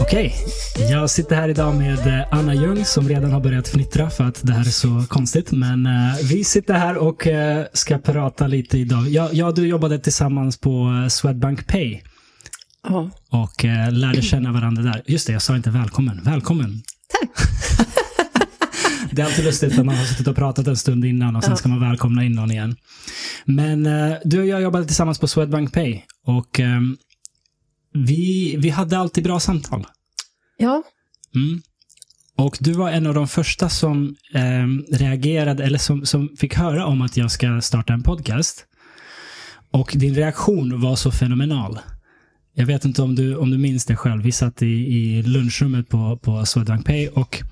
Okej, jag sitter här idag med eh, Anna Ljung som redan har börjat fnittra för att det här är så konstigt. Men uh, vi sitter här och uh, ska prata lite idag. Jag, jag och du jobbade tillsammans på Swedbank Pay. Ja. Och uh, lärde känna varandra där. Just det, jag sa inte välkommen. Välkommen. Tack. det är alltid lustigt när man har suttit och pratat en stund innan och sen ska man välkomna in någon igen. Men du och jag jobbade tillsammans på Swedbank Pay. Och um, vi, vi hade alltid bra samtal. Ja. Mm. Och du var en av de första som eh, reagerade, eller som, som fick höra om att jag ska starta en podcast. Och din reaktion var så fenomenal. Jag vet inte om du, om du minns det själv. Vi satt i, i lunchrummet på, på Swedbank Pay och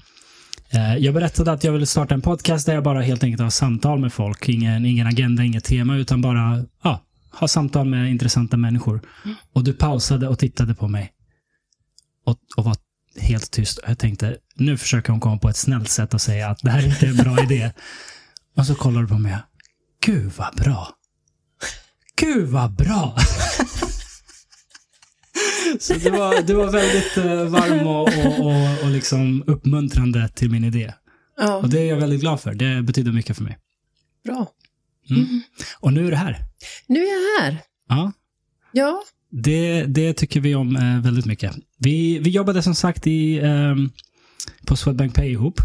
eh, jag berättade att jag ville starta en podcast där jag bara helt enkelt har samtal med folk. Ingen, ingen agenda, inget tema, utan bara ja, ha samtal med intressanta människor. Mm. Och du pausade och tittade på mig. Och, och var helt tyst. Jag tänkte, nu försöker hon komma på ett snällt sätt att säga att det här inte är en bra idé. Och så kollar du på mig. Gud vad bra. Gud vad bra. så du var, du var väldigt uh, varm och, och, och, och liksom uppmuntrande till min idé. Ja. Och det är jag väldigt glad för. Det betyder mycket för mig. Bra. Mm. Mm. Och nu är du här. Nu är jag här. Ja. Ja. Det, det tycker vi om eh, väldigt mycket. Vi, vi jobbade som sagt i, eh, på Swedbank Pay ihop.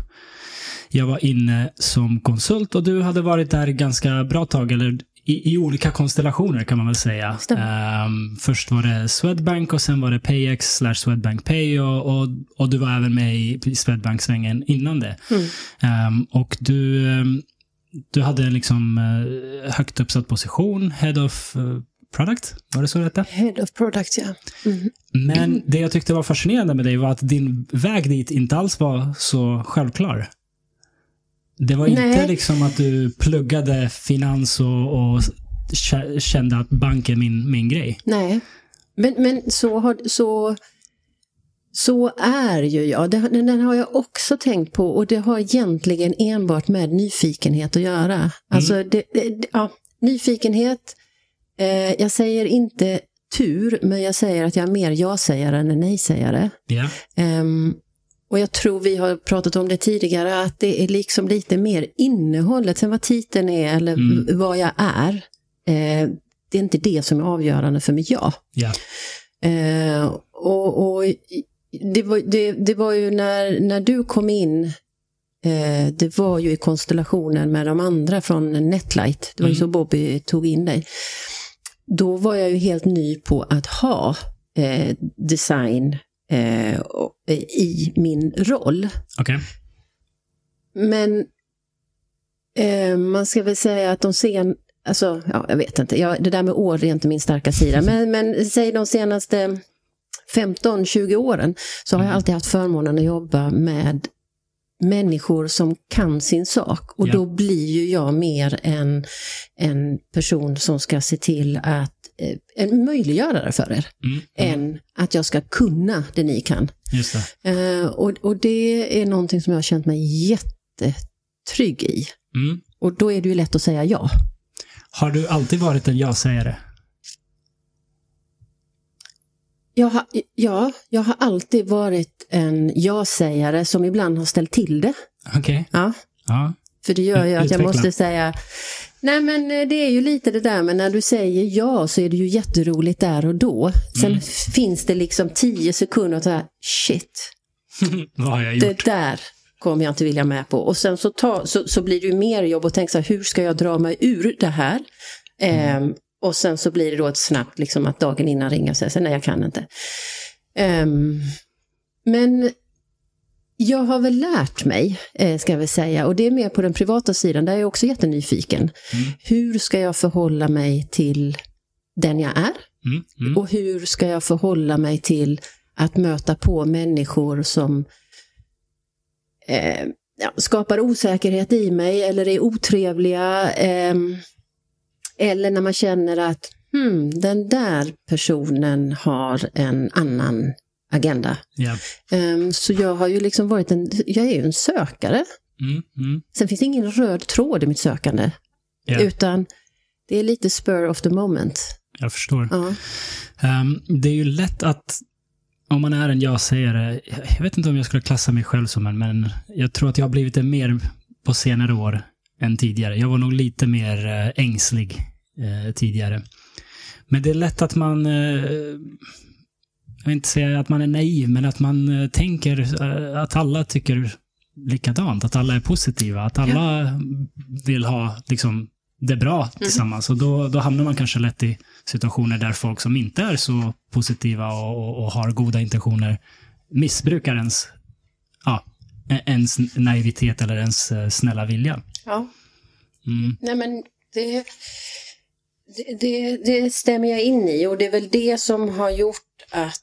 Jag var inne som konsult och du hade varit där ganska bra tag, eller i, i olika konstellationer kan man väl säga. Um, först var det Swedbank och sen var det Payex slash Swedbank Pay och, och, och, du var även med i Swedbank-svängen innan det. Mm. Um, och du, um, du hade en liksom uh, högt uppsatt position, Head of uh, Product, var det så det hette? Head of Product, ja. Mm. Men det jag tyckte var fascinerande med dig var att din väg dit inte alls var så självklar. Det var Nej. inte liksom att du pluggade finans och, och kände att bank är min, min grej. Nej, men, men så, har, så, så är ju jag. Det, den har jag också tänkt på och det har egentligen enbart med nyfikenhet att göra. Mm. Alltså, det, det, ja, nyfikenhet, Eh, jag säger inte tur, men jag säger att jag är mer ja-sägare än nej-sägare. Yeah. Um, och jag tror vi har pratat om det tidigare, att det är liksom lite mer innehållet, sen vad titeln är eller mm. vad jag är. Eh, det är inte det som är avgörande för mig ja. Yeah. Eh, och, och det, var, det, det var ju när, när du kom in eh, det var ju i konstellationen med de andra från Netlight. Det var mm. ju så Bobby tog in dig då var jag ju helt ny på att ha eh, design eh, i min roll. Okay. Men eh, man ska väl säga att de sen, alltså, ja, jag vet inte, jag, det där med år är inte min starka sida, men, men säg de senaste 15-20 åren så har jag mm. alltid haft förmånen att jobba med människor som kan sin sak. Och ja. då blir ju jag mer en, en person som ska se till att en möjliggörare för er. Mm. Mm. Än att jag ska kunna det ni kan. Just det. Eh, och, och det är någonting som jag har känt mig jättetrygg i. Mm. Och då är det ju lätt att säga ja. Har du alltid varit en ja-sägare? Jag har, ja, jag har alltid varit en ja-sägare som ibland har ställt till det. Okej. Okay. Ja. ja. För det gör ju att jag måste säga, nej men eh, det är ju lite det där men när du säger ja så är det ju jätteroligt där och då. Sen mm. finns det liksom tio sekunder och så här, shit. Vad har jag gjort? Det där kommer jag inte vilja med på. Och sen så, ta, så, så blir det ju mer jobb att tänka så här, hur ska jag dra mig ur det här? Mm. Eh, och sen så blir det då ett snabbt, liksom att dagen innan ringa och säga nej jag kan inte. Um, men jag har väl lärt mig, eh, ska jag väl säga, och det är mer på den privata sidan, där är jag också jättenyfiken. Mm. Hur ska jag förhålla mig till den jag är? Mm. Mm. Och hur ska jag förhålla mig till att möta på människor som eh, skapar osäkerhet i mig eller är otrevliga. Eh, eller när man känner att hmm, den där personen har en annan agenda. Ehm, så jag har ju liksom varit en, jag är ju en sökare. Mm, mm, Sen finns det ingen röd tråd i mitt sökande. ja. Utan det är lite spur of the moment. Jag förstår. Ja. Ehm, det är ju lätt att, om man är en ja-sägare, jag vet inte om jag skulle klassa mig själv som en, men jag tror att jag har blivit det mer på senare år än tidigare. Jag var nog lite mer eh, ängslig eh, tidigare. Men det är lätt att man, eh, jag vill inte säga att man är naiv, men att man eh, tänker eh, att alla tycker likadant, att alla är positiva, att alla vill ha liksom, det bra tillsammans. Och då, då hamnar man kanske lätt i situationer där folk som inte är så positiva och, och, och har goda intentioner missbrukar ens, ja, ens naivitet eller ens eh, snälla vilja. ja. Mm. Nej men det, det, det, det stämmer jag in i och det är väl det som har gjort att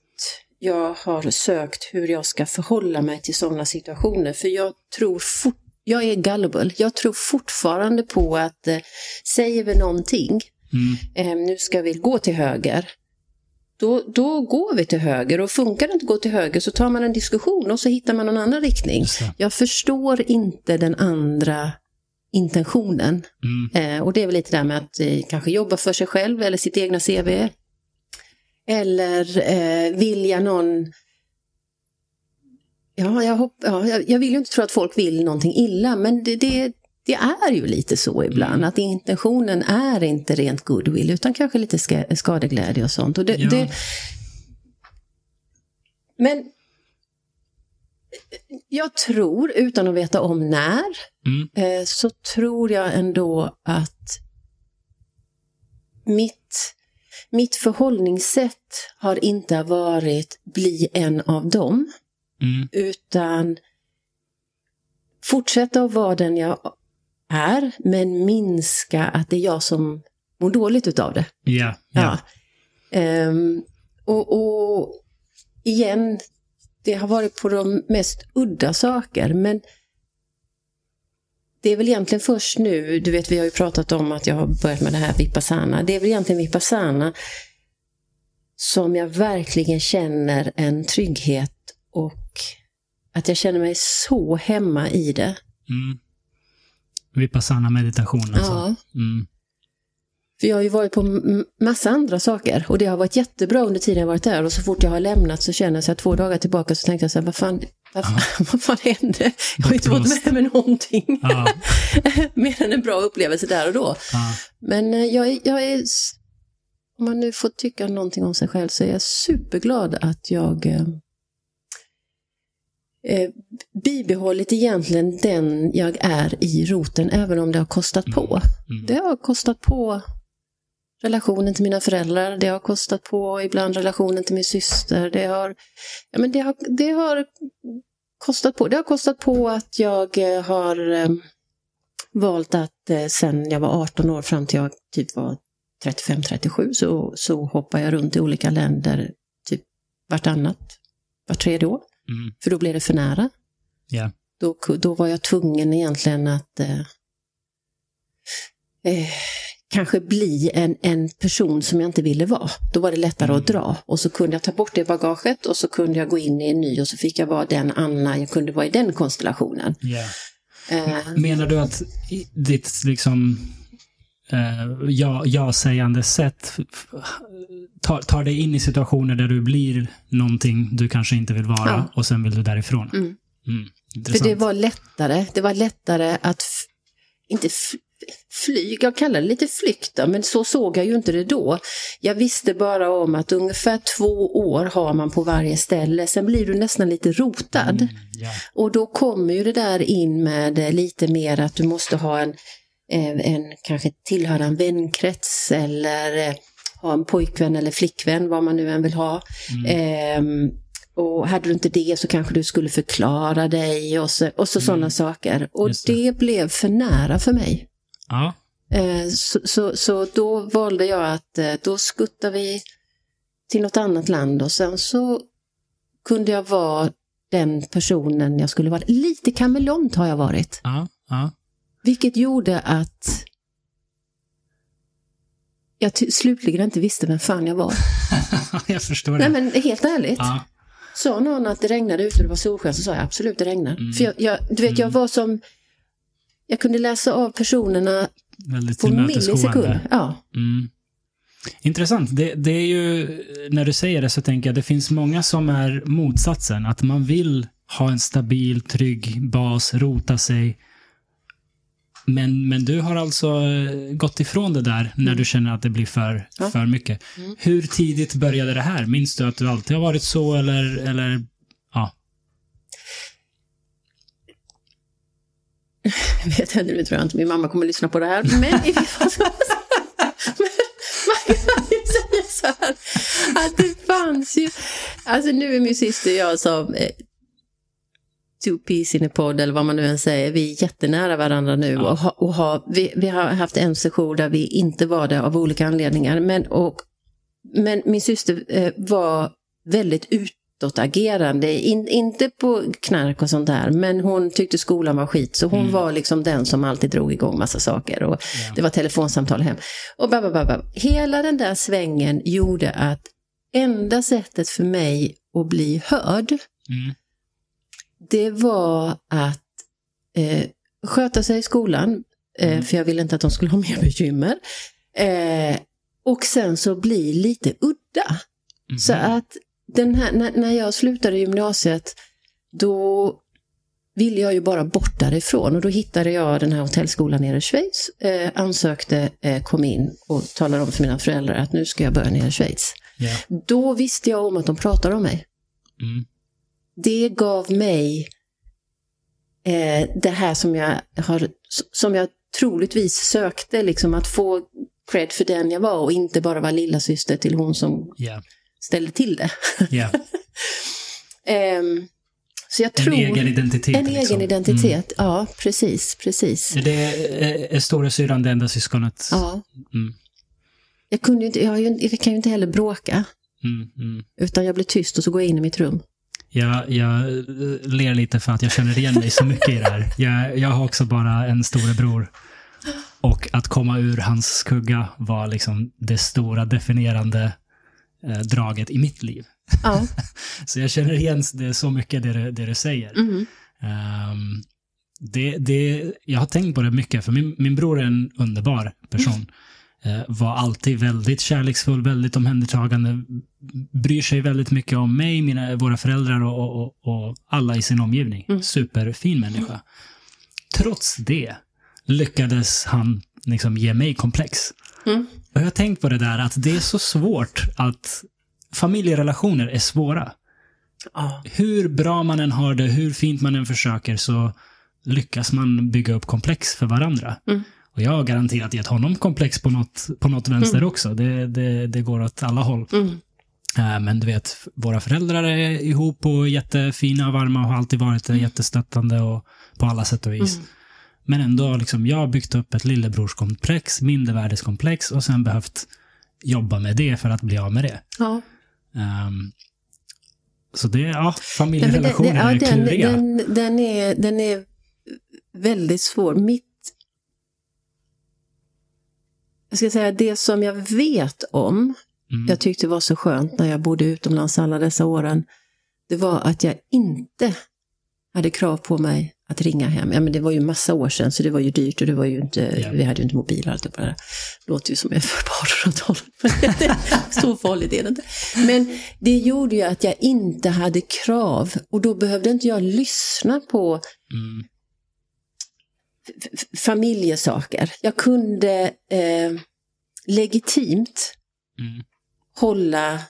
jag har sökt hur jag ska förhålla mig till sådana situationer. För jag tror fort, jag är gullible. Jag tror fortfarande på att eh, säger vi någonting, Mm. eh, nu ska vi gå till höger, då, då går vi till höger och funkar det inte att gå till höger så tar man en diskussion och så hittar man en annan riktning. Det. Jag förstår inte den andra intentionen. Mm. Eh, och det är väl lite där med att eh, kanske jobba för sig själv eller sitt egna CV. Eller eh, vilja någon... Ja, jag, hopp, ja jag, jag vill ju inte tro att folk vill någonting illa, men det, det, det är ju lite så ibland. Mm. Att intentionen är inte rent goodwill, utan kanske lite ska, skadeglädje och sånt. Och det, Ja. det, men jag tror, utan att veta om när, Mm. eh, så tror jag ändå att mitt, mitt förhållningssätt har inte varit bli en av dem, Mm. utan fortsätta att vara den jag är, men minska att det är jag som mår dåligt utav det. Ja, ja. Ja. Ehm, och, och igen, det har varit på de mest udda saker, men det är väl egentligen först nu, du vet vi har ju pratat om att jag har börjat med det här Vipassana, det är väl egentligen Vipassana som jag verkligen känner en trygghet och att jag känner mig så hemma i det. Mm. Vipassana meditation alltså. Ja. Mm. För jag har ju varit på massa andra saker och det har varit jättebra under tiden jag varit där och så fort jag har lämnat så känner jag så här två dagar tillbaka så tänkte jag så här, vad fan, vad, vad fan hände? Jag har inte Bortblåst. med mig någonting. Mer än en bra upplevelse där och då. Ja. Men eh, jag, är- jag är, om man nu får tycka någonting om sig själv så är jag superglad att jag eh, eh, bibehållit egentligen den jag är i roten, även om det har kostat på. Mm. Det har kostat på relationen till mina föräldrar, det har kostat på ibland relationen till min syster, det har, ja, men det har, det har kostat på. Det har kostat på att jag eh, har eh, valt att eh, sen jag var 18 år fram till jag typ var 35-37 så, så hoppar jag runt i olika länder typ vartannat, vart tredje år. Mm. För då blev det för nära. Ja. Då, då var jag tvungen egentligen att eh, eh, kanske bli en, en person som jag inte ville vara. Då var det lättare att dra. Och så kunde jag ta bort det bagaget och så kunde jag gå in i en ny och så fick jag vara den Anna, jag kunde vara i den konstellationen. Ja. Eh, Menar du att ditt liksom ja, ja-sägande sätt tar, tar dig in i situationer där du blir någonting du kanske inte vill vara Ja. och sen vill du därifrån? Mm. Mm. För det var lättare, det var lättare att, inte flyg, jag kallar det lite flykt men så såg jag ju inte det då. Jag visste bara om att ungefär två år har man på varje ställe, sen blir du nästan lite rotad. Mm, ja. Och då kommer ju det där in med eh, lite mer att du måste ha en, eh, en kanske tillhöra en vänkrets eller eh, ha en pojkvän eller flickvän, vad man nu än vill ha. Ehm, och hade du inte det så kanske du skulle förklara dig och så, och så sådana saker. Och det. det. blev för nära för mig. Ja. Eh, så, så, så då valde jag att eh, då skuttar vi till något annat land och sen så kunde jag vara den personen jag skulle vara. Lite kameleont har jag varit. Ja. Ja. Vilket gjorde att jag slutligen inte visste vem fan jag var. jag förstår det. Nej men helt ärligt. Ja. Sa någon att det regnade ute och det var solsken så sa jag absolut det regnar. Mm. För jag, jag, du vet, jag var som... Jag kunde läsa av personerna Väldigt på millisekund. Ja. Mm. Intressant. Det, det är ju, när du säger det så tänker jag, det finns många som är motsatsen. Att man vill ha en stabil, trygg bas, rota sig. Men, men du har alltså eh, gått ifrån det där när du känner att det blir för, Ja. för mycket. Mm. Hur tidigt började det här? Minns du att du alltid har varit så eller, eller ja? Jag vet inte, nu tror jag inte min mamma kommer lyssna på det här. Men i alla fall så... Men man kan ju säga så här. Att det fanns ju... Alltså nu är min syster och jag som... Eh, two peas in a pod eller vad man nu än säger. Vi är jättenära varandra nu. Och, ha, och ha, vi, vi har haft en session där vi inte var det av olika anledningar. Men, och, men min syster eh, var väldigt utåtagerande. In, inte på knark och sånt där. Men hon tyckte skolan var skit. Så hon Mm. var liksom den som alltid drog igång massa saker. Och Ja. det var telefonsamtal hem. Och babba. Hela den där svängen gjorde att enda sättet för mig att bli hörd, Mm. det var att eh, sköta sig i skolan, eh, Mm. för jag ville inte att de skulle ha mer bekymmer. Eh, och sen så bli lite udda. Mhm. Så att den här, när, när jag slutade gymnasiet, då ville jag ju bara bort därifrån och då hittade jag den här hotellskolan nere i Schweiz, eh, ansökte, eh, kom in och talade om för mina föräldrar att nu ska jag börja nere i Schweiz. Ja. Då visste jag om att de pratade om mig. Mm. Det gav mig eh, det här som jag, har, som jag troligtvis sökte, liksom att få cred för den jag var och inte bara vara lilla syster till hon som Ja. Ställde till det. Ja. Ehm, så jag En tror... egen identitet. En liksom. egen identitet, ja precis, precis. Mm. Är det är, är storasyrran det enda syskonet? Ja. Mm. Jag, kunde inte, jag, jag kan ju inte heller bråka, Mm, mm. utan jag blir tyst och så går jag in i mitt rum. Jag, jag eh, ler lite för att jag känner igen mig så mycket i det här. Jag, jag har också bara en storebror. Och att komma ur hans skugga var liksom det stora definierande eh, draget i mitt liv. Ja. Så jag känner igen det så mycket det, du- det du säger. Mhm. Ehm, det, det, jag har tänkt på det mycket, för min, min bror är en underbar person. Eh, var alltid väldigt kärleksfull, väldigt omhändertagande, bryr sig väldigt mycket om mig, mina, våra föräldrar och, och, och, och alla i sin omgivning. Mm. Superfin människa. Trots det lyckades han liksom ge mig komplex. Mm. Och jag har tänkt på det där att det är så svårt att familjerelationer är svåra Ja. hur bra man än har det, hur fint man än försöker, så lyckas man bygga upp komplex för varandra. Mm. Och jag har garanterat gett honom komplex på något, på något vänster också. Det, det, det går åt alla håll. Mm. Eh, Men du vet, våra föräldrar är ihop och jättefina och varma och har alltid varit det, jättestöttande och på alla sätt och vis. Men ändå, liksom, jag har byggt upp ett lillebrorskomplex, mindervärdeskomplex och sen behövt jobba med det för att bli av med det. Ja. Ehm, så det, ja, familjerelationer den, ja, är den, kluriga. den, den, är, den är väldigt svår. Mitt... Jag ska säga, det som jag vet om, Mm. jag tyckte var så skönt när jag bodde utomlands alla dessa åren, det var att jag inte hade krav på mig att ringa hem. Ja, men det var ju massa år sedan, så det var ju dyrt och det var ju inte, Ja. vi hade ju inte mobiler allt det där. Låter ju som jag är för 1800-talet. så farligt är det inte. Men det gjorde ju att jag inte hade krav och då behövde inte jag lyssna på Mm. familjesaker. Jag kunde eh, legitimt Mm. hålla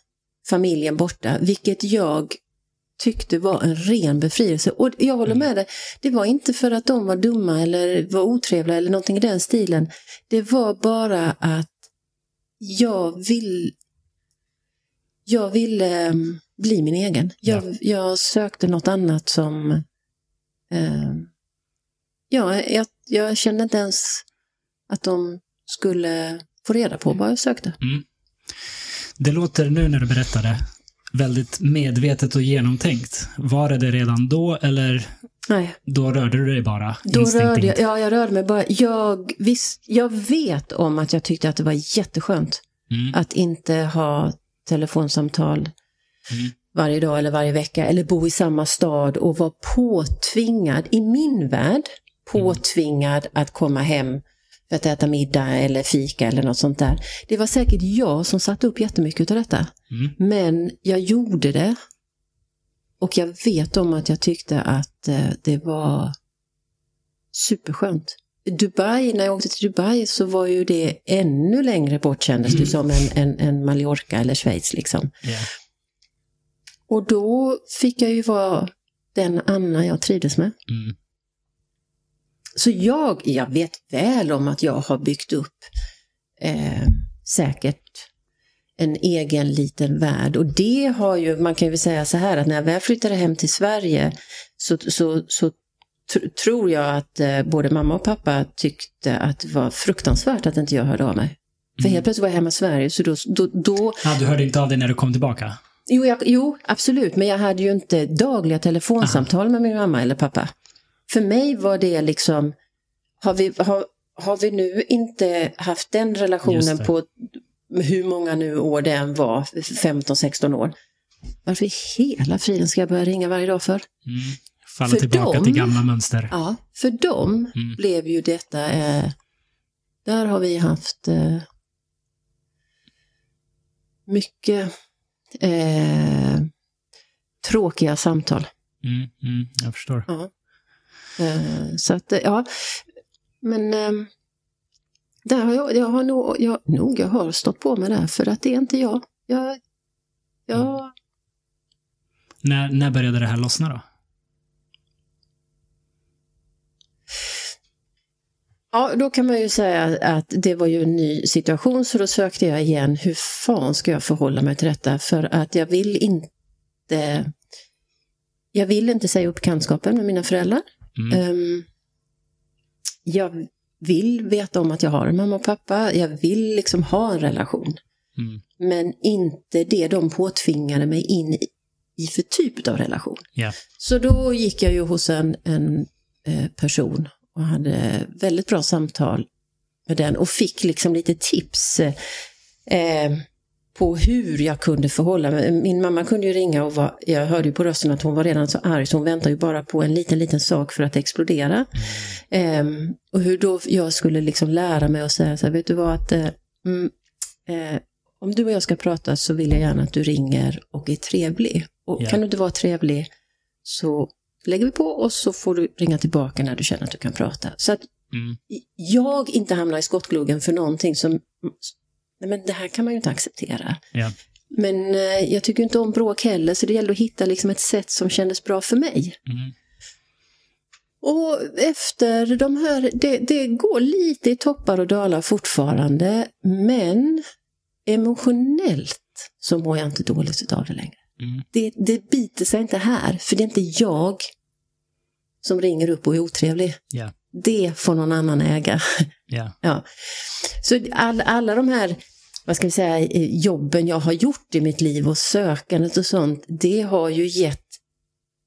familjen borta, vilket jag tyckte var en ren befrielse. Och jag håller med dig, det var inte för att de var dumma eller var otrevliga eller någonting i den stilen. Det var bara att jag vill jag ville eh, bli min egen. Jag, jag sökte något annat som... Eh, ja, jag, jag kände inte ens att de skulle få reda på vad jag sökte. Det låter nu när du berättar det väldigt medvetet och genomtänkt. Var det det redan då eller Nej, då rörde du dig bara då rörde jag, ja, jag rörde mig bara. Jag, visst, jag vet om att jag tyckte att det var jätteskönt Mm. att inte ha telefonsamtal. Mm. varje dag eller varje vecka eller bo i samma stad och vara påtvingad, i min värld, påtvingad att komma hem för att äta middag eller fika eller något sånt där. Det var säkert jag som satte upp jättemycket av detta. Mm. Men jag gjorde det. Och jag vet om att jag tyckte att eh, det var superskönt. Dubai, när jag åkte till Dubai så var ju det ännu längre bort kändes det som än, än, än Mallorca eller Schweiz liksom. Ja. Och då fick jag ju vara den Anna jag trivdes med. Mm. Så jag, jag vet väl om att jag har byggt upp eh, säkert en egen liten värld. Och det har ju, man kan ju säga så här att när jag väl flyttade hem till Sverige så, så, så tr tror jag att eh, både mamma och pappa tyckte att det var fruktansvärt att inte jag hörde av mig. För helt plötsligt var jag hemma i Sverige så då, då, då Ah, du hörde inte av dig när du kom tillbaka? Jo, jag, jo, absolut, men jag hade ju inte dagliga telefonsamtal med min mamma eller pappa. För mig var det liksom, har vi, har, har vi nu inte haft den relationen på hur många nu år det än var, 15-16 år. Varför i hela friden ska jag börja ringa varje dag för? Mm. Falla För tillbaka dem- till gamla mönster. Ja, för dem Mm. blev ju detta, eh, där har vi haft eh, mycket eh, tråkiga samtal. Mm, mm, jag förstår. Ja. Eh, så att, eh, ja. Men eh, där har jag, jag har nog, jag, nog, jag har stått på mig där för att det är inte jag. Jag, jag När, när började det här lossna då? Ja, då kan man ju säga att det var ju en ny situation så då sökte jag igen. Hur fan ska jag förhålla mig till detta? För att jag vill inte jag vill inte säga upp bekantskapen med mina föräldrar. Mm. Ehm, jag vill veta om att jag har en mamma och pappa. Jag vill liksom ha en relation. Mm. Men inte det de påtvingade mig in i, för typ av relation. Ja. Så då gick jag ju hos en, en eh, person och hade väldigt bra samtal med den och fick liksom lite tips eh, på hur jag kunde förhålla mig. Min mamma kunde ju ringa och var, jag hörde ju på rösten att hon var redan så arg så hon väntade ju bara på en liten, liten sak för att explodera. Ehm, och hur då jag skulle liksom lära mig att säga så här, vet du vad att eh, mm, eh, om du och jag ska prata så vill jag gärna att du ringer och är trevlig. Och Ja. kan du inte vara trevlig så lägger vi på och så får du ringa tillbaka när du känner att du kan prata. Så att Mm. jag inte hamnar i skottgluggen för någonting som, nej men det här kan man ju inte acceptera. Ja. Men eh, jag tycker inte om bråk heller så det gällde att hitta liksom ett sätt som kändes bra för mig. Mm. Och efter de här, det, det går lite i toppar och dalar fortfarande, men emotionellt så mår jag inte dåligt av det längre. Mm. Det, det biter sig inte här, för det är inte jag som ringer upp och är otrevlig. Ja. Det får någon annan äga. Ja. Ja. Så all, alla de här, vad ska vi säga, jobben jag har gjort i mitt liv och sökandet och sånt, det har ju gett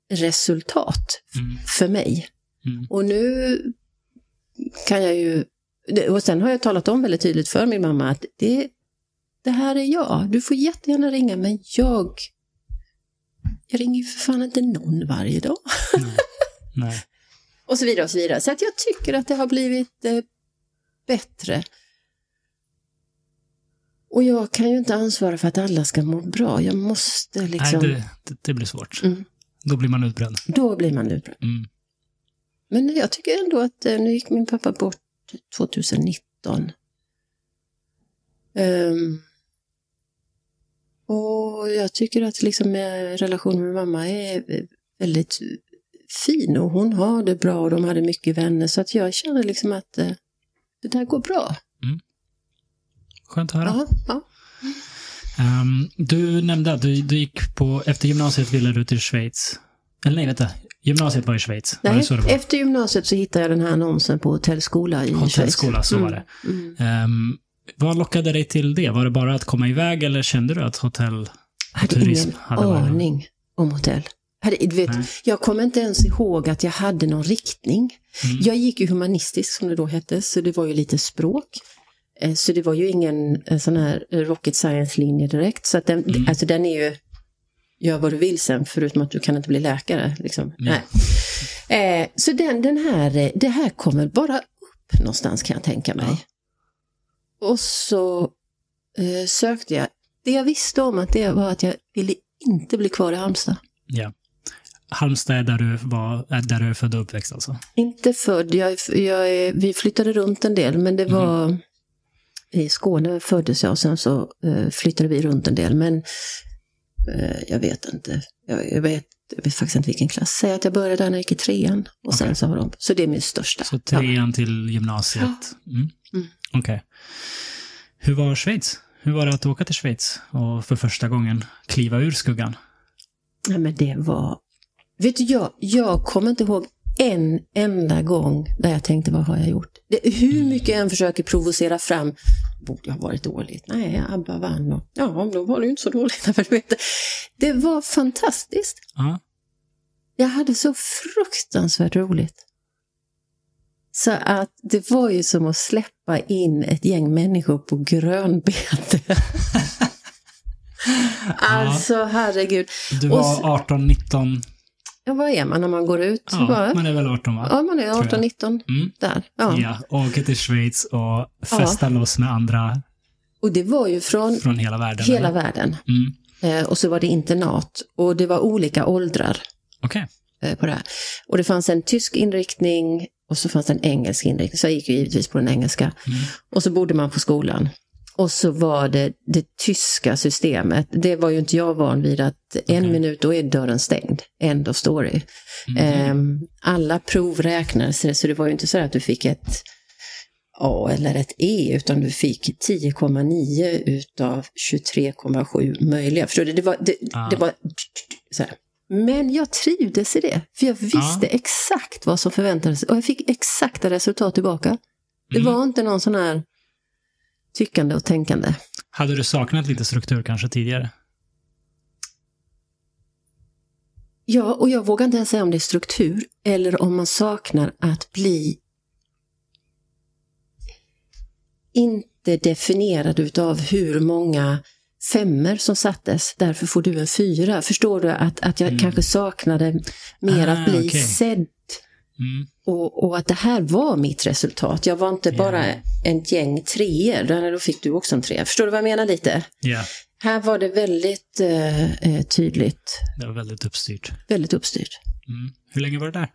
resultat Mm. för mig. Mm. Och nu kan jag ju, och sen har jag talat om väldigt tydligt för min mamma att det, det här är jag. Du får jättegärna ringa men jag, jag ringer ju för fan inte någon varje dag. Nej. Och så vidare och så vidare. Så att jag tycker att det har blivit eh, bättre. Och jag kan ju inte ansvara för att alla ska må bra. Jag måste liksom... Nej, det, det, blir svårt. Mm. Då blir man utbränd. Då blir man utbränd. Mm. Men jag tycker ändå att eh, nu gick min pappa bort 2019. Ehm, och jag tycker att liksom eh, relationen med mamma är väldigt fin och hon har det bra och de hade mycket vänner så att jag känner liksom att eh, det där går bra. Skönt att höra. Ja, ja. Ehm, du nämnde att du, du gick på, efter gymnasiet ville du till Schweiz. Eller nej, vänta. Gymnasiet var i Schweiz. var Nej, det var? efter gymnasiet så hittade jag den här annonsen på hotellskola i Schweiz. Hotellskola, så var det. Mm. Ehm, vad lockade dig till det? Var det bara att komma iväg eller kände du att hotell... Jag hade Turism ingen hade varit- aning om hotell. Hade, vet, jag kommer inte ens ihåg att jag hade någon riktning. Mm. Jag gick ju humanistisk som det då hette, så det var ju lite språk. Eh, Så det var ju ingen eh, sån här rocket science-linje direkt. Så att den, Mm. alltså den är ju gör vad du vill sen, förutom att du kan inte bli läkare. Liksom. Ja. Nej. Eh, så den, den här, eh, det här kommer bara upp någonstans kan jag tänka mig. Och så eh, sökte jag. Det jag visste om att det var att jag ville inte bli kvar i Halmstad. Ja. Halmstad är där du, var, är där du är född och uppväxt alltså? Inte född. Jag, jag vi flyttade runt en del, men det var i Skåne föddes jag och sen så eh, flyttade vi runt en del. Men eh, jag vet inte. Jag, jag, vet, jag vet faktiskt inte vilken klass. Säg att jag började där när jag gick i trean. Och sen Okej. så har de. Så det är min största. Så Ja. trean till gymnasiet? Mm. Mm. Okej. Hur var Schweiz? Hur var det att åka till Schweiz och för första gången kliva ur skuggan? Ja, men det var... Vet du, jag, jag kommer inte ihåg en enda gång där jag tänkte, vad har jag gjort? Det, hur mycket jag än försöker provocera fram, borde ha varit dåligt. Nej, Abba vann och ja, då var det ju inte så dåligt. Det var fantastiskt. Ja. Jag hade så fruktansvärt roligt. Så att det var ju som att släppa in ett gäng människor på grönbete. alltså, herregud. Du var s- 18, 19? Ja, vad är man när man går ut? Ja, Bara- man är väl 18 va? Ja, man är jag. 18-19 Mm. där. Ja. Ja, åker till Schweiz och festar loss med andra Och det var ju från från hela världen. hela eller? världen. Mm. Eh, och så var det internat. Och det var olika åldrar Okej. eh, på det här. Och det fanns en tysk inriktning och så fanns det en engelsk inriktning. Så jag gick ju givetvis på den engelska. Mm. Och så bodde man på skolan. Och så var det det tyska systemet. Det var ju inte jag van vid att en Okej. minut då är dörren stängd. End of story. Mm. Ehm, alla prov räknades, så det var ju inte så att du fick ett A eller ett E, utan du fick 10,9 utav 23,7 möjliga. Förstår du? Det var, det, Ah. det var så här. Men jag trivdes i det, för jag visste Ja. exakt vad som förväntades och jag fick exakta resultat tillbaka. Det Mm. var inte någon sån här tyckande och tänkande. Hade du saknat lite struktur kanske tidigare? Ja, och jag vågar inte ens säga om det är struktur eller om man saknar att bli inte definierad utav hur många femmer som sattes, därför får du en fyra. Förstår du att, att jag Mm. kanske saknade mer Ah, att bli okej. sedd Mm. och, och att det här var mitt resultat. Jag var inte Ja. bara en gäng treor, då fick du också en trea. Förstår du vad jag menar lite? Ja, Här var det väldigt eh, eh, tydligt, det var väldigt uppstyrt. väldigt uppstyrt. Mm. Hur länge var det där?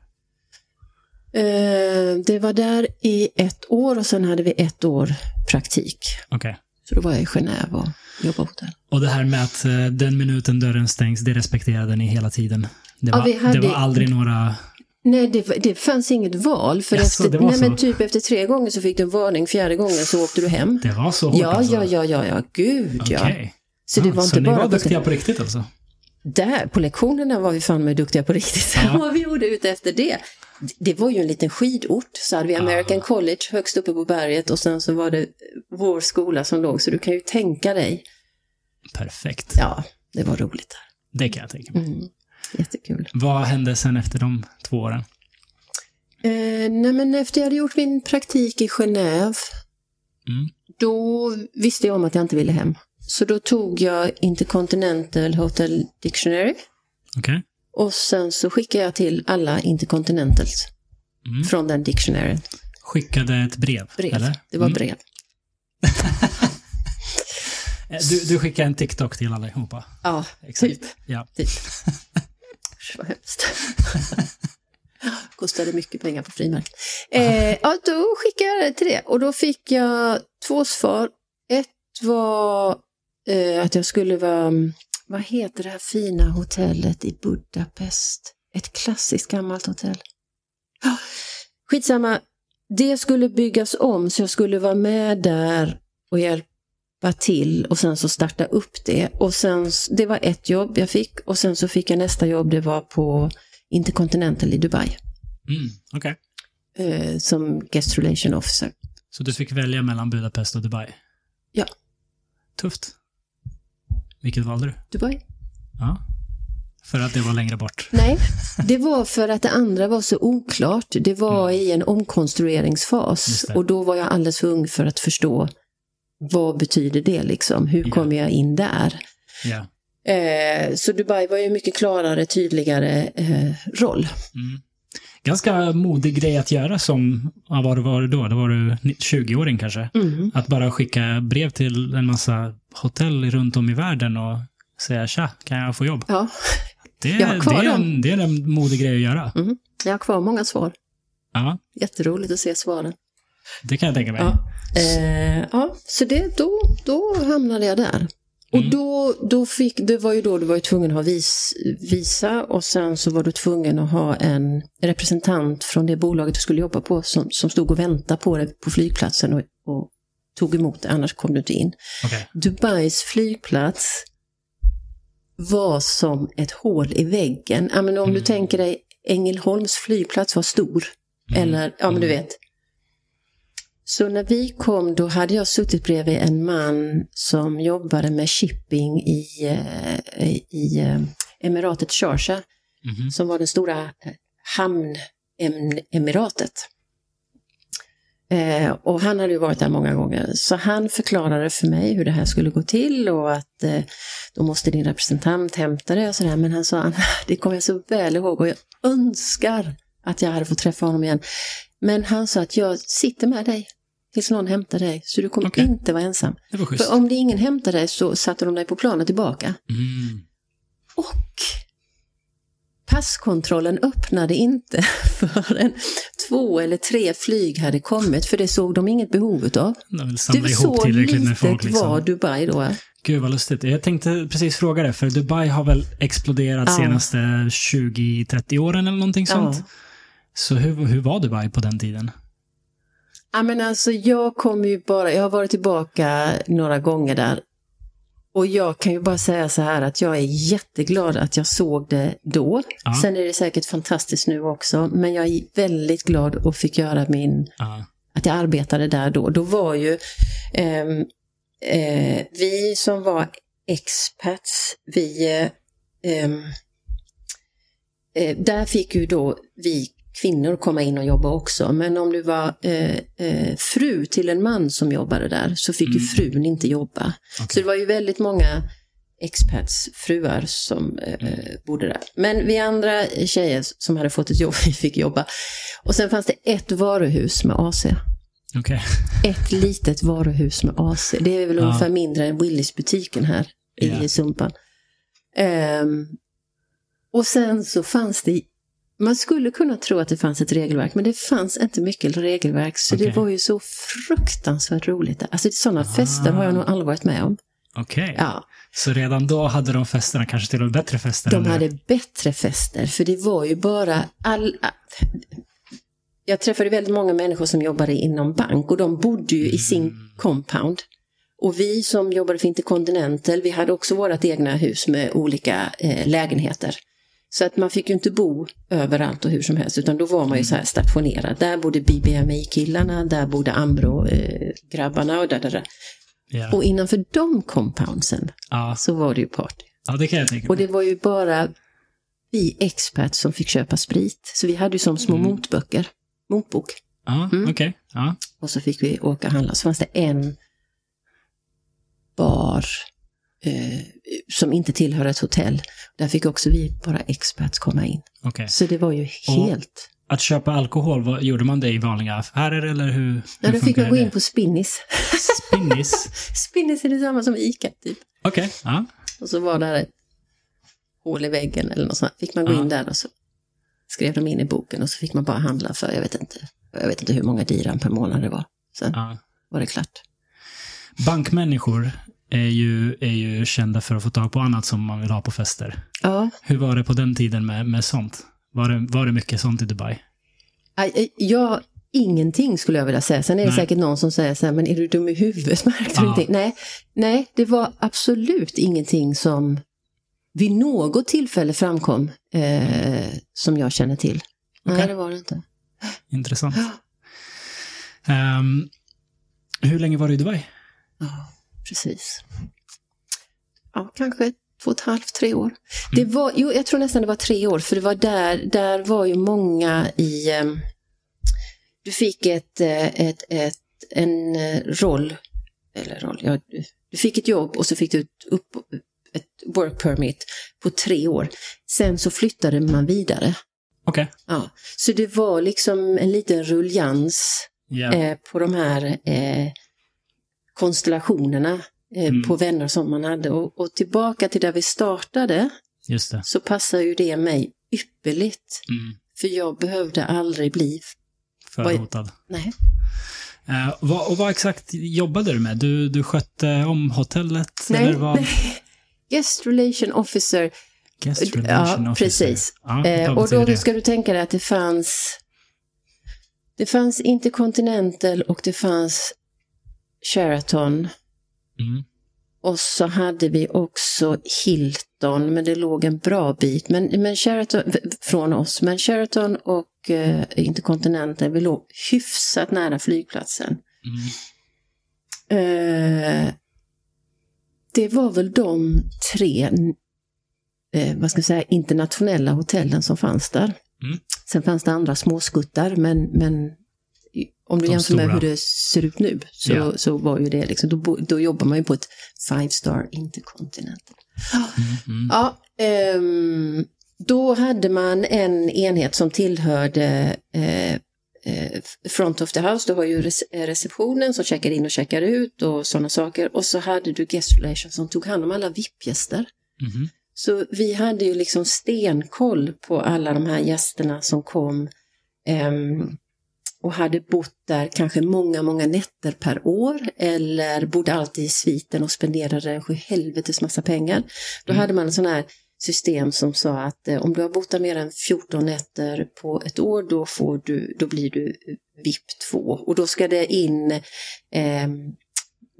Eh, det var där i ett år och sen hade vi ett år praktik. Okej. Så då var jag i Genève och jobbade hotell. Och det här med att eh, den minuten dörren stängs, det respekterade ni hela tiden? Det Ja, var, vi hade- det var aldrig några... Nej, det, det fanns inget val. För Jaså, efter, var nej, så? men typ efter tre gånger så fick du en varning, fjärde gången så åkte du hem. Det var så hårt Ja, alltså? ja, ja, ja, ja, gud ja. Okej. Så det Ja, var så inte ni bara var på- duktiga på riktigt alltså? Där, på lektionerna var vi fan med duktiga på riktigt. Ja. Vad vi gjorde ute efter det. Det var ju en liten skidort. Så hade vi American Ah. College högst uppe på berget och sen så var det vår skola som låg. Så du kan ju tänka dig. Perfekt. Ja, det var roligt där. Det kan jag tänka mig. Mm. Jättekul. Vad hände sen efter de två åren? Eh, nej men efter jag hade gjort min praktik i Genève, Mm. då visste jag om att jag inte ville hem. Så då tog jag Intercontinental Hotel Dictionary Okej. och sen så skickade jag till alla Intercontinentals Mm. från den dictionaryn. Skickade ett brev? Brev. Eller? Det var Mm. brev. Eh, Du, du skickade en TikTok till allihopa? Ja, Exakt. typ. Ja. typ. Usch, vad hemskt. Kostade mycket pengar på frimärken. Eh, ja, då skickade jag det till det och då fick jag två svar. Ett var eh, att jag skulle vara, vad heter det här fina hotellet i Budapest? Ett klassiskt gammalt hotell. Ah, Skitsamma, det skulle byggas om så jag skulle vara med där och hjälpa till och sen så starta upp det. Och sen, det var ett jobb jag fick och sen så fick jag nästa jobb, det var på Intercontinental i Dubai Mm. Okej. eh, som Guest Relation Officer. Så du fick välja mellan Budapest och Dubai? Ja. Tufft. Vilket valde du? Dubai? Ja. För att det var längre bort? Nej, det var för att det andra var så oklart. Det var Mm. i en omkonstrueringsfas och då var jag alldeles för ung för att förstå vad betyder det liksom? Hur kommer jag in där? Ja. Eh, så Dubai var ju en mycket klarare, tydligare eh, roll. Mm. Ganska modig grej att göra som, ja, vad var det då? Då var du 20-åring kanske? Mm. Att bara skicka brev till en massa hotell runt om i världen och säga tja, kan jag få jobb? Ja, Det, det, är, en, det är en modig grej att göra. mm. jag har kvar många svar. Ja, Jätteroligt att se svaren. Det kan jag tänka mig. Ja, eh, ja så det, då, då hamnade jag där. Och Mm. då, då fick, det var ju då du var tvungen att ha vis, visa och sen så var du tvungen att ha en representant från det bolaget du skulle jobba på som, som stod och väntade på dig på flygplatsen och, och tog emot dig, annars kom du inte in. Okej. Dubais flygplats var som ett hål i väggen. Ja, men om du Mm. tänker dig Ängelholms flygplats var stor. Eller, ja men du vet. Så när vi kom då hade jag suttit bredvid en man som jobbade med shipping i, eh, i eh, emiratet Sharjah Mhm. som var det stora eh, hamnemiratet. Eh, och han hade ju varit där många gånger, så han förklarade för mig hur det här skulle gå till och att eh, då måste din representant hämta det och sådär. Men han sa, det kommer jag så väl ihåg och jag önskar att jag hade fått träffa honom igen. Men han sa att jag sitter med dig tills någon hämtar dig, så du kommer Okej. inte vara ensam. För om det ingen hämtar dig så satte de dig på planet tillbaka. Mm. Och passkontrollen öppnade inte förrän två eller tre flyg hade kommit, för det såg de inget behov utav. De vill Det samla var ihop så tillräckligt litet med folk. Liksom. var Dubai då. Gud vad lustigt. Jag tänkte precis fråga det, för Dubai har väl exploderat Ja. senaste 20-30 åren eller någonting sånt. Ja. Så hur, hur var Dubai på den tiden? Ja, men alltså jag kommer ju bara, jag har varit tillbaka några gånger där. Och jag kan ju bara säga så här att jag är jätteglad att jag såg det då. Ja. Sen är det säkert fantastiskt nu också, men jag är väldigt glad och fick göra min Ja. att jag arbetade där då. Då var ju ehm, eh, vi som var expats, vi, eh, ehm, eh, där fick ju då vi kvinnor komma in och jobba också. Men om du var eh, eh, fru till en man som jobbade där så fick ju Mm. frun inte jobba. Så Okej. det var ju väldigt många expats fruar som eh, bodde där. Men vi andra tjejer som hade fått ett jobb, vi fick jobba. Och sen fanns det ett varuhus med AC. Okej. Ett litet varuhus med AC. Det är väl Ja. ungefär mindre än Willys-butiken här i Ja. Sumpan. Ehm, och sen så fanns det, man skulle kunna tro att det fanns ett regelverk, men det fanns inte mycket regelverk. Så Okej. det var ju så fruktansvärt roligt. Alltså sådana fester har jag nog aldrig varit med om. Okej. Ja, Så redan då hade de festerna kanske till och med bättre fester? de nu? hade bättre fester, för det var ju bara all... Jag träffade väldigt många människor som jobbade inom bank och de bodde ju i sin compound. Och vi som jobbade för Intercontinental, vi hade också vårt egna hus med olika eh, lägenheter. Så att man fick ju inte bo överallt och hur som helst, utan då var man ju så här stationerad. Där bodde BBMI-killarna, där bodde Ambro-grabbarna och där, där, där. Ja. Och innanför de compoundsen Ja. så var det ju party. ja, det kan jag tänka Och mig. det var ju bara vi experts som fick köpa sprit. Så vi hade ju som små Mm. motböcker, motbok. Ja, Mm. okej. Ja. Och så fick vi åka och handla. Så fanns det en bar eh, som inte tillhör ett hotell. Där fick också vi bara experts komma in. okej. Så det var ju helt... Att köpa alkohol, vad, gjorde man det i vanliga affärer eller hur? Ja, hur då fick man gå in på Spinnis. Spinnis? Spinnis är detsamma som Ica, typ. Okej, ja. Och så var där ett hål i väggen eller något sånt. Fick man gå Ja. in där och så skrev de in i boken och så fick man bara handla för, jag vet inte, jag vet inte hur många dirham per månad det var. Sen ja. var det klart. Bankmänniskor är ju, är ju kända för att få tag på annat som man vill ha på fester. Ja, Hur var det på den tiden med, med sånt? Var det, var det mycket sånt i Dubai? Jag, ingenting skulle jag vilja säga. Sen är det Nej. säkert någon som säger så här, men är du dum i huvudet? Märkte du Ja. ingenting? Nej, nej, det var absolut ingenting som vid något tillfälle framkom eh, som jag känner till. Nej, Okej. det var det inte. Intressant. Ehm, hur länge var du i Dubai? Ja, precis. Ja, kanske två och ett halvt, tre år. Det var, jo, jag tror nästan det var tre år, för det var där, där var ju många i... ehm, du fick ett, eh, ett, ett, en eh, roll, eller roll, ja, du- fick ett jobb och så fick du ett upp, ett work permit på tre år. Sen så flyttade man vidare. Okej. Ja. Så det var liksom en liten rullians Ja. eh, på de här eh, konstellationerna eh, Mm. på vänner som man hade. Och, och tillbaka till där vi startade så passar ju det mig ypperligt. Mm. För jag behövde aldrig bli... För Vad- hotad. Nej. Eh, vad, och vad exakt jobbade du med? Du, du skötte om hotellet? Nej, eller vad? nej. Guest relation officer. Guest relation Ja, officer. precis. Ja, Eh, och då det? ska du tänka dig att det fanns det fanns Intercontinental och det fanns Sheraton. Mm. Och så hade vi också Hilton, men det låg en bra bit men, men Sheraton, från oss. Men Sheraton och eh, Intercontinental, vi låg hyfsat nära flygplatsen. Mm. Eh, det var väl de tre eh, vad ska jag säga, internationella hotellen som fanns där. Mm. Sen fanns det andra småskuttar, men, men om du De jämför med stora. hur det ser ut nu så, Ja. så var ju det liksom, då, då jobbar man ju på ett five star intercontinental. Mm. Ja, ehm, då hade man en enhet som tillhörde eh, eh, front of the house. Du har ju eh, receptionen som checkar in och checkar ut och sådana saker. Och så hade du guest relations som tog hand om alla VIP-gäster. Mhm. Så vi hade ju liksom stenkoll på alla de här gästerna som kom ehm, och hade bott där kanske många, många nätter per år eller bodde alltid i sviten och spenderade en sjuhelvetes massa pengar. Då Mm. hade man en sån här system som sa att eh, om du har bott där mer än 14 nätter på ett år då, får du, då blir du VIP 2 och då ska det in ehm,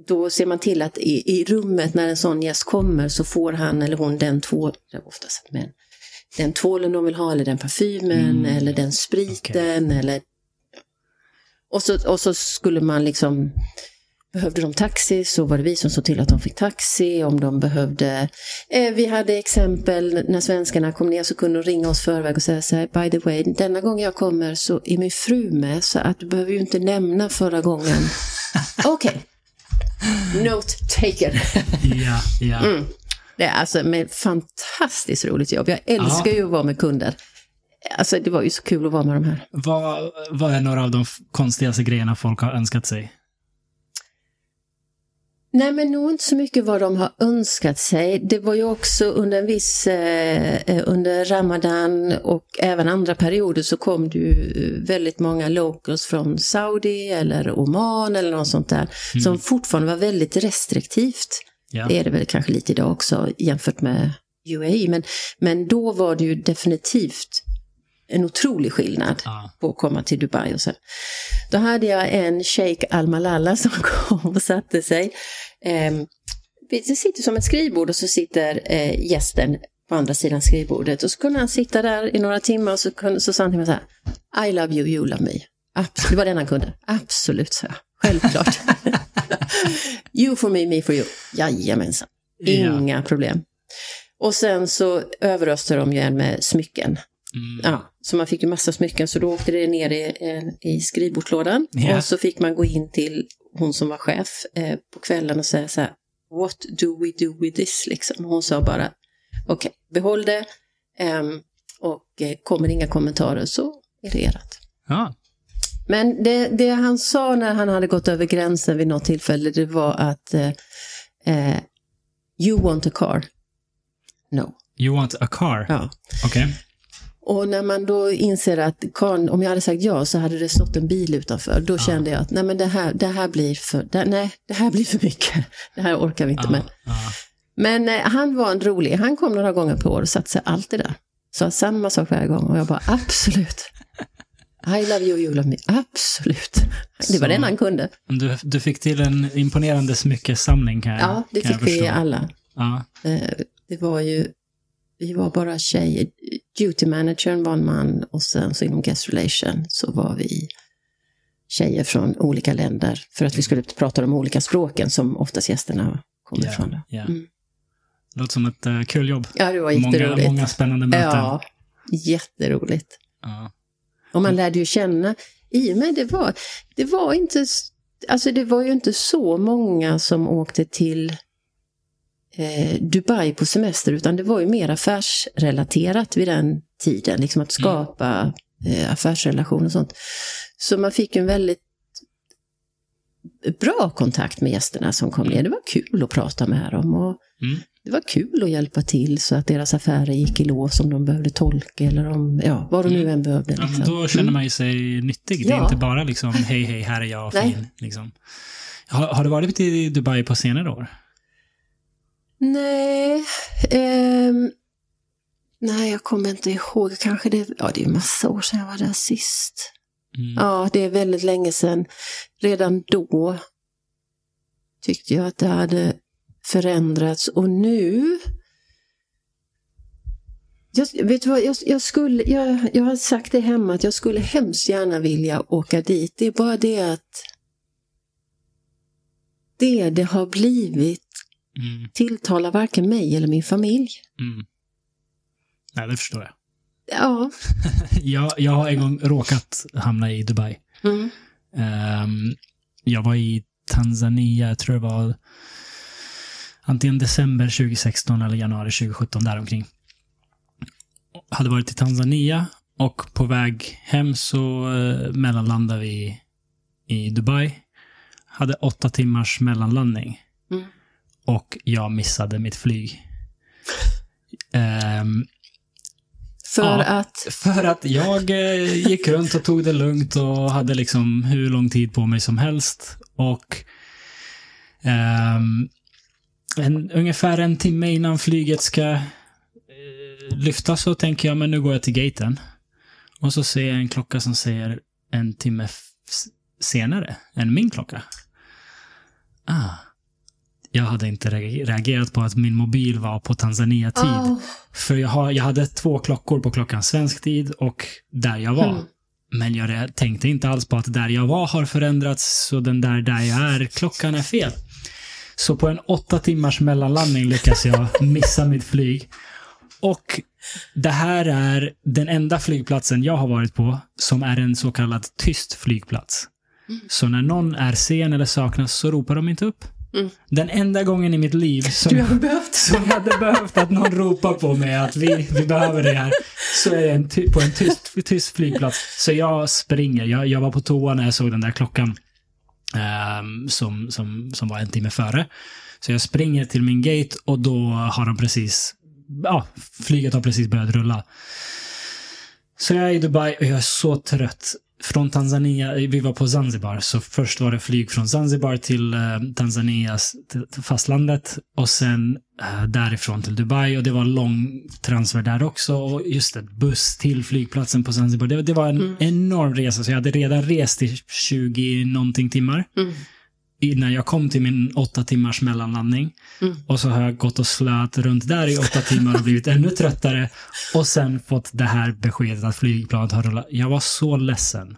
då ser man till att i, i rummet när en sån gäst kommer så får han eller hon den tvål, oftast män, den tvålen de vill ha eller den parfymen Mm. eller den spriten eller och så, och så skulle man liksom Behövde de taxi så var det vi som såg till att de fick taxi. Om de behövde... Eh, vi hade exempel när svenskarna kom ner så kunde de ringa oss förväg och säga så här, by the way, denna gång jag kommer så är min fru med så att du behöver ju inte nämna förra gången. Okej. Note taken. Ja, ja. Mm. Det är alltså med fantastiskt roligt jobb. Jag älskar Ja. ju att vara med kunder. Alltså det var ju så kul att vara med de här. Vad, vad är några av de konstigaste grejerna folk har önskat sig? Nej, men nog inte så mycket vad de har önskat sig. Det var ju också under en viss, eh, eh, under Ramadan och även andra perioder så kom det ju väldigt många locals från Saudi eller Oman eller något sånt där. Som fortfarande var väldigt restriktivt. Ja. Det är det väl kanske lite idag också jämfört med UAE. Men, men då var det ju definitivt en otrolig skillnad Ja. på att komma till Dubai och så. Då hade jag en Sheikh Al-Malala som kom och satte sig. Ehm, det sitter som ett skrivbord och så sitter eh, gästen på andra sidan skrivbordet. Och så kunde han sitta där i några timmar och så, kunde, så sa han till mig så här. I love you, you love me. Absolut. Det var den han kunde. Absolut, sa jag. Självklart. you for me, me for you. Jajamensan. Ja. Inga problem. Och sen så överröstade de ju en med smycken. Mm. Ja, så man fick ju massa smycken så då åkte det ner i, eh, i skrivbordslådan. Ja. Och så fick man gå in till hon som var chef eh, på kvällen och säga så här, What do we do with this? Liksom. Hon sa bara, okej, behåll det. ehm, och eh, kommer inga kommentarer så är det ert. Ja. Men det, det han sa när han hade gått över gränsen vid något tillfälle, det var att eh, eh, You want a car? No. You want a car? Ja. Okej. Och när man då inser att karln, om jag hade sagt ja så hade det stått en bil utanför. Då kände jag att nej men det här, det här blir för, det, nej det här blir för mycket. Det här orkar vi inte med. Ja. Ja. Men eh, han var en rolig, han kom några gånger per år och satte sig alltid där. Sa samma sak varje gång och jag bara absolut. I love you, you love me. Absolut. Det var den han kunde. Du, du fick till en imponerande smyckesamling kan jag Ja, det kan fick vi alla. Ja. Eh, Det var ju, vi var bara tjejer. Duty managern var en man och sen så inom guest relation så var vi tjejer från olika länder. För att vi skulle prata de olika språken som oftast gästerna kommer Ja, ifrån. ja. Mm. Låter som ett uh, kul jobb. Ja, det var Många, jätteroligt. många spännande möten. Ja, jätteroligt. Ja. Och man lärde ju känna, i och med det var, det var inte, alltså det var ju inte så många som åkte till eh, Dubai på semester, utan det var ju mer affärsrelaterat vid den tiden. Liksom att skapa eh, affärsrelationer och sånt. Så man fick en väldigt bra kontakt med gästerna som kom ner. Det var kul att prata med dem. Och Mm. Det var kul att hjälpa till så att deras affärer gick i lås om de behövde tolka eller om, ja, vad de nu än behövde. Ja, Liksom. då känner man ju sig nyttig. Det är Ja. inte bara liksom, hej, hej, här är jag, fin. Liksom. Har, har du varit i Dubai på senare år? Nej, ehm, nej, jag kommer inte ihåg. Kanske det, ja det är massa år sedan jag var där sist. Mm. Ja, det är väldigt länge sedan. Redan då tyckte jag att det hade förändrats och nu jag, vet du vad, jag, jag, skulle, jag, jag har sagt det hemma att jag skulle hemskt gärna vilja åka dit. Det är bara det att det det har blivit Mm. tilltalar varken mig eller min familj. Mm. Nej, det förstår jag. Ja. jag. Jag har en gång råkat hamna i Dubai. Mm. Ehm, jag var i Tanzania, jag tror det var antingen december 2016 eller januari 2017, däromkring. Hade varit i Tanzania och på väg hem så eh, mellanlandade vi i Dubai. Hade åtta timmars mellanlandning. Mm. Och jag missade mitt flyg. Ehm, För Ja. att, för att jag eh, gick runt och tog det lugnt och hade liksom hur lång tid på mig som helst. Och ehm, en, ungefär en timme innan flyget ska eh, lyfta så tänker jag, men nu går jag till gaten. Och så ser jag en klocka som säger en timme senare än min klocka. Ah. Jag hade inte re- reagerat på att min mobil var på Tanzania-tid. Åh. För jag, har, jag hade två klockor på klockan svensk tid och där jag var. Mm. Men jag tänkte inte alls på att där jag var har förändrats, så den där där jag är, klockan är fel. Så på en åtta timmars mellanlandning lyckas jag missa mitt flyg. Och det här är den enda flygplatsen jag har varit på som är en så kallad tyst flygplats. Så när någon är sen eller saknas så ropar de inte upp. Mm. Den enda gången i mitt liv som, du har behövt. som jag hade behövt att någon ropar på mig att vi, vi behöver det här, så är det en ty, på en tyst, tyst flygplats. Så jag springer. Jag, jag var på toa när jag såg den där klockan ehm, som, som, som var en timme före. Så jag springer till min gate och då har de precis, ja, flyget har precis börjat rulla. Så jag är i Dubai och jag är så trött. Från Tanzania, vi var på Zanzibar, så först var det flyg från Zanzibar till eh, Tanzanias till, fastlandet och sen eh, därifrån till Dubai. Och det var lång transfer där också. Och just det, buss till flygplatsen på Zanzibar. Det, det var en enorm resa. Så jag hade redan rest i 20 någonting timmar. Mm. Innan jag kom till min åtta timmars mellanlandning. Mm. Och så har jag gått och slöt runt där i åtta timmar och blivit ännu tröttare. Och sen fått det här beskedet att flygplanet har rullat. Jag var så ledsen.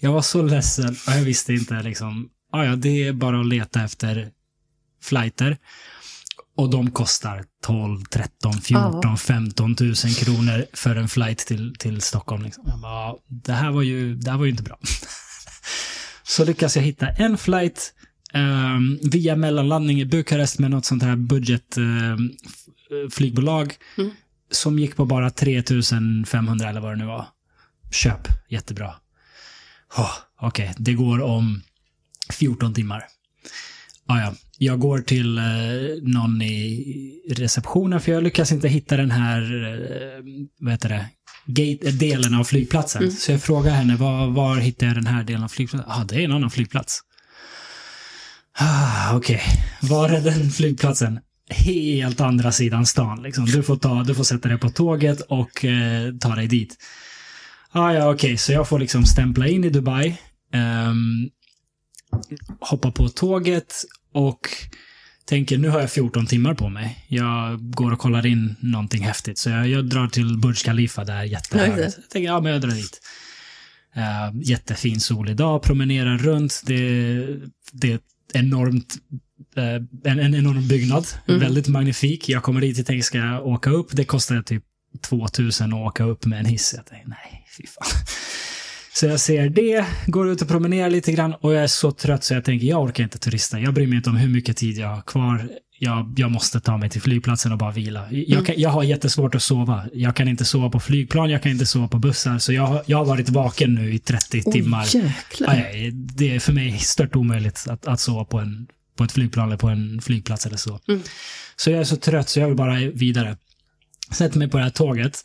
Jag var så ledsen och jag visste inte liksom, ah, ja, det är bara att leta efter flighter. Och de kostar 12, 13, 14, Ja. 15 tusen kronor för en flight till, till Stockholm. Liksom. Jag bara, "Ja, det, här var ju, det här var ju inte bra. så lyckas jag hitta en flight ehm, via mellanlandning i Bukarest med något sånt här budgetflygbolag Mm. som gick på bara 3500 eller vad det nu var. Köp, jättebra. Oh, Okej, det går om 14 timmar. Ah, ja. Jag går till eh, någon i receptionen för jag lyckas inte hitta den här, eh, vad heter det, gate, eh, delen av flygplatsen. Mm. Så jag frågar henne, var, var hittar jag den här delen av flygplatsen? Ja, ah, det är en annan flygplats. Ah, Okej, var är den flygplatsen? Helt andra sidan stan. Liksom. Du, får ta, du får sätta dig på tåget och eh, ta dig dit. Ah, ja, okej, så jag får liksom stämpla in i Dubai. ehm, hoppa på tåget och tänker nu har jag 14 timmar på mig. Jag går och kollar in någonting häftigt. Så jag, jag drar till Burj Khalifa där jättehögt. Jag tänker, ja men jag drar dit. Uh, jättefin solig dag, promenerar runt. Det, det är enormt eh, en, en enorm byggnad. Mm. Väldigt magnifik. Jag kommer dit och tänker, ska jag åka upp? Det kostar typ 2000 att åka upp med en hiss. Jag tänker, nej, fy fan. Så jag ser det, går ut och promenerar lite grann och jag är så trött så jag tänker, jag orkar inte turista. Jag bryr mig inte om hur mycket tid jag har kvar. Jag, jag måste ta mig till flygplatsen och bara vila. Jag, Mm. kan, jag har jättesvårt att sova. Jag kan inte sova på flygplan, jag kan inte sova på bussar. Så jag, jag har varit vaken nu i 30 timmar. Oj, jäklar. Aj, det är för mig stört omöjligt att, att sova på, en, på ett flygplan eller på en flygplats eller så. Mm. Så jag är så trött så jag vill bara vidare. Sätter mig på det här tåget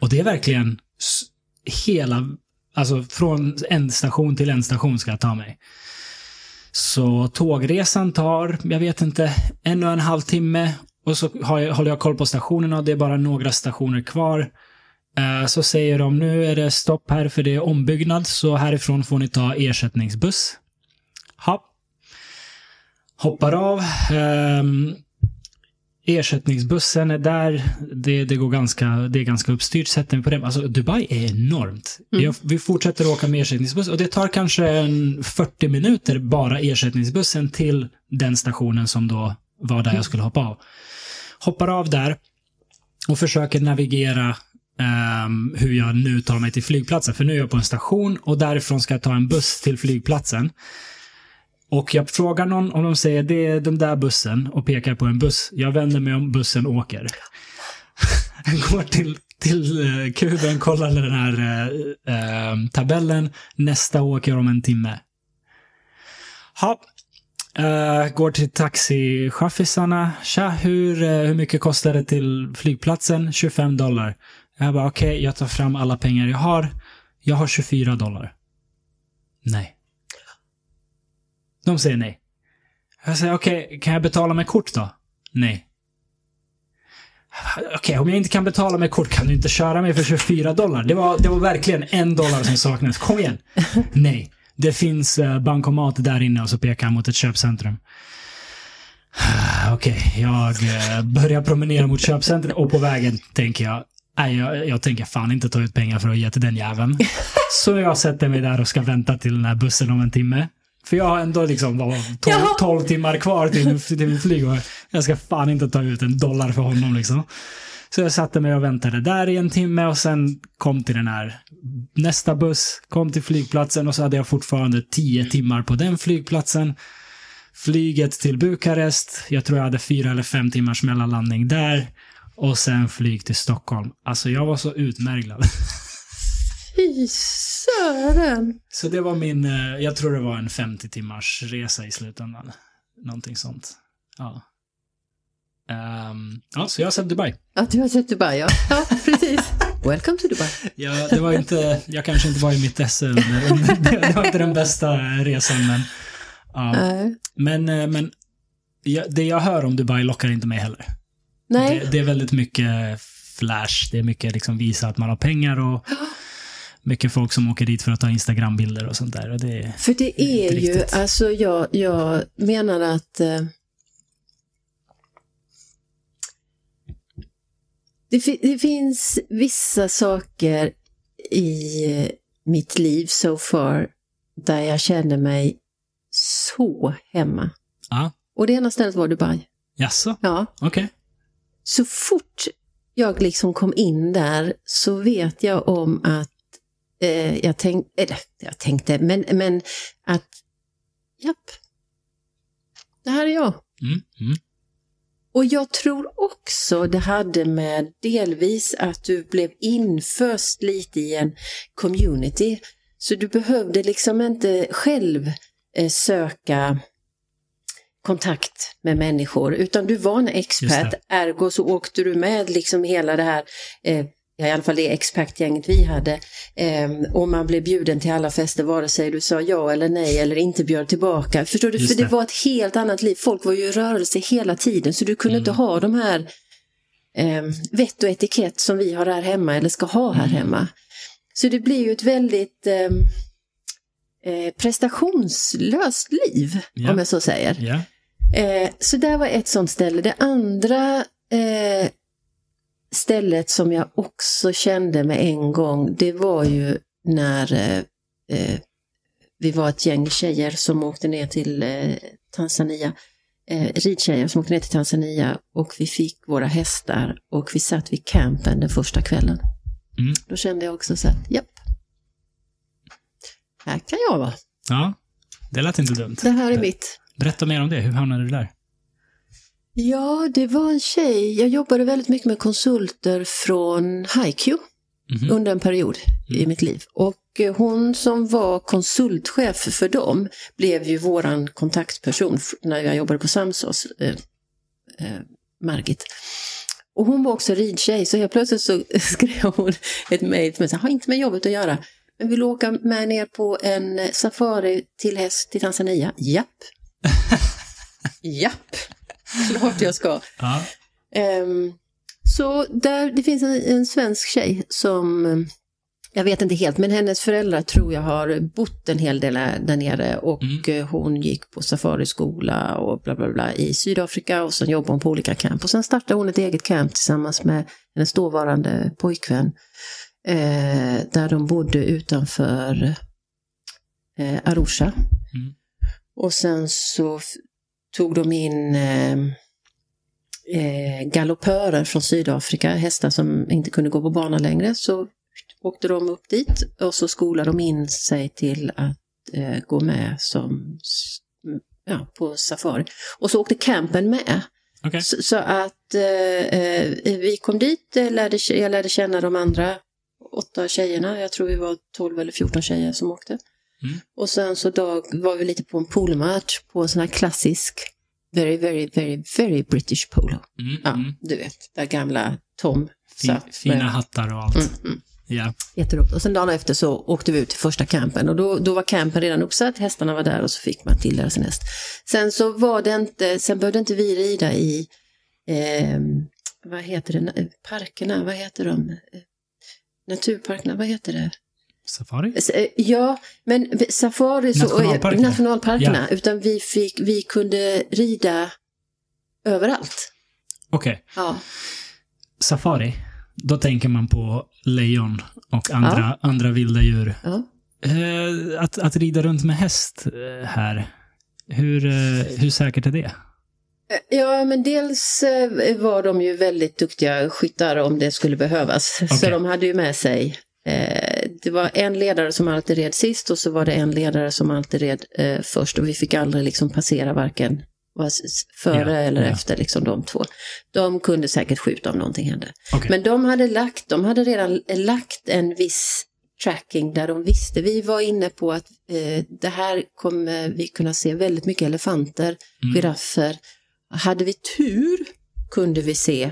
och det är verkligen hela, alltså från en station till en station ska jag ta mig. Så tågresan tar, jag vet inte, en och en halv timme och så har jag, håller jag koll på stationerna. Det är bara några stationer kvar. Eh, så säger de nu är det stopp här för det är ombyggnad så härifrån får ni ta ersättningsbuss. Ha. Hoppar av. Ehm, Ersättningsbussen är där. Det, det, går ganska, det är ganska uppstyrt. Sätter på den. Alltså Dubai är enormt. Mm. Jag, vi fortsätter åka med ersättningsbuss och det tar kanske en 40 minuter bara ersättningsbussen till den stationen som då var där jag skulle hoppa av. Hoppar av där och försöker navigera ehm, hur jag nu tar mig till flygplatsen. För nu är jag på en station och därifrån ska jag ta en buss till flygplatsen. Och jag frågar någon om de säger det är den där bussen och pekar på en buss. Jag vänder mig om bussen åker. Går till, till eh, kuben, kollar den här eh, eh, tabellen. Nästa åker om en timme. Ha. Eh, går till taxichaffisarna. Tja, hur, eh, hur mycket kostar det till flygplatsen? 25 dollar. Jag bara okej, jag tar fram alla pengar jag har. Jag har 24 dollar. Nej. De säger nej. Jag säger okej, kan jag betala med kort då? Nej. Okej, om jag inte kan betala med kort kan du inte köra mig för 24 dollar. Det var, det var verkligen en dollar som saknades. Kom igen. Nej. Det finns eh, bankomat där inne och så pekar han mot ett köpcentrum. Okej, jag eh, börjar promenera mot köpcentrum och på vägen tänker jag, nej, jag, jag tänker fan inte ta ut pengar för att ge till den jäveln. Så jag sätter mig där och ska vänta till den här bussen om en timme. För jag har ändå liksom vad, 12, Ja. 12 timmar kvar till, till min flyg och jag ska fan inte ta ut en dollar för honom liksom. Så jag satte mig och väntade där i en timme och sen kom till den här nästa buss, kom till flygplatsen och så hade jag fortfarande 10 timmar på den flygplatsen. Flyget till Bukarest, jag tror jag hade fyra eller fem timmars mellanlandning där. Och sen flyg till Stockholm. Alltså jag var så utmärglad. Fy sören. Så det var min, eh, jag tror det var en 50 timmars resa i slutändan. Någonting sånt. Ja. Ehm, ja, så jag har sett Dubai. Ja, du har sett Dubai, ja. Ja, precis. Welcome to Dubai. Ja, det var inte, jag kanske inte var i mitt esse under, det var inte den bästa resan men. Ja. Nej. Men, eh, men det jag hör om Dubai lockar inte mig heller. Nej. Det, det är väldigt mycket flash, det är mycket liksom visa att man har pengar och mycket folk som åker dit för att ta Instagram-bilder och sånt där. Och det, För det är Inte ju, riktigt. alltså jag, jag menar att eh, det, fi- det finns vissa saker i mitt liv so far där jag känner mig så hemma. ja, Och det ena stället var Dubai. jaså, Ja, okej. så fort jag liksom kom in där så vet jag om att eh, jag, tänk, eller, jag tänkte, men, men att japp, det här är jag. Mm, mm, Och jag tror också det hade med delvis att du blev inföst lite i en community. Så du behövde liksom inte själv eh, söka kontakt med människor, utan du var en expert, ergo så åkte du med liksom hela det här, eh, ja, i alla fall det expertgänget vi hade, eh, och man blev bjuden till alla fester vare sig du sa ja eller nej eller inte bjöd tillbaka. Förstår du? Just För det var ett helt annat liv, folk var ju i rörelse hela tiden, så du kunde inte ha de här eh, vett och etikett som vi har här hemma eller ska ha här hemma. Så det blir ju ett väldigt eh, eh, prestationslöst liv, Ja. om jag så säger. ja. Eh, så där var ett sånt ställe. Det andra eh, stället som jag också kände med en gång, det var ju när eh, eh, vi var ett gäng tjejer som åkte ner till eh, Tanzania. Eh, ridtjejer som åkte ner till Tanzania och vi fick våra hästar och vi satt vid campen den första kvällen. Mm. Då kände jag också så att, japp. Här kan jag vara. ja, det lät inte dumt. Det här är mitt. Berätta mer om det, hur hamnade du där? Ja, det var en tjej. Jag jobbade väldigt mycket med konsulter från HiQ Mhm. under en period i Mm. mitt liv. Och eh, hon som var konsultchef för dem blev ju våran kontaktperson när jag jobbade på Samsås, eh, eh, Margit. Och hon var också ridtjej, så helt plötsligt så skrev hon ett mejl till mig, har inte med jobbet att göra, men vill åka med ner på en eh, safari till häst till Tanzania? Japp. Japp, klart jag ska. Ja. Ehm, så där, det finns en, en svensk tjej som, eh, jag vet inte helt, men hennes föräldrar tror jag har bott en hel del där nere och Mm. eh, hon gick på safariskola och bla bla bla i Sydafrika och sen jobbade hon på olika camp och sen startade hon ett eget camp tillsammans med hennes dåvarande pojkvän eh, där de bodde utanför eh, Arusha. Mm. Och sen så tog de in eh, eh, galoppörer från Sydafrika, hästar som inte kunde gå på bana längre. Så åkte de upp dit och så skolade de in sig till att eh, gå med som ja, på safari. Och så åkte campen med. Okej. Så, så att eh, eh, vi kom dit, eh, lärde, jag lärde känna de andra åtta tjejerna. Jag tror vi var 12 eller 14 tjejer som åkte. Mm. Och sen så dag var vi lite på en polomatch på en sån här klassisk, very, very, very, very British polo. Mm, Ja, mm. du vet, där gamla Tom Fi- satt. Fina med- hattar och allt. Mm, mm. Ja. Jätteroligt. Och sen dagen efter så åkte vi ut till första campen och då, då var campen redan uppsatt, hästarna var där och så fick man tilldela sin häst. Sen så var det inte, sen behövde inte vi rida i, eh, vad heter det, parkerna, vad heter de? Naturparkerna, vad heter det? Safari? Eh, Ja, men safari så, Nationalparkerna. nationalparkerna, utan vi, fick, vi kunde rida överallt. Okej. Ja. Safari. Då tänker man på lejon och andra, andra vilda djur. Ja. Eh, att, att rida runt med häst eh, här, hur, hur säkert är det? Ja, men dels var de ju väldigt duktiga skyttar om det skulle behövas. Så Okej. de hade ju med sig, det var en ledare som alltid red sist och så var det en ledare som alltid red eh, först och vi fick aldrig liksom passera varken före Ja, eller ja. efter liksom de två. De kunde säkert skjuta om någonting hände. Okej. Men de hade, lagt, de hade redan lagt en viss tracking där de visste. Vi var inne på att eh, det här kommer vi kunna se väldigt mycket elefanter, Mm. giraffer. Hade vi tur kunde vi se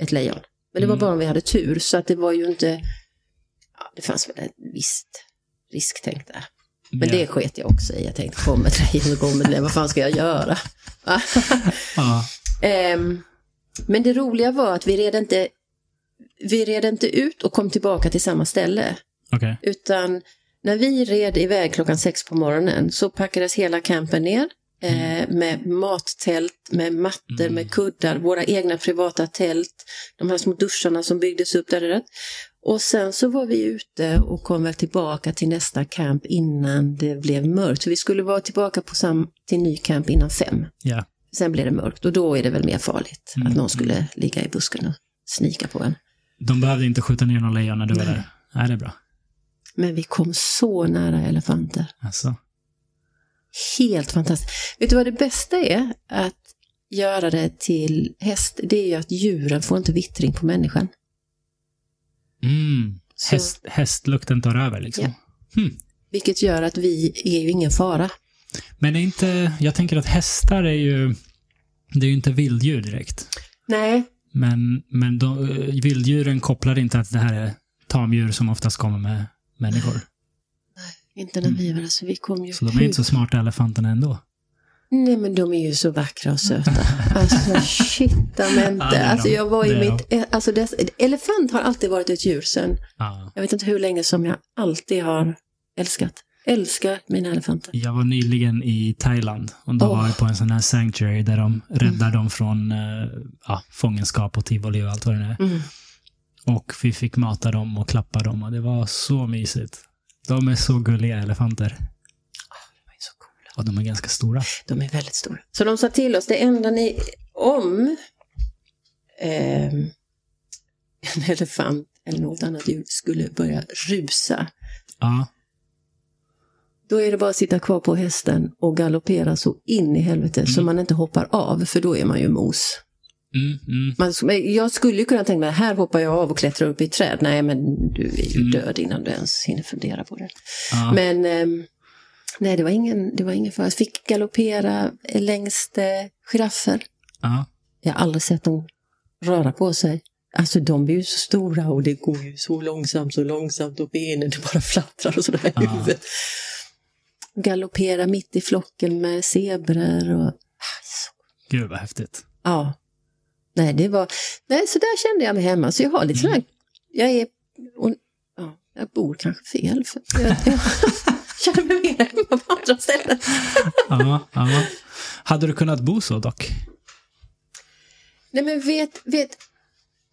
ett lejon. Men det var Mm. bara om vi hade tur, så att det var ju inte... Det fanns väl ett visst risktänk där. Men Ja. det sket jag också i. Jag tänkte, kommer så kommer det, vad fan ska jag göra? Ja. Ehm, men det roliga var att vi red inte, vi red inte ut och kom tillbaka till samma ställe. Okej. Utan när vi red iväg klockan sex på morgonen så packades hela campen ner. Eh, med mattält, med mattor, Mm. med kuddar, våra egna privata tält, de här små duscharna som byggdes upp där. Och sen så var vi ute och kom väl tillbaka till nästa camp innan det blev mörkt. Så vi skulle vara tillbaka på sam- till ny camp innan fem. Ja. Sen blir det mörkt och då är det väl mer farligt Mm, att någon skulle ligga i busken och snika på en. De behövde inte skjuta ner någon lejon när du var Nej. där? Nej, det är bra. Men vi kom så nära elefanter. Alltså. Helt fantastiskt. Vet du vad det bästa är? Att göra det till häst, det är ju att djuren får inte vittring på människan. Mm. Häst, hästlukten tar över liksom. Ja. Hmm. Vilket gör att vi är ju ingen fara. Men är inte, jag tänker att hästar är ju, det är ju inte vilddjur direkt. Nej. Men, men de, vilddjuren kopplar inte att det här är tamdjur som oftast kommer med människor. Inte när vi var där, så vi kom ju Så de är inte så smarta elefanterna ändå. Nej men de är ju så vackra och söta. Alltså shitamente. Alltså jag var i är mitt, alltså dess, elefant har alltid varit ett djur sen, Ja. jag vet inte hur länge som jag alltid har älskat. Älskar mina elefanter. Jag var nyligen i Thailand och då Åh. var jag på en sån här sanctuary där de räddar dem från eh, ja, fångenskap och tivoli och allt vad det är. Mm. Och vi fick mata dem och klappa dem och det var så mysigt. De är så gulliga elefanter. Och de är ganska stora. De är väldigt stora. Så de sa till oss, det enda ni, om ehm, en elefant eller något annat djur skulle börja rusa, Ja. Då är det bara att sitta kvar på hästen och galoppera så in i helvete så man inte hoppar av, för då är man ju mos. Mm, mm. Man, jag skulle ju kunna tänka mig, här hoppar jag av och klättrar upp i ett träd. Nej, men du är ju Mm. död innan du ens hinner fundera på det. Ja. Men ehm, nej, det var ingen, det var ingen fara. Jag fick galoppera längs eh, giraffer. Ja. Jag har aldrig sett dem röra på sig. Alltså de är ju så stora och det går ju så långsamt, så långsamt och benen det bara flattrar och sådär i huvudet. Galoppera mitt i flocken med zebror och... Gud vad häftigt. Ja. Nej, det var... Nej, så där kände jag mig hemma. Så jag har lite sån här... Jag är... Och, ja, jag bor kanske fel. För jag känner mig mer hemma på andra ställen. Ja, ja. Hade du kunnat bo så dock? Nej, men vet... vet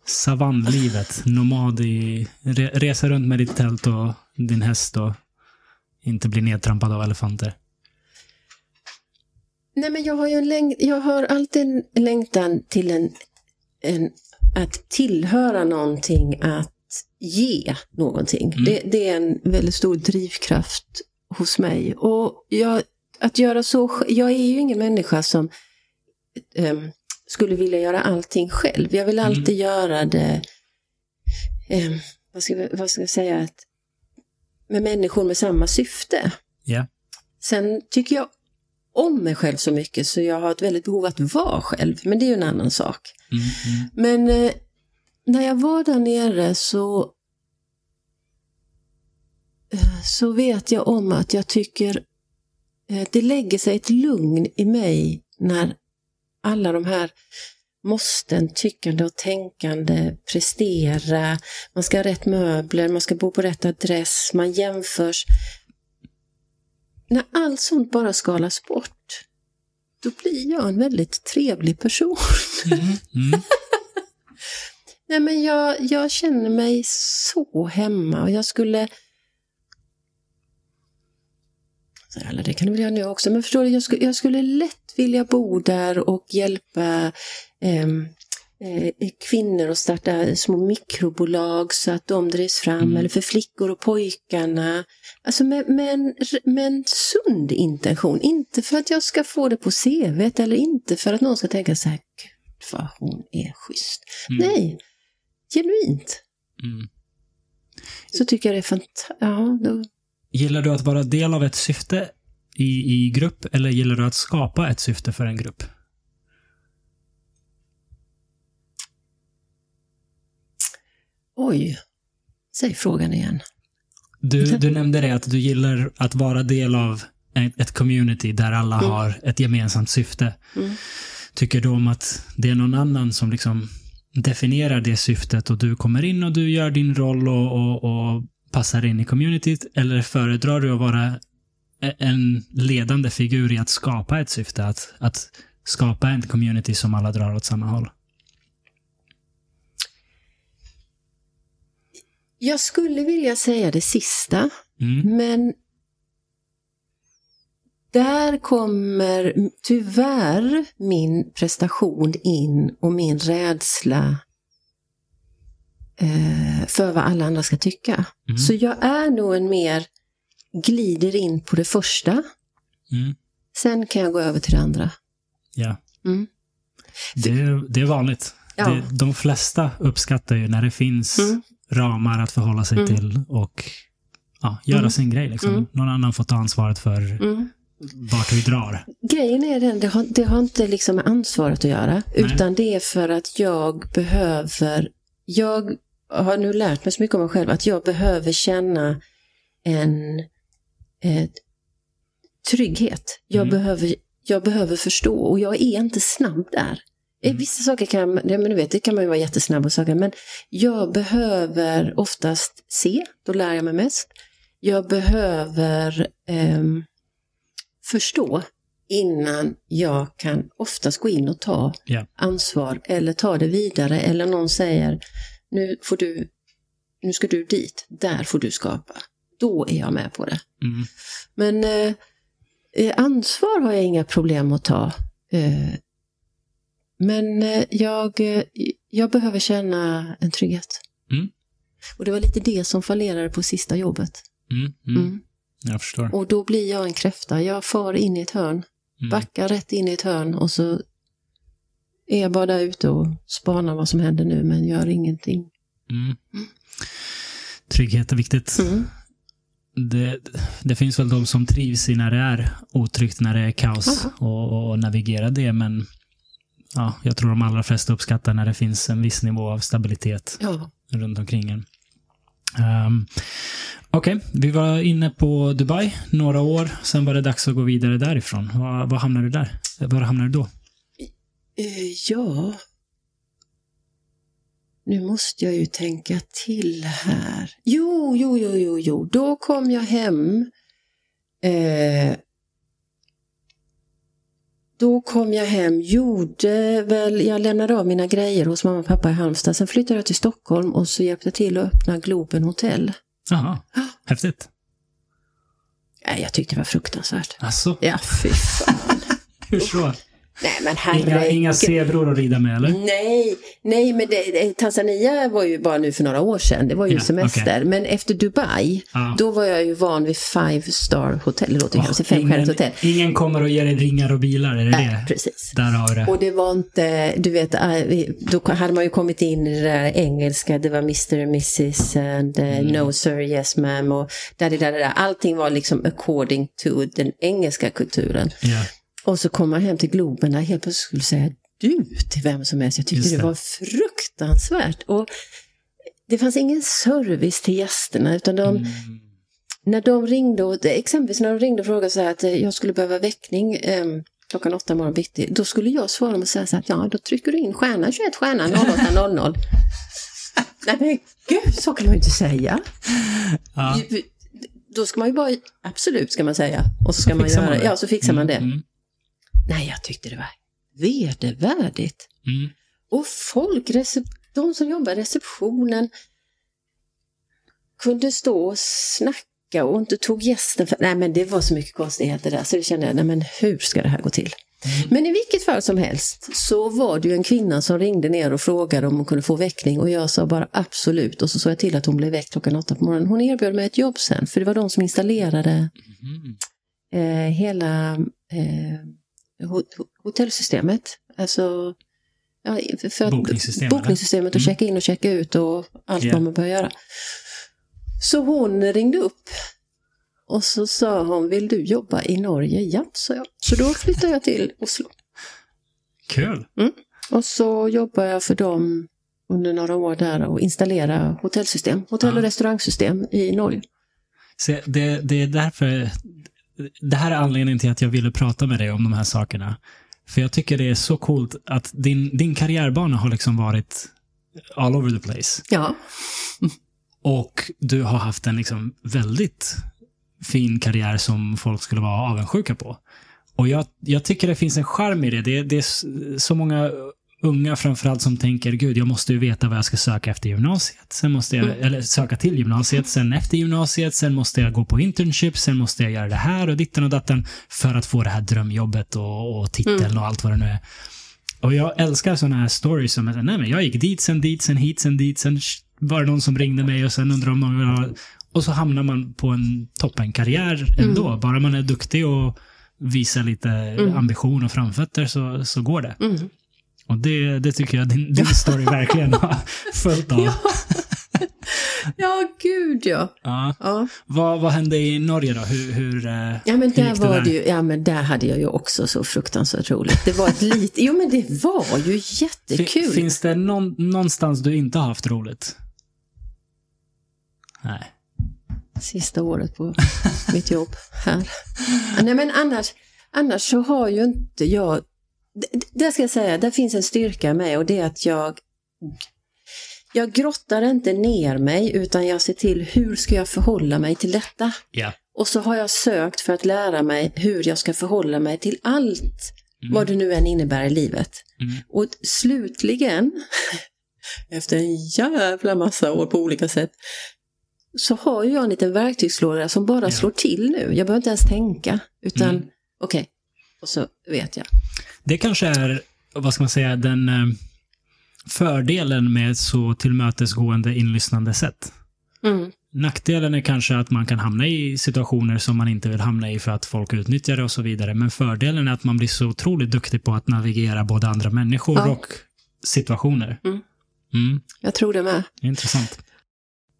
Savannlivet, nomad i... Re, resa runt med ditt tält och din häst och inte bli nedtrampad av elefanter. nej, men jag har ju en läng... Jag har alltid en längtan till en, en... Att tillhöra någonting, att ge någonting. Det, det är en väldigt stor drivkraft hos mig. Och jag, att göra så... Jag är ju ingen människa som ehm, skulle vilja göra allting själv. Jag vill alltid göra det... ehm, vad, ska, vad ska jag säga? Att, med människor med samma syfte. Ja. Sen tycker jag om mig själv så mycket så jag har ett väldigt behov att vara själv. Men det är ju en annan sak. Mm, mm. Men eh, när jag var där nere så så vet jag om att jag tycker eh, det lägger sig ett lugn i mig när alla de här måsten, tyckande och tänkande, prestera, man ska ha rätt möbler, man ska bo på rätt adress, man jämförs. När allt sånt bara skalas bort, då blir jag en väldigt trevlig person. Mm, mm. Nej, men jag, jag känner mig så hemma och jag skulle... Så det kan du väl göra nu också, men förstår du, jag skulle, jag skulle lätt vilja bo där och hjälpa ehm, eh, kvinnor att starta små mikrobolag så att de drivs fram, Mm. eller för flickor och pojkarna. Alltså med, med, en, med en sund intention, inte för att jag ska få det på CV eller inte för att någon ska tänka så här, gud vad hon är schysst. Mm. Nej, genuint. Mm. Så tycker jag det är fantastiskt. Ja, då... Gillar du att vara del av ett syfte i, i grupp eller gillar du att skapa ett syfte för en grupp? Oj, säg frågan igen. Du, du nämnde det att du gillar att vara del av ett, community där alla har ett gemensamt syfte. Mm. Tycker du om att det är någon annan som liksom definierar det syftet och du kommer in och du gör din roll och, och, och passar in i communityt? Eller föredrar du att vara e- en ledande figur i att skapa ett syfte? Att, att skapa en community som alla drar åt samma håll? Jag skulle vilja säga det sista, Mm. men där kommer tyvärr min prestation in och min rädsla eh, för vad alla andra ska tycka. Mm. Så jag är nog en mer glider in på det första, Mm. sen kan jag gå över till det andra. Ja. Mm. Det, är- det är vanligt. Ja. Det, de flesta uppskattar ju när det finns Mm. ramar att förhålla sig Mm. till och ja, göra Mm. sin grej. Liksom. Någon annan får ta ansvaret för vart vi drar. Grejen är den, det har, det har inte liksom med ansvaret att göra, utan det är för att jag behöver, jag har nu lärt mig så mycket om mig själv, att jag behöver känna en eh, trygghet. Jag, Mm. behöver, jag behöver förstå och jag är inte snabb där. Mm. Vissa saker kan, ja, men du vet, det kan man ju vara jättesnabb på saker, men jag behöver oftast se, då lär jag mig mest. Jag behöver ehm, förstå innan jag kan oftast gå in och ta Ja. ansvar eller ta det vidare eller någon säger nu får du, nu ska du dit, där får du skapa. Då är jag med på det. Mm. Men eh, eh, ansvar har jag inga problem att ta. Eh, men eh, jag, eh, jag behöver känna en trygghet. Mm. Och det var lite det som fallerade på sista jobbet. Mm. Mm. Mm. Jag förstår. Och då blir jag en kräfta. Jag far in i ett hörn, Mm. backar rätt in i ett hörn och så är jag bara där ute och spanar vad som händer nu men gör ingenting. Mm. Trygghet är viktigt. Mm. Det, det finns väl de som trivs i när det är otryggt, när det är kaos och, och navigera det, men ja, jag tror de allra flesta uppskattar när det finns en viss nivå av stabilitet Ja. runt omkring en. Um, Okej, vi var inne på Dubai några år, sen var det dags att gå vidare därifrån. Var, var hamnade du där? Var hamnade du då? Eh, ja. Nu måste jag ju tänka till här. Jo, jo, jo, jo, jo. Då kom jag hem. Eh, då kom jag hem, gjorde väl, jag lämnade av mina grejer hos mamma och pappa i Halmstad. Sen flyttade jag till Stockholm och så hjälpte jag till att öppna Globen hotell. Jaha, häftigt. Nej, jag tyckte det var fruktansvärt. Alltså, Ja, fy fan. hur så? Nej, men Inga, herregud. inga zebror att rida med, eller? Nej, nej men det, Tanzania var ju bara nu för några år sedan. Det var ju Ja, semester. okej. Men efter Dubai, Ja. då var jag ju van vid five star hotell. Det låter Ja, hemskt, femstjärnigt hotell. ingen kommer att ge dig ringar och bilar, är det Nej, det? precis. Där har det. Och det var inte, du vet, äh, då hade man ju kommit in i det där engelska, det var Mr. and Mrs. and uh, No sir, yes ma'am och där, där, där, där. Allting var liksom according to den engelska kulturen. Ja. Och så kom man hem till Globen där helt plötsligt skulle säga du till vem som helst. Jag tyckte det. det. var fruktansvärt. Och det fanns ingen service till gästerna utan de, Mm. när de ringde, och, exempelvis när de ringde och frågade så här att eh, jag skulle behöva väckning eh, klockan åtta morgon bitti, då skulle jag svara dem och säga så att ja, då trycker du in stjärna 21 stjärna 0800. Nej men gud, så kan man ju inte säga. Ja. Då ska man ju bara, absolut ska man säga. Och så ska man fixar göra, man det. ja så fixar man det. Mm, mm, Nej, jag tyckte det var vedervärdigt. mm. Och folk, de som jobbar i receptionen, kunde stå och snacka och inte tog gästen för... Nej, men det var så mycket konstigheter där så det kände jag, nej men hur ska det här gå till? Men i vilket fall som helst så var det ju en kvinna som ringde ner och frågade om hon kunde få väckning och jag sa bara absolut och så såg jag till att hon blev väckt klockan åtta på morgonen. Hon erbjöd mig ett jobb sen för det var de som installerade Mm. eh, hela eh, hotellsystemet. Alltså ja, för- Bokningssystemet, bokningssystemet och Mm. checka in och checka ut och allt Ja. vad man bör göra. Så hon ringde upp och så sa hon, vill du jobba i Norge? Ja, sa jag. Så då flyttade jag till Oslo. Kul. Och så jobbade jag för dem under några år där och installera hotellsystem, hotell och Ja. restaurangsystem i Norge. Så det, det är därför... Det här är anledningen till att jag ville prata med dig om de här sakerna. För jag tycker det är så coolt att din, din karriärbana har liksom varit all over the place. Ja, Och du har haft en liksom väldigt fin karriär som folk skulle vara avundsjuka på. Och jag, jag tycker det finns en charm i det. det. Det är så många unga framförallt som tänker, gud, jag måste ju veta vad jag ska söka efter gymnasiet. Sen måste jag, eller söka till gymnasiet, sen efter gymnasiet, sen måste jag gå på internship, sen måste jag göra det här och ditten och datten för att få det här drömjobbet och, och titeln och allt vad det nu är. Och jag älskar sådana här stories som nej men jag gick dit, sen dit, sen hit, sen dit, sen var det någon som ringde mig och sen undrade om någon vill ha... Och så hamnar man på en toppenkarriär ändå. Bara man är duktig och visar lite ambition och framfötter så, så går det. Mm. Och det, det tycker jag din, din story verkligen har följt av. Ja. ja, gud ja. Ja. ja. Vad, vad hände i Norge då? Hur, hur, eh, Ja men hur där gick var där? det ju, ja men där hade jag ju också så fruktansvärt roligt. Det var ett litet, jo men det var ju Fin- jättekul. Finns det någon, någonstans du inte har haft roligt? Nej. Sista året på mitt jobb här. Nej men annars, annars så har ju inte jag, där ska jag säga, där finns en styrka med och det är att jag jag grottar inte ner mig utan jag ser till hur ska jag förhålla mig till detta. Ja. Och så har jag sökt för att lära mig hur jag ska förhålla mig till allt Mm. vad det nu än innebär i livet. Mm. Och slutligen, efter en jävla massa år på olika sätt, så har jag en liten verktygslåda som bara Ja. slår till nu. Jag behöver inte ens tänka, utan Mm. okej, och så vet jag. Det kanske är, vad ska man säga, den eh, fördelen med så tillmötesgående inlyssnande sätt. Mm. Nackdelen är kanske att man kan hamna i situationer som man inte vill hamna i för att folk utnyttjar det och så vidare. Men fördelen är att man blir så otroligt duktig på att navigera både andra människor Ja. och situationer. Mm. Mm, Jag tror det med. intressant.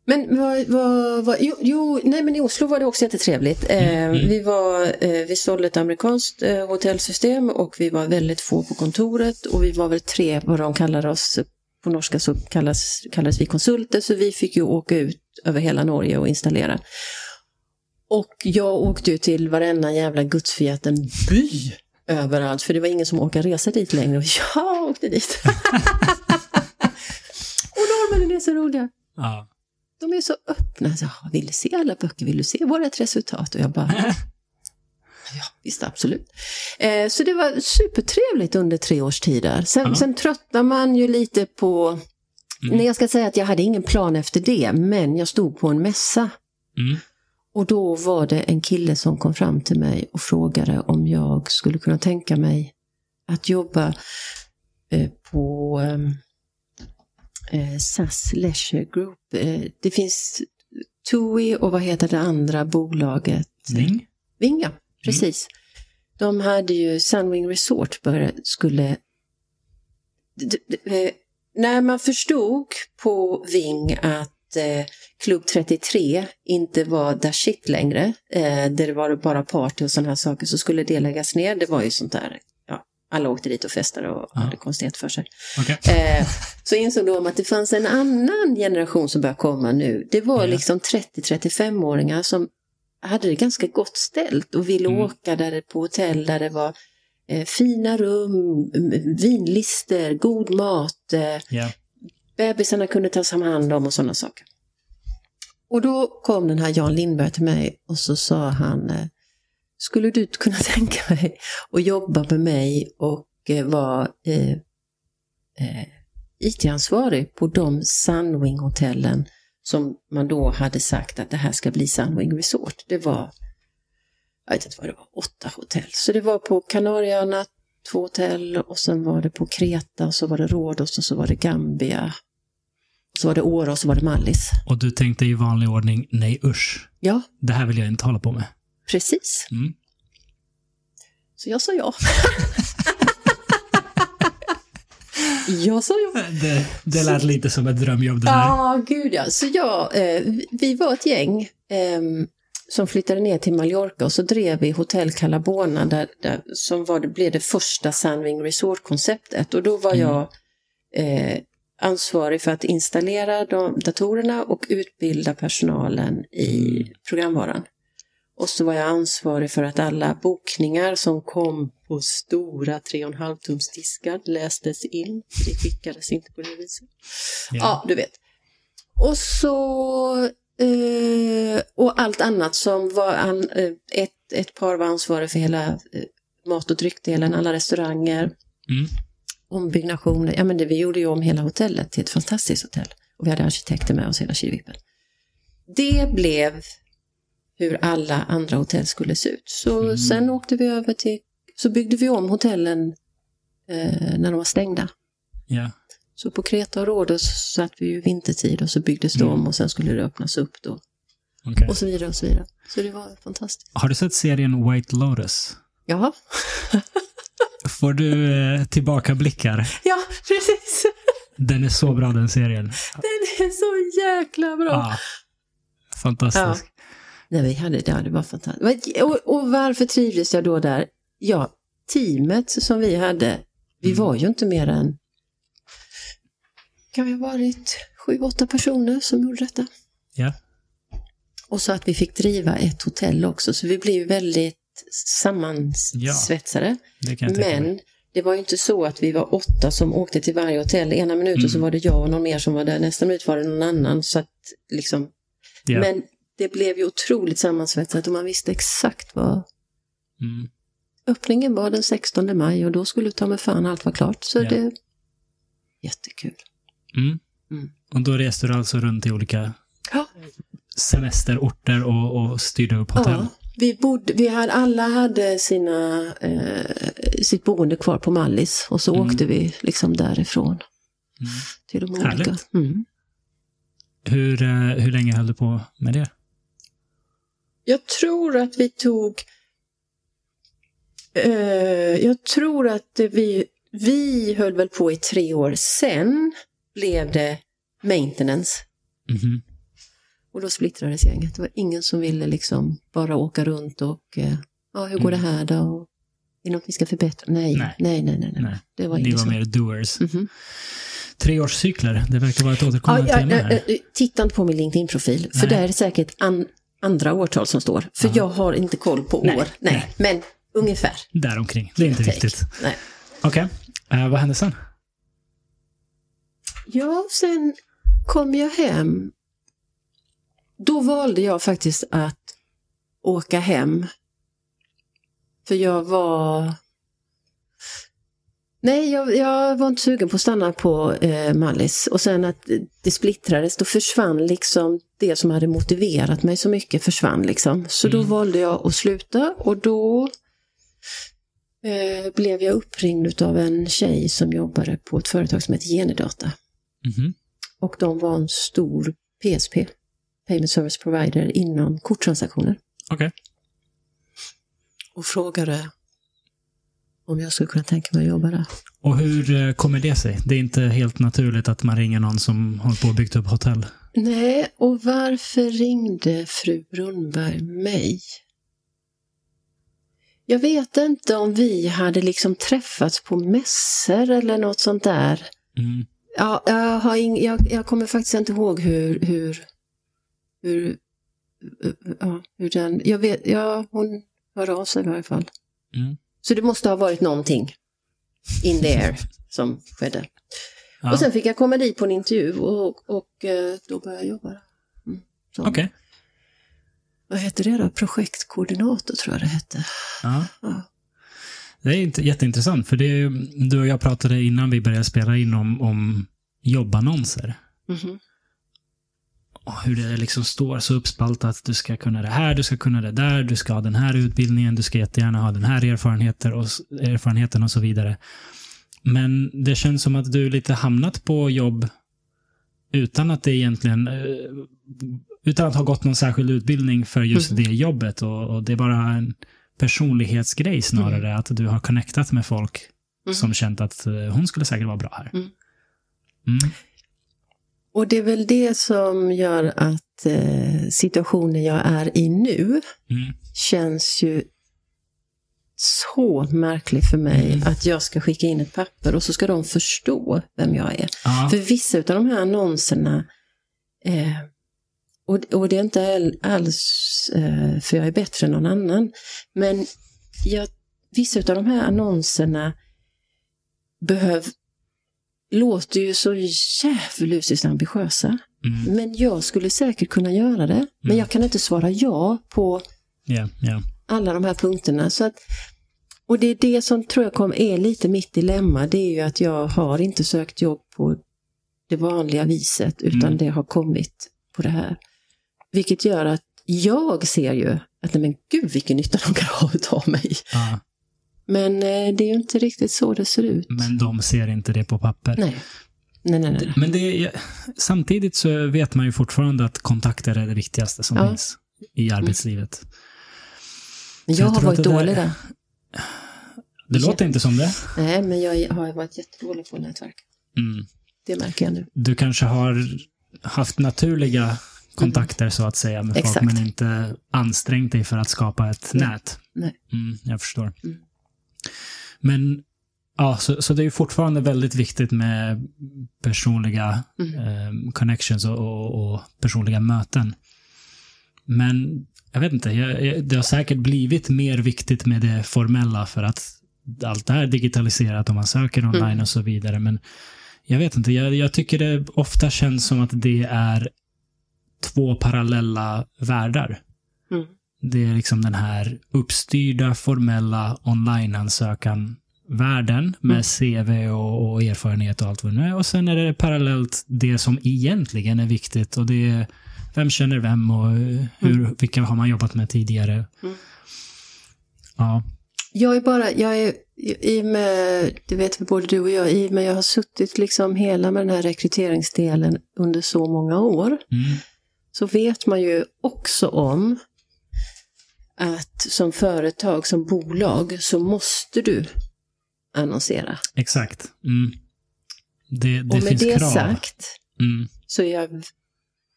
Men vad, vad, vad, jo, jo, nej men i Oslo var det också jättetrevligt. Eh, Mm. vi, var, eh, vi sålde ett amerikanskt eh, hotellsystem och vi var väldigt få på kontoret och vi var väl tre, vad de kallar oss, på norska så kallas, kallas vi konsulter, så vi fick ju åka ut över hela Norge och installera. Och jag åkte ju till varenda jävla gudsförgäten by överallt, för det var ingen som orkade resa dit längre och jag åkte dit. och norrmännen är så roliga. Ja. De är så öppna. Så, "Ja, vill du se alla böcker? Vill du se vårt resultat? Och jag bara, ja visst absolut. Eh, så det var supertrevligt under tre års tid där. Sen, Ja. sen tröttnar man ju lite på, Mm. nej jag ska säga att jag hade ingen plan efter det, men jag stod på en mässa. Mm. Och då var det en kille som kom fram till mig och frågade om jag skulle kunna tänka mig att jobba eh, på ehm, eh, SAS Leisure Group. Eh, det finns TUI och vad heter det andra bolaget? Ving? Vinga, precis. De hade ju Sunwing Resort började, skulle... d- eh, när man förstod på Ving att eh, Klubb 33 inte var där shit längre, eh, där det var bara party och sådana här saker, så skulle det läggas ner. Det var ju sånt där, ja, alla åkte dit och festade och Ja. hade konstighet för sig. Okej. Eh, så insåg de att det fanns en annan generation som börjar komma nu. Det var Ja. liksom 30-35-åringar som hade det ganska gott ställt och ville Mm. åka där på hotell där det var eh, fina rum, vinlister, god mat, eh, Ja. bebisarna kunde tas om hand om och sådana saker. Och då kom den här Jan Lindberg till mig och så sa han, eh, skulle du kunna tänka dig att jobba med mig och eh, vara eh, eh, IT-ansvarig på de Sunwing-hotellen som man då hade sagt att det här ska bli Sunwing Resort. Det var, jag vet inte vad det var, åtta hotell. Så det var på Kanarieöarna, två hotell och sen var det på Kreta och så var det Rhodos och så var det Gambia. Så var det Åre och så var det Mallis. Och du tänkte i vanlig ordning, nej usch. Ja, Det här vill jag inte hålla på med. Precis. Mm. Så jag sa ja. jag sa ja. Det, det lät lite som ett drömjobb det där. Ja, gud ja. Så jag, eh, vi var ett gäng eh, som flyttade ner till Mallorca och så drev vi Hotell Calabona där, där, som var, det blev det första Sunwing Resort-konceptet. Och då var Mm. jag eh, ansvarig för att installera de datorerna och utbilda personalen i Mm. programvaran. Och så var jag ansvarig för att alla bokningar som kom på stora 3,5 tums diskar lästes in. Det skickades inte på det viset. Ja, du vet. Och så... Eh, och allt annat som var... An, eh, ett, ett par var ansvarig för hela eh, mat och dryckdelen, alla restauranger, Mm. ombyggnationer. Ja, men det, vi gjorde ju om hela hotellet till ett fantastiskt hotell. Och vi hade arkitekter med oss hela tjuvvippen. Det blev hur alla andra hotell skulle se ut. Så Mm. sen åkte vi över till... Så byggde vi om hotellen eh, när de var stängda. Ja. Så på Kreta och Rhodos satt vi ju vintertid och så byggdes det Mm. om och sen skulle det öppnas upp då. Okej. Och så vidare och så vidare. Så det var fantastiskt. Har du sett serien White Lotus? Jaha. Får du eh, tillbakablickar? Ja, precis. Den är så bra den serien. Den är så jäkla bra. Ja. Fantastisk. Nej, vi hade, ja, det var fantastiskt. Och, och varför trivdes jag då där? Ja, teamet som vi hade, vi var ju inte mer än, kan vi ha varit sju, åtta personer som gjorde detta. Ja. Och så att vi fick driva ett hotell också, så vi blev väldigt sammansvetsade. Mig. Men det var ju inte så att vi var åtta som åkte till varje hotell. Ena minuten Mm. så var det jag och någon mer som var där, nästa minut var det någon annan. Så att, liksom, Ja. Men det blev ju otroligt sammansvetsat och man visste exakt vad Mm. öppningen var den 16 maj och då skulle ta med fan allt var klart. Så Ja. det jättekul. Mm. Mm. Och då reste du alltså runt i olika Ja. semesterorter och, och styrde upp hotell? Ja, vi bodde, vi hade, alla hade sina, eh, sitt boende kvar på Mallis och så Mm. åkte vi liksom därifrån Mm. till de Härligt. olika. Mm. Hur, eh, hur länge höll du på med det? Jag tror att vi tog... Eh, jag tror att vi, vi höll väl på i tre år. Sen blev det maintenance. Mhm. Och då splittrades gänget. Det var ingen som ville liksom bara åka runt och eh, ja, hur går det här då? Och, är det något vi ska förbättra? Nej, Nej. nej, nej, nej. nej. Det var inte var mer doers. Mhm. Treårscykler, det verkar vara ett återkommande ja, tema ja, här. ja, titta inte på min LinkedIn-profil, för där är det säkert an, andra årtal som står. För Ja. jag har inte koll på Nej, år. Nej, nej. men ungefär. Däromkring. Det är inte Take. riktigt. Nej. Okej. Eh, vad hände sen? Ja, sen kom jag hem. Då valde jag faktiskt att åka hem. För jag var... Nej, jag, jag var inte sugen på att stanna på eh, Mallis. Och sen att det splittrades, då försvann liksom det som hade motiverat mig så mycket försvann liksom. Så då Mm. valde jag att sluta och då eh, blev jag uppringd av en tjej som jobbade på ett företag som heter Genedata. Mhm. Och de var en stor PSP, Payment Service Provider, inom korttransaktioner. Okej. Och frågade om jag skulle kunna tänka mig att jobba där. Och hur eh, kommer det sig? Det är inte helt naturligt att man ringer någon som håller på att byggt upp hotell. Nej, och varför ringde fru Brunnberg mig? Jag vet inte om vi hade liksom träffats på mässor eller något sånt där. Mm. Ja, jag, har ing, jag, jag kommer faktiskt inte ihåg hur, hur, hur, ja, hur den, jag vet, ja, hon hörde av sig i varje fall. Mm. Så det måste ha varit någonting in the air som skedde. Ja. Och sen fick jag komma dit på en intervju och, och eh, då började jag jobba. Mm. Okej. Vad hette det då? Projektkoordinator tror jag det hette. Ja. Ja. Det är jätteintressant, för det du och jag pratade innan vi började spela in om, om jobbannonser. Mhm. Och hur det liksom står så uppspaltat. Du ska kunna det här, du ska kunna det där, du ska ha den här utbildningen, du ska jättegärna ha den här erfarenheten och, erfarenheten och så vidare. Men det känns som att du lite hamnat på jobb utan att det egentligen eh, utan att ha gått någon särskild utbildning för just Mhm. det jobbet. Och, och det är bara en personlighetsgrej snarare, att du har connectat med folk Mhm. som känt att eh, hon skulle säkert vara bra här. Mm. Mm. Och det är väl det som gör att eh, situationen jag är i nu Mm. känns ju så märklig för mig Mm. att jag ska skicka in ett papper och så ska de förstå vem jag är. Ja. För vissa av de här annonserna, eh, och, och det är inte all- alls eh, för jag är bättre än någon annan, men jag, vissa av de här annonserna behöv, låter ju så djävulusiskt ambitiösa. Mm. Men jag skulle säkert kunna göra det. Men Mm. jag kan inte svara ja på Ja, ja. Alla de här punkterna. Så att, och det är det som tror jag kom, är lite mitt dilemma. Det är ju att jag har inte sökt jobb på det vanliga viset utan Mm. det har kommit på det här. Vilket gör att jag ser ju att nej men gud vilken nytta de kan ha utav mig. ja. Men eh, det är ju inte riktigt så det ser ut. Men de ser inte det på papper. Nej. Nej, nej, nej. Men det samtidigt så vet man ju fortfarande att kontakter är det viktigaste som Ja. finns i arbetslivet. Men jag jag har varit det dålig där. Det Ja. låter inte som det. Nej, men jag har varit jättedålig på nätverk. Mm. Det märker jag nu. Du kanske har haft naturliga kontakter så att säga med folk, Exakt. men inte ansträngt dig för att skapa ett Nej. nät. Nej. Mm, jag förstår. Mm. Men ja, så, så det är ju fortfarande väldigt viktigt med personliga Mm. eh, connections och, och, och personliga möten. Men jag vet inte, jag, jag, det har säkert blivit mer viktigt med det formella för att allt är digitaliserat och man söker online Mm. och så vidare. Men jag vet inte, jag, jag tycker det ofta känns som att det är två parallella världar. Mm. Det är liksom den här uppstyrda, formella online-ansökan-världen med Mm. CV och, och erfarenhet och allt vad det nu är. Och sen är det parallellt det som egentligen är viktigt och det är vem känner vem och hur, vilka har man jobbat med tidigare. Mm. Ja. Jag är bara, jag är, i och med, det vet vi både du och jag, i och med jag har suttit liksom hela med den här rekryteringsdelen under så många år, Mm. så vet man ju också om att som företag, som bolag, så måste du annonsera. Exakt. Mm. Det, det och med finns det krav. sagt Mm. så är jag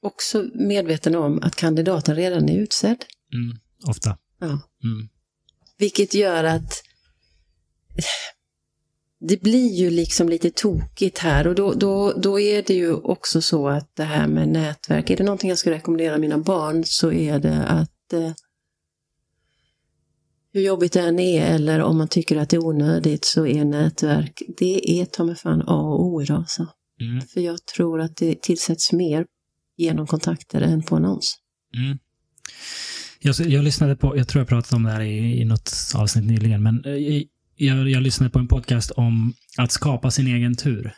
också medveten om att kandidaten redan är utsedd. Mm. Ofta. Ja. Mm. Vilket gör att det blir ju liksom lite tokigt här och då, då, då är det ju också så att det här med nätverk, är det någonting jag skulle rekommendera mina barn så är det att eh, hur jobbigt det än är eller om man tycker att det är onödigt så är nätverk, det är ta mig fan A och O idag alltså. Mm. För jag tror att det tillsätts mer genom kontakter än på annons. Mm. Jag, jag lyssnade på, jag tror jag pratade om det här i, i något avsnitt nyligen, men eh, jag, jag lyssnade på en podcast om att skapa sin egen tur.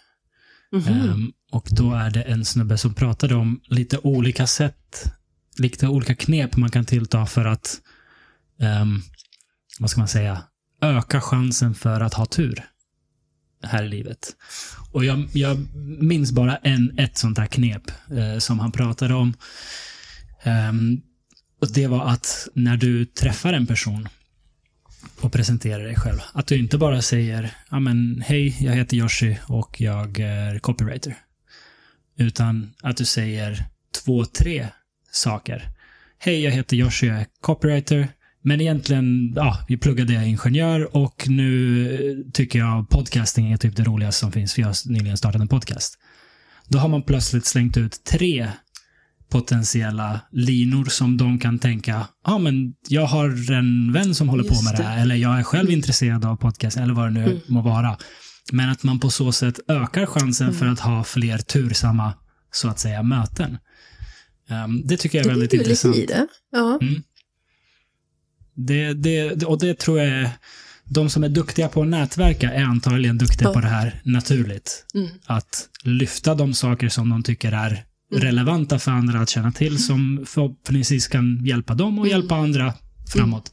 Mhm. Ehm, och då är det en snubbe som pratade om lite olika sätt, lite olika knep man kan tillta för att, ehm, vad ska man säga, öka chansen för att ha tur här i livet. Och jag, jag minns bara en, ett sånt där knep eh, som han pratade om. Um, och det var att när du träffar en person och presenterar dig själv, att du inte bara säger ja men hej, jag heter Yoshi och jag är copywriter. Utan att du säger två, tre saker. Hej, jag heter Yoshi, jag är copywriter. Men egentligen, ja, vi pluggade jag ingenjör och nu tycker jag podcasting är typ det roligaste som finns, för jag har nyligen startat en podcast. Då har man plötsligt slängt ut tre potentiella linor som de kan tänka, ja men jag har en vän som håller på Just med det det. här, eller jag är själv intresserad av podcast, eller vad det nu Mm. må vara. Men att man på så sätt ökar chansen Mm. för att ha fler tursamma, så att säga, möten. Ehm, det tycker jag är Det väldigt ligger lite intressant. i det. Ja. Det, det, och det tror jag är, de som är duktiga på att nätverka är antagligen duktiga Ja. på det här naturligt. Mm. Att lyfta de saker som de tycker är relevanta för andra att känna till, som förhoppningsvis kan hjälpa dem och Mm. hjälpa andra framåt.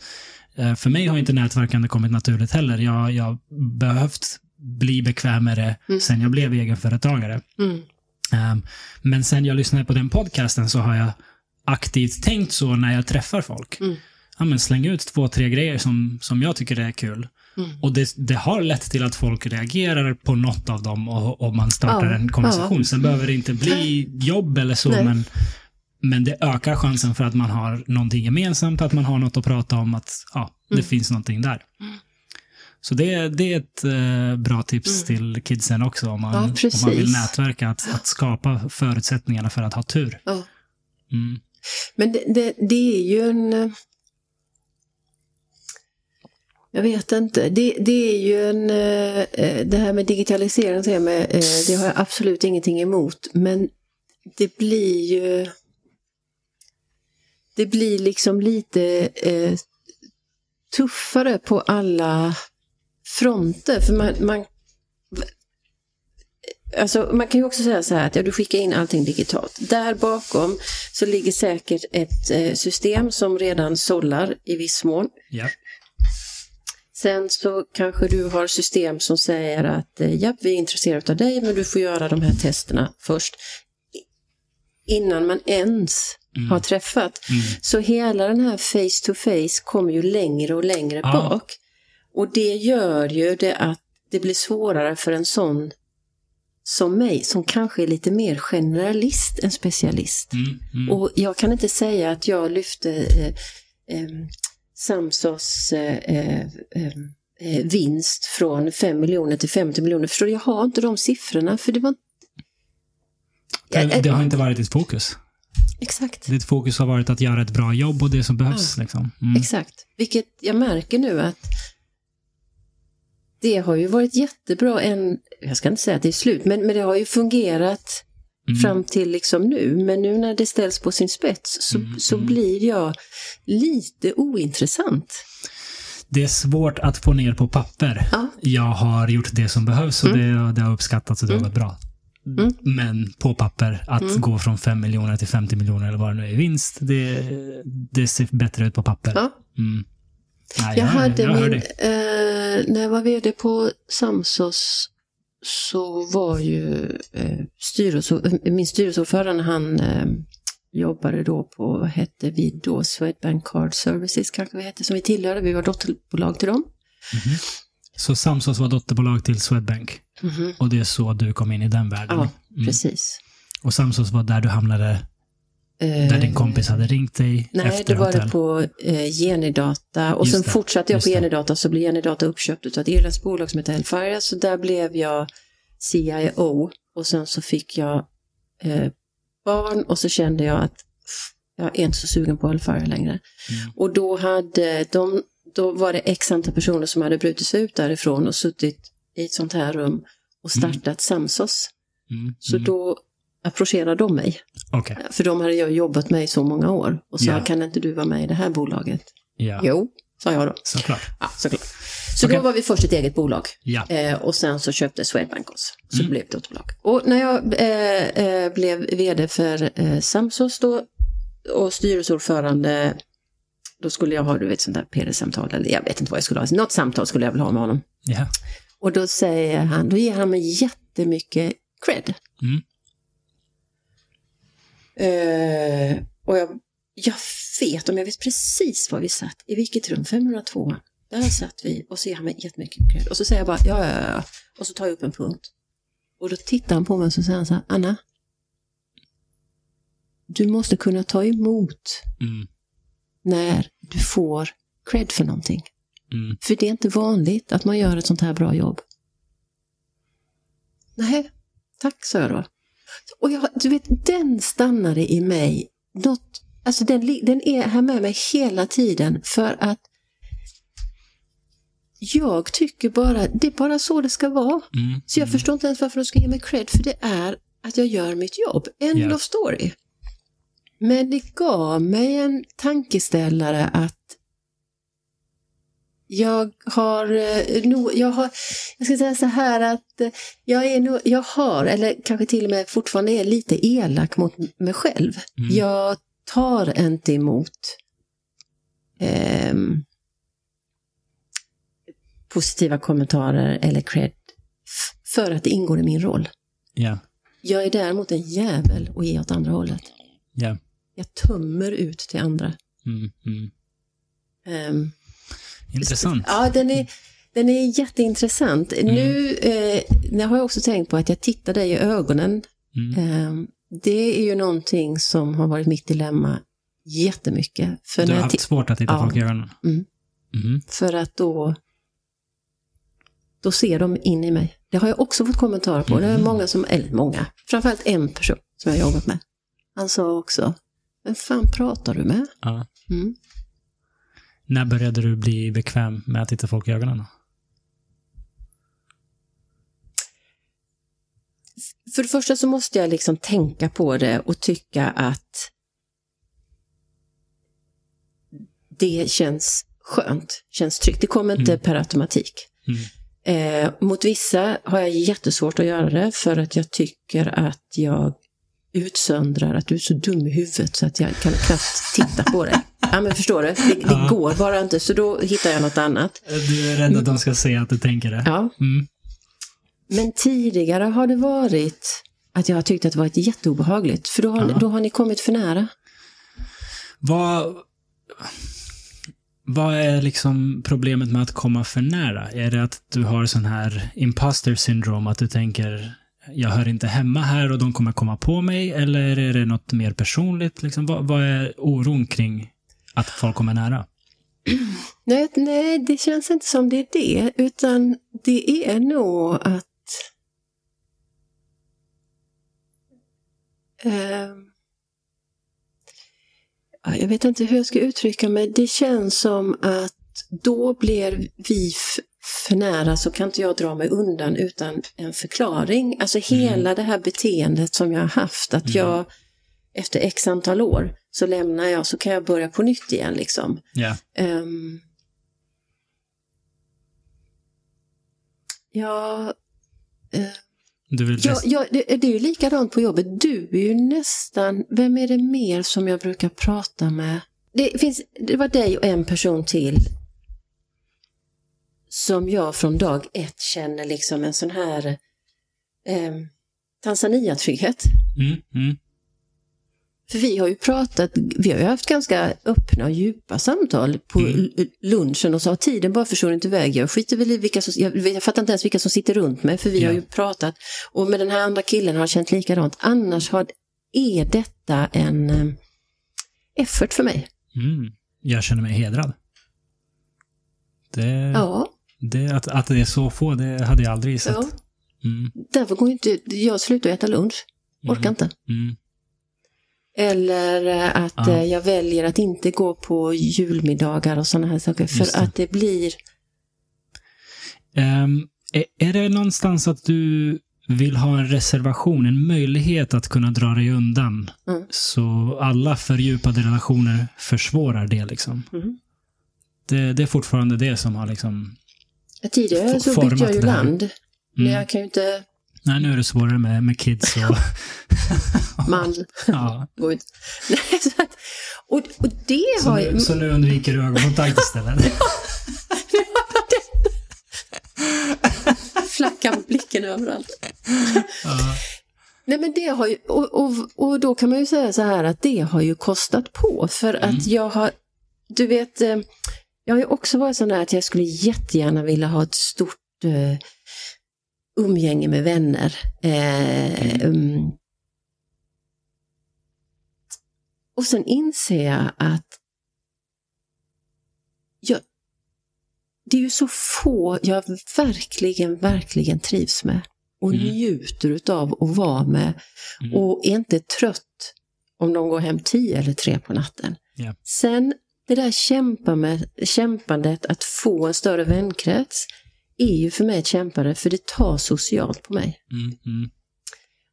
Eh, För mig har inte nätverkande kommit naturligt heller. Jag jag har behövt bli bekväm med det Mm. sen jag blev egenföretagare. Mm. Um, men sen jag lyssnade på den podcasten så har jag aktivt tänkt så när jag träffar folk. Mm. Ja, men släng ut två, tre grejer som, som jag tycker är kul. Mm. Och det, det har lett till att folk reagerar på något av dem och, och man startar Ja, en konversation. ja. Sen behöver det inte bli jobb eller så, Nej. men, men det ökar chansen för att man har någonting gemensamt, att man har något att prata om, att ja, det Mm. finns någonting där. Så det, det är ett eh, bra tips till kidsen också om man, Ja, om man vill nätverka, att, att skapa förutsättningarna för att ha tur. Ja. Mm. Men det, det, det är ju en... Jag vet inte. Det, det är ju en... Eh, eh, det här med digitalisering, eh, det har jag absolut ingenting emot. Men det blir ju... Det blir liksom lite tuffare på alla fronter. För man, man, alltså man kan ju också säga så här att ja, du skickar in allting digitalt. Där bakom så ligger säkert ett system som redan sållar i viss mån. Ja. Sen så kanske du har system som säger att eh, ja, vi är intresserade av dig men du får göra de här testerna först. Innan man ens Mm. har träffat. Mm. Så hela den här face to face kommer ju längre och längre Ja. bak. Och det gör ju det att det blir svårare för en sån som mig, som kanske är lite mer generalist än specialist. Mm. Mm. Och jag kan inte säga att jag lyfte eh, eh, Samsos eh, eh, eh, vinst från 5 miljoner till 50 miljoner. Förstår du? Jag har inte de siffrorna, för det var det, det har inte varit ditt fokus. Exakt. Ditt fokus har varit att göra ett bra jobb och det som behövs. Liksom. Mm. Exakt. Vilket jag märker nu att det har ju varit jättebra en, jag ska inte säga att det är slut, men, men det har ju fungerat Mm. fram till liksom nu. Men nu när det ställs på sin spets så, Mm, så mm. blir jag lite ointressant. Det är svårt att få ner på papper. Ja. Jag har gjort det som behövs och det, det har uppskattats och det har Mm. varit bra. Mm. Men på papper, att Mm. gå från 5 miljoner till 50 miljoner eller vad det nu är i vinst, det, det ser bättre ut på papper. Ja. Mm. Nej, Jag hade jag min, eh, när jag var vd på Samsos så var ju eh, styrelse, eh, min styrelseordförande han eh, jobbade då på, vad hette vi då, Swedbank Card Services kanske vi hette, som vi tillhörde, vi var dotterbolag till dem. Så Samsos var dotterbolag till Swedbank. Mhm. Och det är så du kom in i den världen. Ja, Mm. precis. Och Samsos var där du hamnade, där din kompis hade ringt dig Nej, efter det var hotell. det på eh, Genidata och Just sen det, fortsatte jag på. Genidata så blev Genidata uppköpt av ett irländskt bolag som heter Hellfire så där blev jag CIO och sen så fick jag eh, barn och så kände jag att pff, jag är inte så sugen på Hellfire längre. Mm. Och då hade de, då var det x antal personer som hade brutit sig ut därifrån och suttit i ett sånt här rum och startat Samsos. Mm. Så Mm. då approcherade de mig. Okej. För de hade jag jobbat med i så många år och sa, Ja. kan inte du vara med i det här bolaget? Ja, Jo, sa jag då. såklart. Ja, såklart. Så Okej. då var vi först ett eget bolag. Ja. Eh, och sen så köpte Swedbank oss. Så Mm. det blev ett dotterbolag. Och när jag eh, eh, blev vd för eh, Samsos då och styrelseordförande, då skulle jag ha du vet, sånt där PD-samtal, eller jag vet inte vad jag skulle ha, något samtal skulle jag väl ha med honom. Och då säger han, då ger han mig jättemycket cred. Mm. Eh, och jag, jag vet, om jag vet precis var vi satt, i vilket rum, 502. Där satt vi och så ger han mig jättemycket cred. Och så säger jag bara ja, ja, ja. Och så tar jag upp en punkt. Och då tittar han på mig och så säger han så här, Anna. Du måste kunna ta emot Mm. när du får cred för någonting. Mm. För det är inte vanligt att man gör ett sånt här bra jobb. Nej, tack sa jag då. Och jag, du vet, den stannade i mig. Något, alltså den, den är här med mig hela tiden för att jag tycker bara, det är bara så det ska vara. Mm. Så jag förstår inte ens varför de ska ge mig cred, för det är att jag gör mitt jobb. End Ja. of story. Men det gav mig en tankeställare att jag har, eh, nog, jag har, jag ska säga så här att eh, jag är nog, jag har, eller kanske till och med fortfarande är lite elak mot mig själv. Mm. Jag tar inte emot ehm, positiva kommentarer eller cred för att det ingår i min roll. Ja. Jag är däremot en jävel och ge åt andra hållet. Ja. Jag tömmer ut till andra. Mm. Mm. Ehm, Intressant. Ja, den är, den är jätteintressant. Nu eh, nu har jag också tänkt på att jag tittar dig i ögonen. Mm. Ehm, det är ju någonting som har varit mitt dilemma jättemycket. För, Du har haft svårt att titta Ja. folk i ögonen? Mm. Mm. för att då, då ser de in i mig. Det har jag också fått kommentarer på. Det är många som, eller många, framförallt en person som jag har jobbat med. Han sa också, vem fan pratar du med? Ja. Mm. När började du bli bekväm med att titta folk i ögonen? För det första så måste jag liksom tänka på det och tycka att det känns skönt, känns tryggt. Det kommer inte per automatik. Mm. Eh, mot vissa har jag jättesvårt att göra det för att jag tycker att jag utsöndrar att du är så dum i huvudet så att jag kan knappt titta på dig. Ja men förstår du, det, det Ja. går bara inte så då hittar jag något annat. Du är rädd att de ska se att du tänker det? Ja, Mm. Men tidigare har det varit att jag har tyckt att det varit jätteobehagligt. För då har, Ja. då har ni kommit för nära. Vad, vad är liksom problemet med att komma för nära? Är det att du har sån här imposter syndrom, att du tänker jag hör inte hemma här och de kommer komma på mig? Eller är det något mer personligt? Liksom, vad, vad är oron kring att folk kommer nära? Nej, nej, det känns inte som det är det. Utan det är nog att... eh, jag vet inte hur jag ska uttrycka mig. Det känns som att då blir vi för nära så kan inte jag dra mig undan utan en förklaring. Alltså hela det här beteendet som jag har haft. Att jag efter x antal år så lämnar jag så kan jag börja på nytt igen liksom. Ja. Ehm, ja, eh, Du vill ja, rest- ja det, det är ju likadant på jobbet. Du är ju nästan, vem är det mer som jag brukar prata med? Det, finns, det var dig och en person till som jag från dag ett känner liksom en sån här eh, Tanzania-trygghet. Mm, mm. För vi har ju pratat, vi har ju haft ganska öppna och djupa samtal på Mm. lunchen och så har tiden bara försvunnit iväg. Jag skiter väl i vilka som, jag, jag fattar inte ens vilka som sitter runt mig för vi Ja. har ju pratat. Och med den här andra killen har jag känt likadant. Annars har, är detta en eh, effort för mig. Mm. Jag känner mig hedrad. Det, Ja, det, att, att det är så få, det hade jag aldrig gissat. ja. Mm, därför går inte, jag slutar äta lunch. Orkar inte. mm, Eller eh, att Ja. eh, jag väljer att inte gå på julmiddagar och sådana här saker. För det. att det blir, Ehm, är, är det någonstans att du vill ha en reservation, en möjlighet att kunna dra dig undan? Mm. Så alla fördjupade relationer försvårar det liksom. Mhm. Det, det är fortfarande det som har liksom... tidigare så bytte jag ju land. Men Mm. jag kan ju inte, Nej, nu är det svårare med, med kids och... man, ja. och, och det har ju... så nu undviker du ögonkontakt istället? Flackar med blicken överallt. ja. Nej men det har ju, och, och, och då kan man ju säga så här att det har ju kostat på för Mm. att jag har, du vet, eh, jag har ju också varit sån där att jag skulle jättegärna vilja ha ett stort eh, umgänge med vänner. Eh, um, och sen inser jag att jag, det är ju så få jag verkligen, verkligen trivs med och Mm. njuter utav att vara med Mm. och är inte trött om de går hem tio eller tre på natten. Ja. Sen det där kämpa med, kämpandet att få en större vänkrets är ju för mig ett kämpande för det tar socialt på mig. Mm, mm.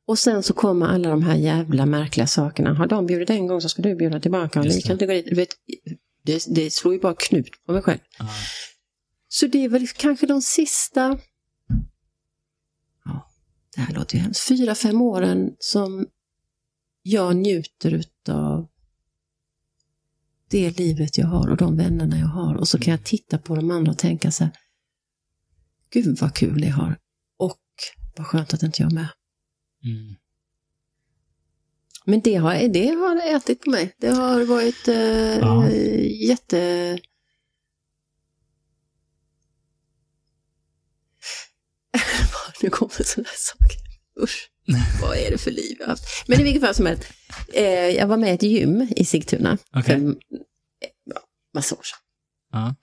Och sen så kommer alla de här jävla märkliga sakerna. Har de bjudit en gång så ska du bjuda tillbaka. Just ni kan det. inte gå dit. Du vet, det, det slår ju bara knut på mig själv. Ja. Så det är väl kanske de sista, ja, det här låter ju hemskt, fyra, fem åren som jag njuter utav det livet jag har och de vännerna jag har. Och så kan jag titta på de andra och tänka så här, gud vad kul ni har. Och vad skönt att inte jag är med. Mm. Men det har, det har ätit på mig. Det har varit eh, Ja. jätte... nu kommer sådana här saker. Usch, vad är det för liv jag har haft? Men i vilket fall som helst. Eh, jag var med i ett gym i Sigtuna. Okej. För eh, ja, massa år sedan. Ja.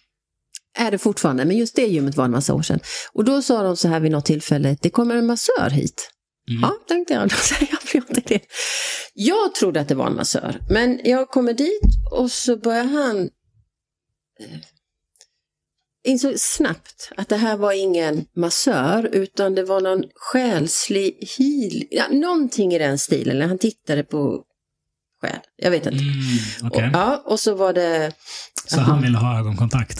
Är det fortfarande, men just det gymmet var en massa år sedan. Och då sa de så här vid något tillfälle, det kommer en massör hit. Mm. Ja, tänkte jag. Då säger jag inte det. Jag trodde att det var en massör, men jag kommer dit och så börjar han eh, insåg snabbt att det här var ingen massör utan det var någon själslig heal, ja, någonting i den stilen. Han tittade på själ, jag vet inte. Mm, okej. Och, ja, och så var det... Så han ville ha ögonkontakt?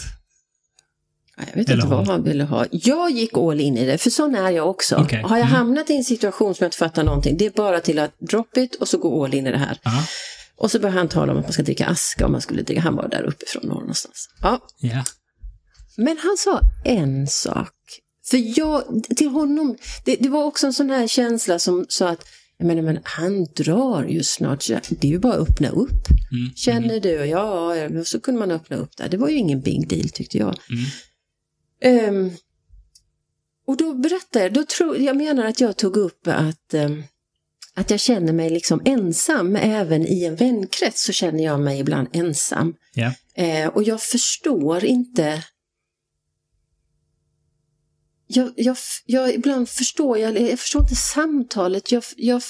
Ja, Jag vet Eller inte vad han ville ha. Jag gick all in i det, för sån är jag också. Okej. Har jag Mm. hamnat i en situation som jag inte fattar någonting, det är bara till att drop it och så gå all in i det här. Ja. Och så började han tala om att man ska dricka aska om man skulle dricka, han var där uppifrån norr någonstans. Ja, Ja. Men han sa en sak. För jag, till honom, det, det var också en sån här känsla som sa att, jag menar, men han drar ju snart, det är ju bara att öppna upp. Mm. Känner du? Ja, så kunde man öppna upp där. Det var ju ingen big deal tyckte jag. Mm. Ehm, och då berättade jag, då tror, jag menar att jag tog upp att, ehm, att jag känner mig liksom ensam, även i en vänkrets så känner jag mig ibland ensam. Ja. Eh, och jag förstår inte jag, jag, jag, ibland förstår jag, jag förstår inte samtalet, jag, jag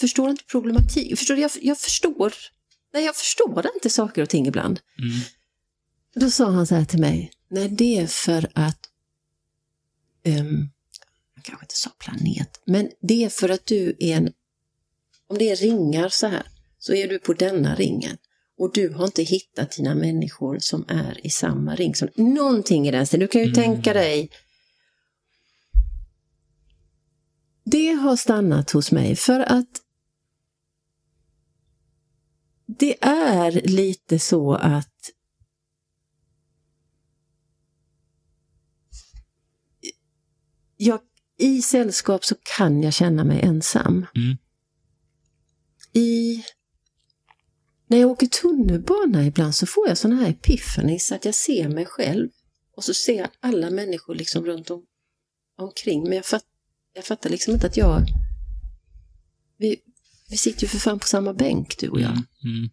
förstår inte problematik. Förstår, jag, jag förstår, nej jag förstår inte saker och ting ibland. Mm. Då sa han så här till mig, nej det är för att, um, jag kanske inte sa planet, men det är för att du är en, om det är ringar så här, så är du på denna ringen. Och du har inte hittat dina människor som är i samma ring. Som, någonting i den stilen. Du kan ju Mm. tänka dig. Det har stannat hos mig för att det är lite så att jag, I sällskap så kan jag känna mig ensam. Mm. I, när jag åker tunnelbana ibland så får jag sådana här epiphanies att jag ser mig själv och så ser jag alla människor liksom runt om, omkring. Men jag, fatt, jag fattar liksom inte att jag... Vi, vi sitter ju för fan på samma bänk du och jag. Mm. Mm.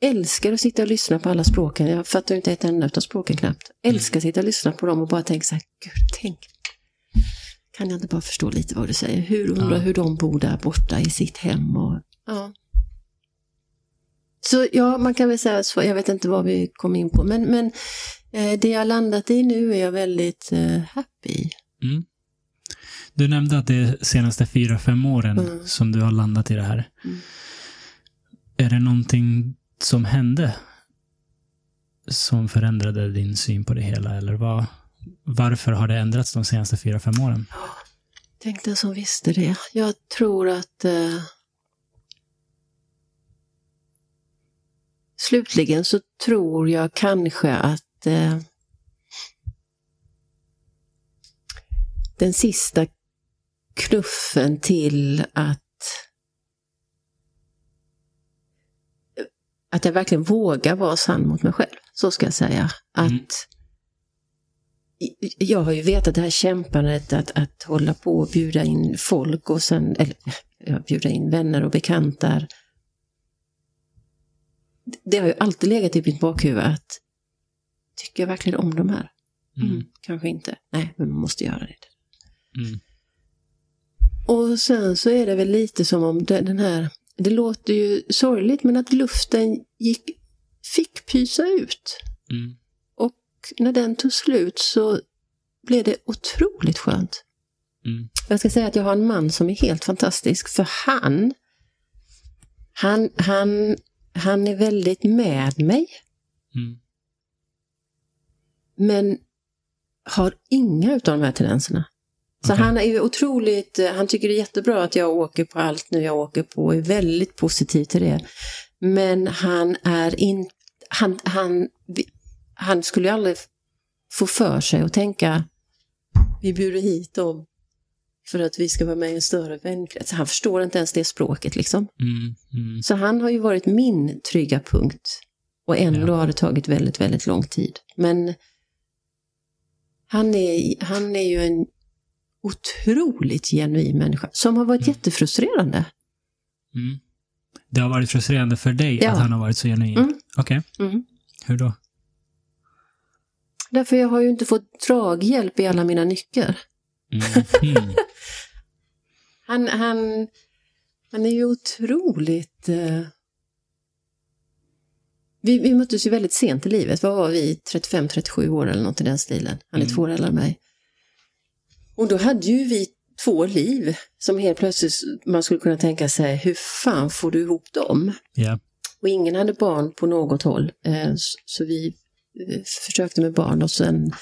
Älskar att sitta och lyssna på alla språken. Jag fattar ju inte ett enda av språken knappt. Älskar att sitta och lyssna på dem och bara tänka så här, gud, tänk. Kan jag inte bara förstå lite vad du säger? Hur undrar Ja. hur de bor där borta i sitt hem och... Ja. Så ja, man kan väl säga så. Jag vet inte vad vi kom in på, men, men eh, det jag landat i nu är jag väldigt eh, happy. Mm. Du nämnde att det är senaste fyra, fem åren Mm. som du har landat i det här. Mm. Är det någonting som hände som förändrade din syn på det hela? Eller vad, varför har det ändrats de senaste fyra, fem åren? Tänk den som visste det. Jag tror att eh, slutligen så tror jag kanske att eh, den sista knuffen till att att jag verkligen vågar vara sann mot mig själv. Så ska jag säga. Att Mm. jag har ju vetat det här kämpandet att, att hålla på och bjuda in folk och sen, eller ja, bjuda in vänner och bekantar. Det har ju alltid legat i mitt bakhuvud att tycker jag verkligen om de här? Mm, Mm. kanske inte. Nej, men man måste göra det. Mm. Och sen så är det väl lite som om den här, det låter ju sorgligt, men att luften gick, fick pysa ut. Mm. Och när den tog slut så blev det otroligt skönt. Mm. Jag ska säga att jag har en man som är helt fantastisk, för han, han, han, han är väldigt med mig, Mm. men har inga av de här tendenserna. Så Okej. han är ju otroligt, eh, han tycker det är jättebra att jag åker på allt nu jag åker på och är väldigt positiv till det. Men han är inte, han, han, han skulle ju aldrig få för sig att tänka, vi bjuder hit dem för att vi ska vara med i en större vänkrets. Han förstår inte ens det språket liksom. Mm. Mm. Så han har ju varit min trygga punkt. Och ändå Ja. har det tagit väldigt, väldigt lång tid. Men han är, han är ju en otroligt genuin människa som har varit Mm. jättefrustrerande. Mm. Det har varit frustrerande för dig Ja. att han har varit så genuin? Mm. Okej, Mm. hur då? Därför jag har ju inte fått draghjälp i alla mina nycker. Mm. Han, han, han är ju otroligt... Eh... Vi, vi möttes ju väldigt sent i livet. Vad var vi? 35-37 år eller något i den stilen. Han är Mm. två år äldre än mig. Och då hade ju vi två liv som helt plötsligt man skulle kunna tänka sig, hur fan får du ihop dem? Ja. Och ingen hade barn på något håll. Eh, så vi eh, försökte med barn och sen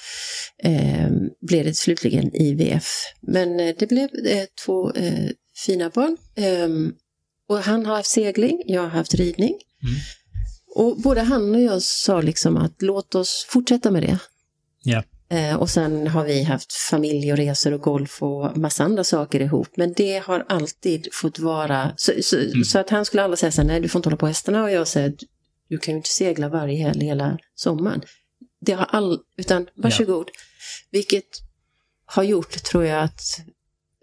eh, blev det slutligen IVF. Men det blev två fina barn. Ehm, och han har haft segling, jag har haft ridning. Mm. Och både han och jag sa liksom att låt oss fortsätta med det. Ja. Eh, och sen har vi haft familj och resor och golf och massa andra saker ihop. Men det har alltid fått vara, så, så, Mm. så att han skulle aldrig säga så här, nej du får inte hålla på hästarna och jag säger, du kan ju inte segla varje helg hela sommaren. Det har all, utan varsågod. Vilket har gjort, tror jag, att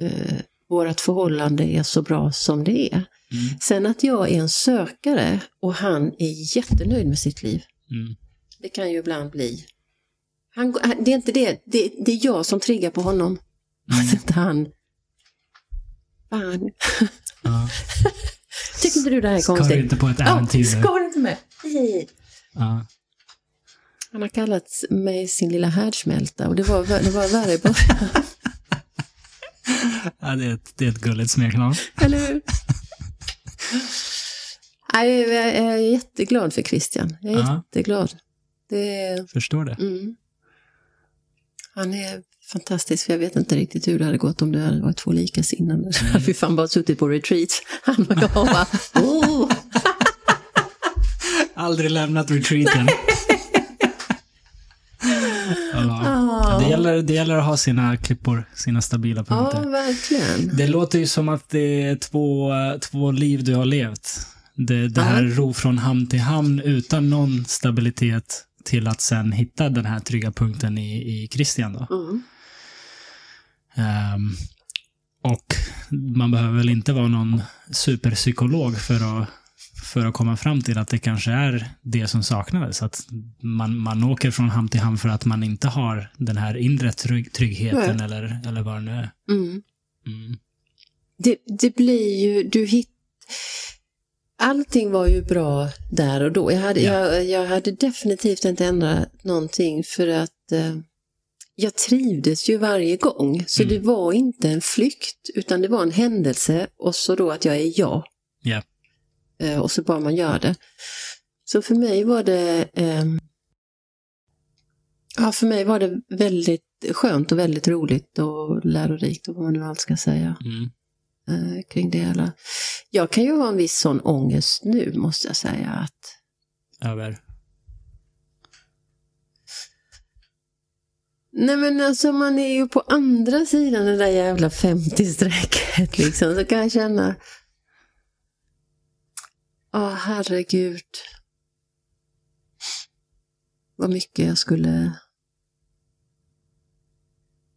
eh, vårt förhållande är så bra som det är. Mm. Sen att jag är en sökare och han är jättenöjd med sitt liv. Mm. Det kan ju ibland bli. Han, han- det är inte det, det, det är jag som triggar på honom. Mm. Inte han. Fan. Ja. Tycker inte du det här är konstigt? du inte på ett Ja, äventyr nu? ska du inte med? Ja. Han har kallat mig sin lilla härdsmälta och det var, det var värre i början. ja, det är ett, det är ett gulligt smeknamn. Eller hur? Jag är- jag är jätteglad för Christian. Jag är Ja. jätteglad. Det Förstår det. mm. Han är fantastisk, för jag vet inte riktigt hur det hade gått om det hade varit två likasinnade. Mm. hade vi fan bara suttit på retreat. Han och jag bara, oh. Aldrig lämnat retreaten. Ja. Det, gäller, det gäller att ha sina klippor, sina stabila punkter. Ja, verkligen. Det låter ju som att det är två, två liv du har levt. Det, det här ro från hamn till hamn utan någon stabilitet till att sen hitta den här trygga punkten i, i Christian. Då. Mm. Ehm, och man behöver väl inte vara någon superpsykolog för att, för att komma fram till att det kanske är det som saknades. Att man, man åker från hamn till hamn för att man inte har den här inre trygg, tryggheten Nej. eller, eller vad det nu är. Mm. Mm. Det, det blir ju, du hitt... Allting var ju bra där och då. Jag hade, Ja. jag, jag hade definitivt inte ändrat någonting för att eh, jag trivdes ju varje gång. Så Mm. det var inte en flykt utan det var en händelse och så då att jag är jag. Ja. Eh, och så bara man gör det. Så för mig var det ehm, Ja, för mig var det väldigt skönt och väldigt roligt och lärorikt och vad man nu allt ska säga Mm. Eh, kring det hela. Jag kan ju ha en viss sån ångest nu måste jag säga att Över. Nej men alltså man är ju på andra sidan det där jävla 50-strecket liksom. Så kan jag känna. Ja herregud. Vad mycket jag skulle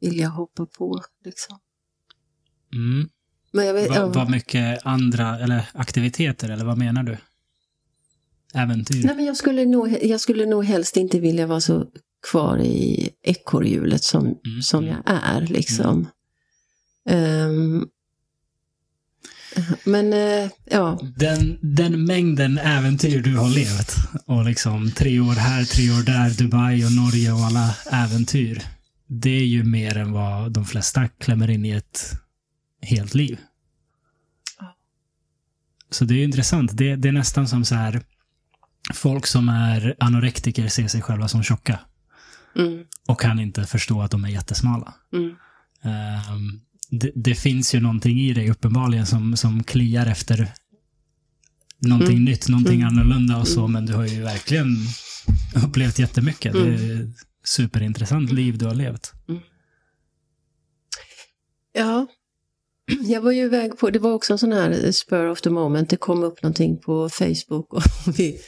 vilja hoppa på liksom. Mm. Men vet, Va, ja. vad mycket andra, eller aktiviteter, eller vad menar du? Äventyr? Nej men jag skulle, nog, jag skulle nog helst inte vilja vara så kvar i ekorrhjulet som, Mm, som mm. jag är liksom. Ehm, men eh, ja, Den, den mängden äventyr du har levt och liksom tre år här, tre år där, Dubai och Norge och alla äventyr. Det är ju mer än vad de flesta klämmer in i ett helt liv. Så det är ju intressant. Det, det är nästan som så här folk som är anorektiker ser sig själva som tjocka mm, och kan inte förstå att de är jättesmala. mm, Ehm, det, det finns ju någonting i dig uppenbarligen som, som kliar efter någonting Mm. nytt, någonting Mm. annorlunda och så, Mm. men du har ju verkligen upplevt jättemycket. Det är ett superintressant liv du har levt. ja. Jag var ju iväg på, det var också en sån här spur of the moment, det kom upp någonting på Facebook. Och vi,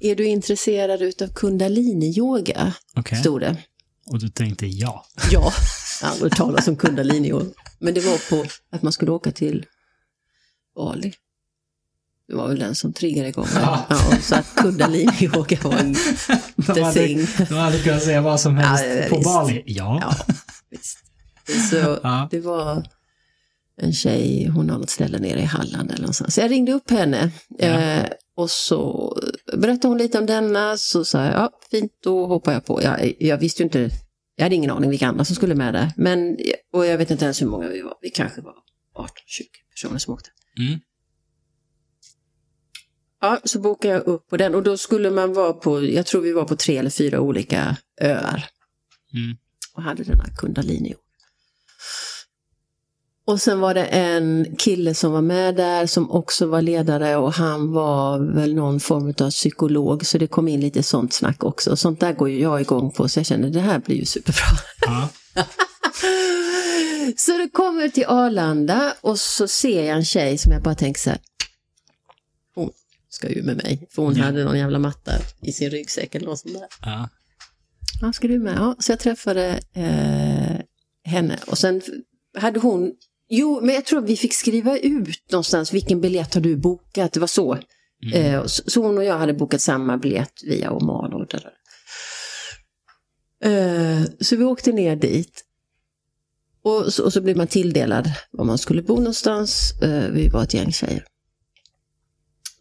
är du intresserad utav kundalini-yoga? Okej. Stod det. Och du tänkte ja. Ja, jag har aldrig talat om kundalini Men det var på att man skulle åka till Bali. Det var väl den som triggade igång det. Ja. Ja, så att kundalini-yoga var en De hade, de hade kunnat säga vad som helst Ja, på visst. Bali. Ja. Ja, visst. Så det var en tjej, hon har något ställe nere i Halland eller någonstans. Så jag ringde upp henne Ja. eh, och så berättade hon lite om denna. Så sa jag, ja fint, då hoppar jag på. Jag, jag visste ju inte, jag hade ingen aning vilka andra som skulle med där. Men, och jag vet inte ens hur många vi var. Vi kanske var 18-20 personer som åkte. Mm. Ja, så bokade jag upp på den och då skulle man vara på, jag tror vi var på tre eller fyra olika öar. Mm. och hade den här kundalini. Och sen var det en kille som var med där som också var ledare och han var väl någon form av psykolog så det kom in lite sånt snack också. Sånt där går ju jag igång på så jag känner det här blir ju superbra. Ja. Så det kommer till Arlanda och så ser jag en tjej som jag bara tänker så här. Hon ska ju med mig. För hon Ja. hade någon jävla matta i sin ryggsäck eller något sånt där. Ja. Ja, ska du med? Ja, så jag träffade eh, henne och sen hade hon, jo, men jag tror vi fick skriva ut någonstans vilken biljett har du bokat, det var så. Mm. Eh, så, så hon och jag hade bokat samma biljett via Oman och där. Eh, så vi åkte ner dit. Och så, och så blev man tilldelad var man skulle bo någonstans. Eh, vi var ett gäng tjejer.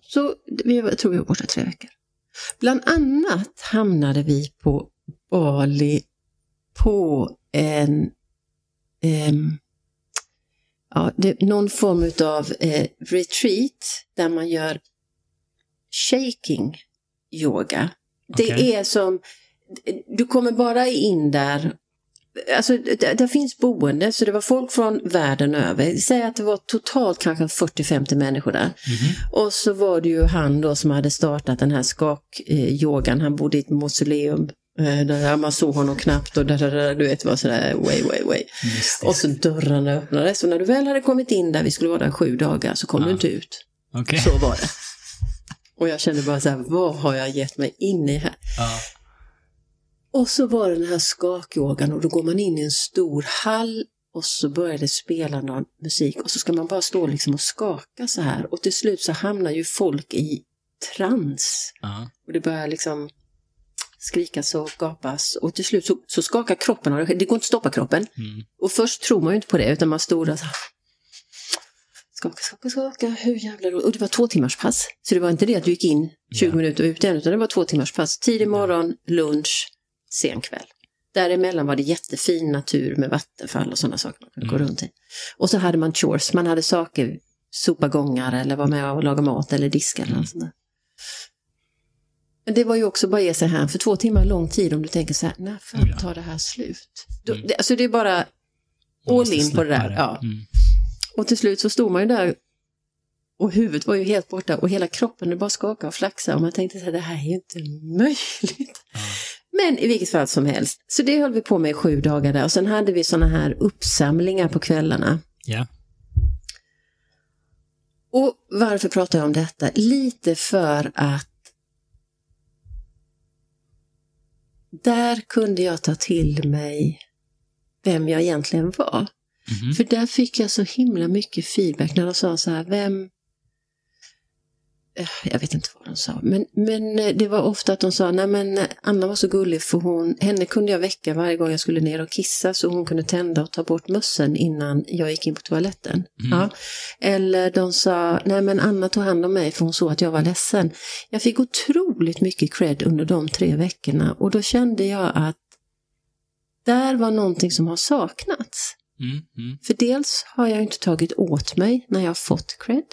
Så vi, jag tror vi var borta tre veckor. Bland annat hamnade vi på Bali på en ehm, ja, det, någon form av eh, retreat där man gör shaking yoga. Det Okej. är som, du kommer bara in där, alltså det, det finns boende så det var folk från världen över. Säg att det var totalt kanske 40-50 människor där. Mhm. Och så var det ju han då som hade startat den här skak-yogan. Han bodde i ett mausoleum Eh, Där man såg honom knappt och där, där, där, du vet, var sådär way, way, way. Och så dörrarna öppnades och när du väl hade kommit in där, vi skulle vara där sju dagar, så kom Ja. du inte ut. Okej. Så var det. Och jag kände bara så här, vad har jag gett mig in i här? Ja. Och så var det den här skakyogan och då går man in i en stor hall och så börjar det spela någon musik och så ska man bara stå liksom och skaka så här och till slut så hamnar ju folk i trans. Ja. Och det börjar liksom skrikas och gapas och till slut så, så skakar kroppen. och Det det går inte att stoppa kroppen. Mm. Och först tror man ju inte på det utan man stod där så här. Skaka, skaka, skaka, hur jävla roligt. Och det var två timmars pass. Så det var inte det att du gick in 20 Ja. minuter och ut igen utan det var två timmars pass. Tidig morgon, lunch, sen kväll. Däremellan var det jättefin natur med vattenfall och sådana saker man kunde gå Mm. runt i. Och så hade man chores, man hade saker, sopa gångar eller vara med och laga mat eller diska eller något sånt där. Men det var ju också bara att ge sig här för två timmar lång tid om du tänker så här, när fan tar det här slut? Då, Mm. det, alltså det är bara all in på det där. Ja. Mm. Och till slut så stod man ju där och huvudet var ju helt borta och hela kroppen det bara skakade och flaxade och man tänkte så här, det här är ju inte möjligt. Ja. Men i vilket fall som helst, så det höll vi på med i sju dagar där och sen hade vi sådana här uppsamlingar på kvällarna. Ja. Och varför pratar jag om detta? Lite för att där kunde jag ta till mig vem jag egentligen var. Mhm. För där fick jag så himla mycket feedback när de sa så här, vem... Eh, Jag vet inte vad de sa, men, men eh, det var ofta att de sa, nej men eh, Anna var så gullig för hon, henne kunde jag väcka varje gång jag skulle ner och kissa så hon kunde tända och ta bort mössen innan jag gick in på toaletten. Mm. Ja. Eller de sa, nej men Anna tog hand om mig för hon såg att jag var ledsen. Jag fick otroligt mycket cred under de tre veckorna och då kände jag att där var någonting som har saknats. Mm. Mm. För dels har jag inte tagit åt mig när jag fått cred.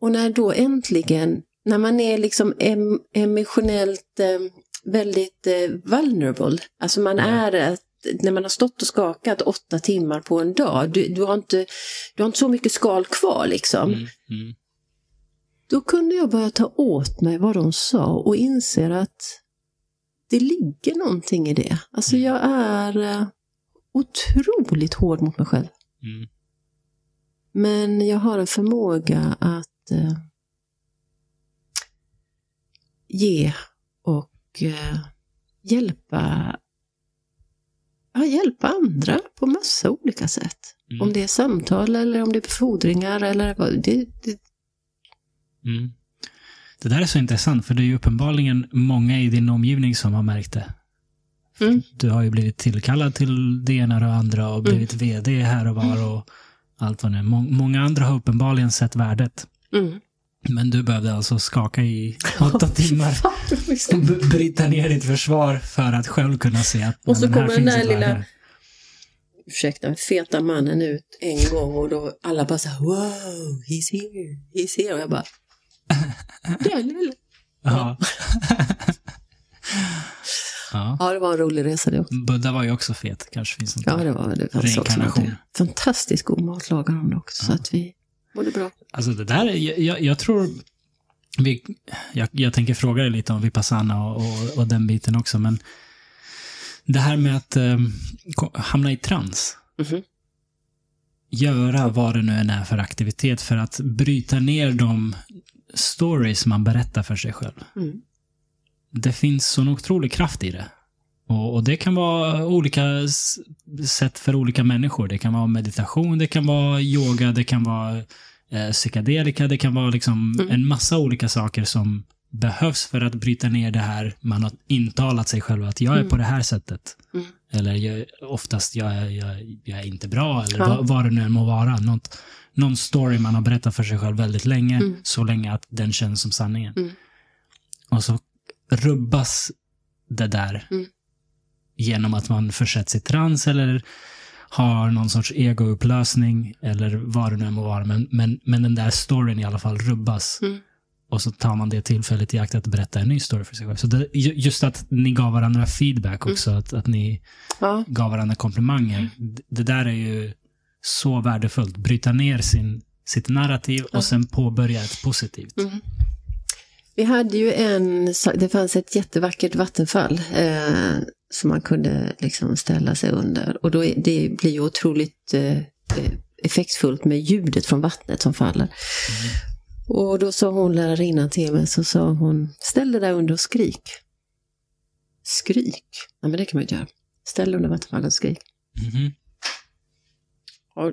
Och när då äntligen, när man är liksom em, emotionellt eh, väldigt eh, vulnerable, alltså man Ja. är när man har stått och skakat åtta timmar på en dag, du, du, har, inte, du har inte så mycket skal kvar liksom. Mm. Mm. Då kunde jag börja ta åt mig vad de sa och inser att det ligger någonting i det. Alltså Mm. jag är eh, otroligt hård mot mig själv. Mm. Men jag har en förmåga att eh, ge och eh, hjälpa, ja, hjälpa andra på massa olika sätt. Mm. Om det är samtal eller om det är befordringar eller vad. Det, det, Mm. Det där är så intressant, för det är ju uppenbarligen många i din omgivning som har märkt det. Mm. Du har ju blivit tillkallad till det ena och det andra och blivit vd här och var och allt vad det är. Må- Många andra har uppenbarligen sett värdet. Mm. Men du behövde alltså skaka i åtta timmar och b- bryta ner ditt försvar för att själv kunna se att Och så "Nej, men här kommer den där lilla- här." ursäkta, feta mannen ut en gång och då alla bara så här, wow, he's here, he's here. Och jag bara, den lilla. Ja. ja. Ja, det var en rolig resa det också. Buddha var ju också fet. Kanske finns något Ja, det var det. fanns också Reinkarnation. Fantastiskt god mat lagade de också, så att vi mådde bra. Alltså det där, är- jag, jag, tror... Vi, jag, jag tänker fråga dig lite om Vipassana och, och, och den biten också, men det här med att eh, hamna i trans. Mhm. Göra vad det nu än är för aktivitet för att bryta ner de stories man berättar för sig själv. Mm. Det finns sån otrolig kraft i det. Och, och det kan vara olika sätt för olika människor. Det kan vara meditation, det kan vara yoga, det kan vara eh, psykedelika, det kan vara liksom Mm. en massa olika saker som behövs för att bryta ner det här man har intalat sig själv att jag är Mm. på det här sättet. Mm. Eller jag, oftast jag, är- jag, jag är inte bra, eller Ja. vad, vad det nu än må vara. Något, någon story man har berättat för sig själv väldigt länge, Mm. så länge att den känns som sanningen. Mm. Och så rubbas det där Mm. Genom att man försätts i trans eller har någon sorts egoupplösning eller vad det nu än må vara. Men, men, men den där storyn i alla fall rubbas. Mm. Och så tar man det tillfället i akt att berätta en ny story för sig själv. Så det, ju- just att ni gav varandra feedback Mm. också, att, att ni Ja, gav varandra komplimanger. D- Det där är ju så värdefullt. Bryta ner sin, sitt narrativ och sen påbörja ett positivt. Mm. Vi hade ju en, det fanns ett jättevackert vattenfall eh, som man kunde liksom ställa sig under. Och då är, det blir ju otroligt eh, effektfullt med ljudet från vattnet som faller. Mm. Och då sa hon lärarinnan till mig, så sa hon, ställ dig där under och skrik. Skrik? Nej men det kan man inte göra. Ställ dig under vattenfallet och skrik. Mm. Och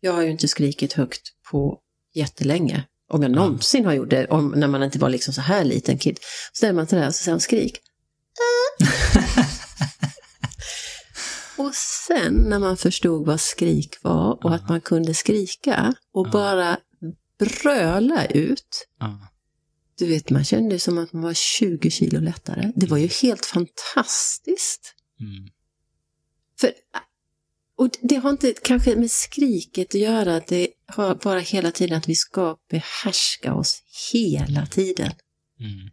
jag har ju inte skrikit högt på jättelänge. Om jag någonsin har gjort det, om, när man inte var liksom så här liten kid. Så ställer man sig där och så säger man skrik. och sen när man förstod vad skrik var och att man kunde skrika och bara bröla ut. Du vet, man kände som att man var 20 kilo lättare. Det var ju helt fantastiskt. Mm. För och det har inte kanske med skriket att göra, det har bara hela tiden att vi ska behärska oss hela tiden. Mm.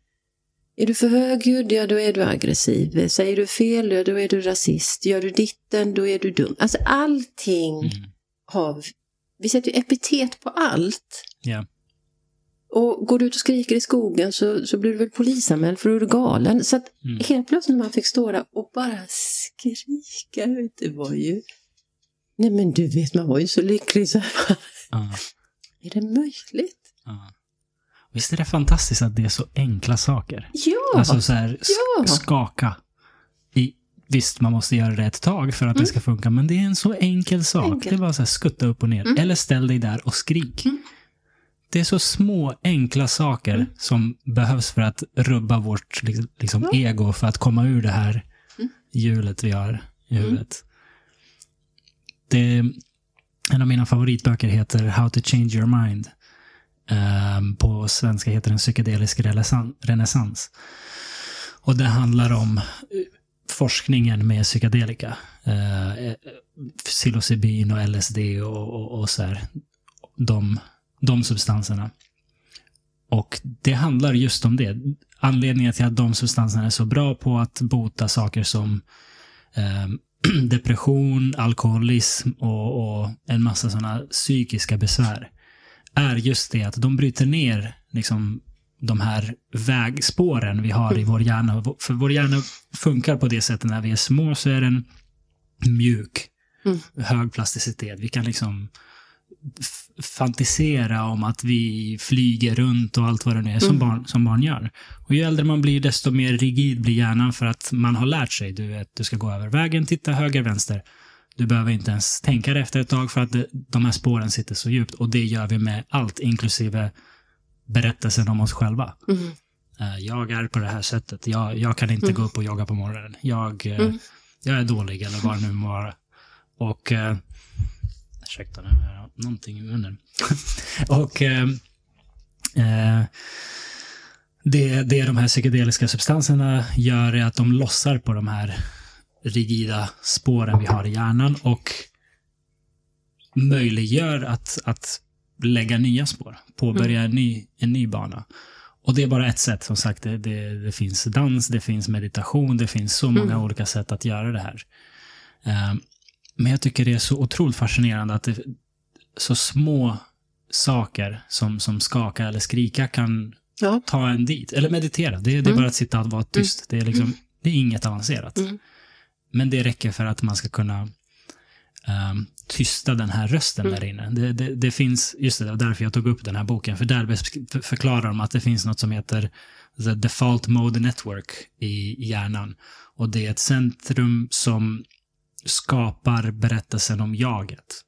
Är du för högljudd, ja då är du aggressiv. Säger du fel, ja då är du rasist. Gör du ditten, då är du dum. Alltså allting mm. har, vi sätter ju epitet på allt. Yeah. Och går du ut och skriker i skogen så, så blir du väl polisanmäld för då är du galen. Så att mm. helt plötsligt när man fick stå där och bara skrika ut, det var ju Nej men du vet, man var ju så lycklig så här. Ja. Är det möjligt? Ja. Visst är det fantastiskt att det är så enkla saker? Ja! Alltså så här, ja. skaka. I, visst, man måste göra det ett tag för att mm. det ska funka, men det är en så enkel sak. Enkel. Det är bara så här, skutta upp och ner. Mm. Eller ställ dig där och skrik. Mm. Det är så små, enkla saker mm. som behövs för att rubba vårt liksom, ja. ego, för att komma ur det här mm. hjulet vi har i mm. huvudet. Det, en av mina favoritböcker heter How to change your mind. Ehm, på svenska heter den Psykedelisk renässans. Och det handlar om eh, forskningen med psykedelika. Eh, eh, psilocybin och LSD och, och, och så här. De, de substanserna. Och det handlar just om det. Anledningen till att de substanserna är så bra på att bota saker som eh, depression, alkoholism och, och en massa sådana psykiska besvär är just det att de bryter ner liksom, de här vägspåren vi har i vår hjärna. För vår hjärna funkar på det sättet när vi är små så är den mjuk, mm. hög plasticitet. Vi kan liksom fantisera om att vi flyger runt och allt vad det nu är som, mm. barn, som barn gör. Och ju äldre man blir, desto mer rigid blir hjärnan för att man har lärt sig. Du vet, du ska gå över vägen, titta höger, vänster. Du behöver inte ens tänka det efter ett tag för att det, de här spåren sitter så djupt. Och det gör vi med allt, inklusive berättelsen om oss själva. Mm. Uh, jag är på det här sättet. Jag, jag kan inte mm. gå upp och jogga på morgonen. Jag, uh, jag är dålig eller vad det nu må vara. Och uh, ursäkta nu, jag har någonting i munnen. och eh, eh, det, det de här psykedeliska substanserna gör är att de lossar på de här rigida spåren vi har i hjärnan och möjliggör att, att lägga nya spår, påbörja mm. en, ny, en ny bana. Och det är bara ett sätt, som sagt. Det, det, det finns dans, det finns meditation, det finns så många mm. olika sätt att göra det här. Um, men jag tycker det är så otroligt fascinerande att det, så små saker som, som skaka eller skrika kan ja. ta en dit. Eller meditera. Det, det är mm. bara att sitta och vara tyst. Mm. Det, är liksom, det är inget avancerat. Mm. Men det räcker för att man ska kunna um, tysta den här rösten mm. där inne. Det, det, det, finns, just det, därför jag tog upp den här boken, för där förklarar de att det finns något som heter the default mode network i hjärnan. Och det är ett centrum som skapar berättelsen om jaget.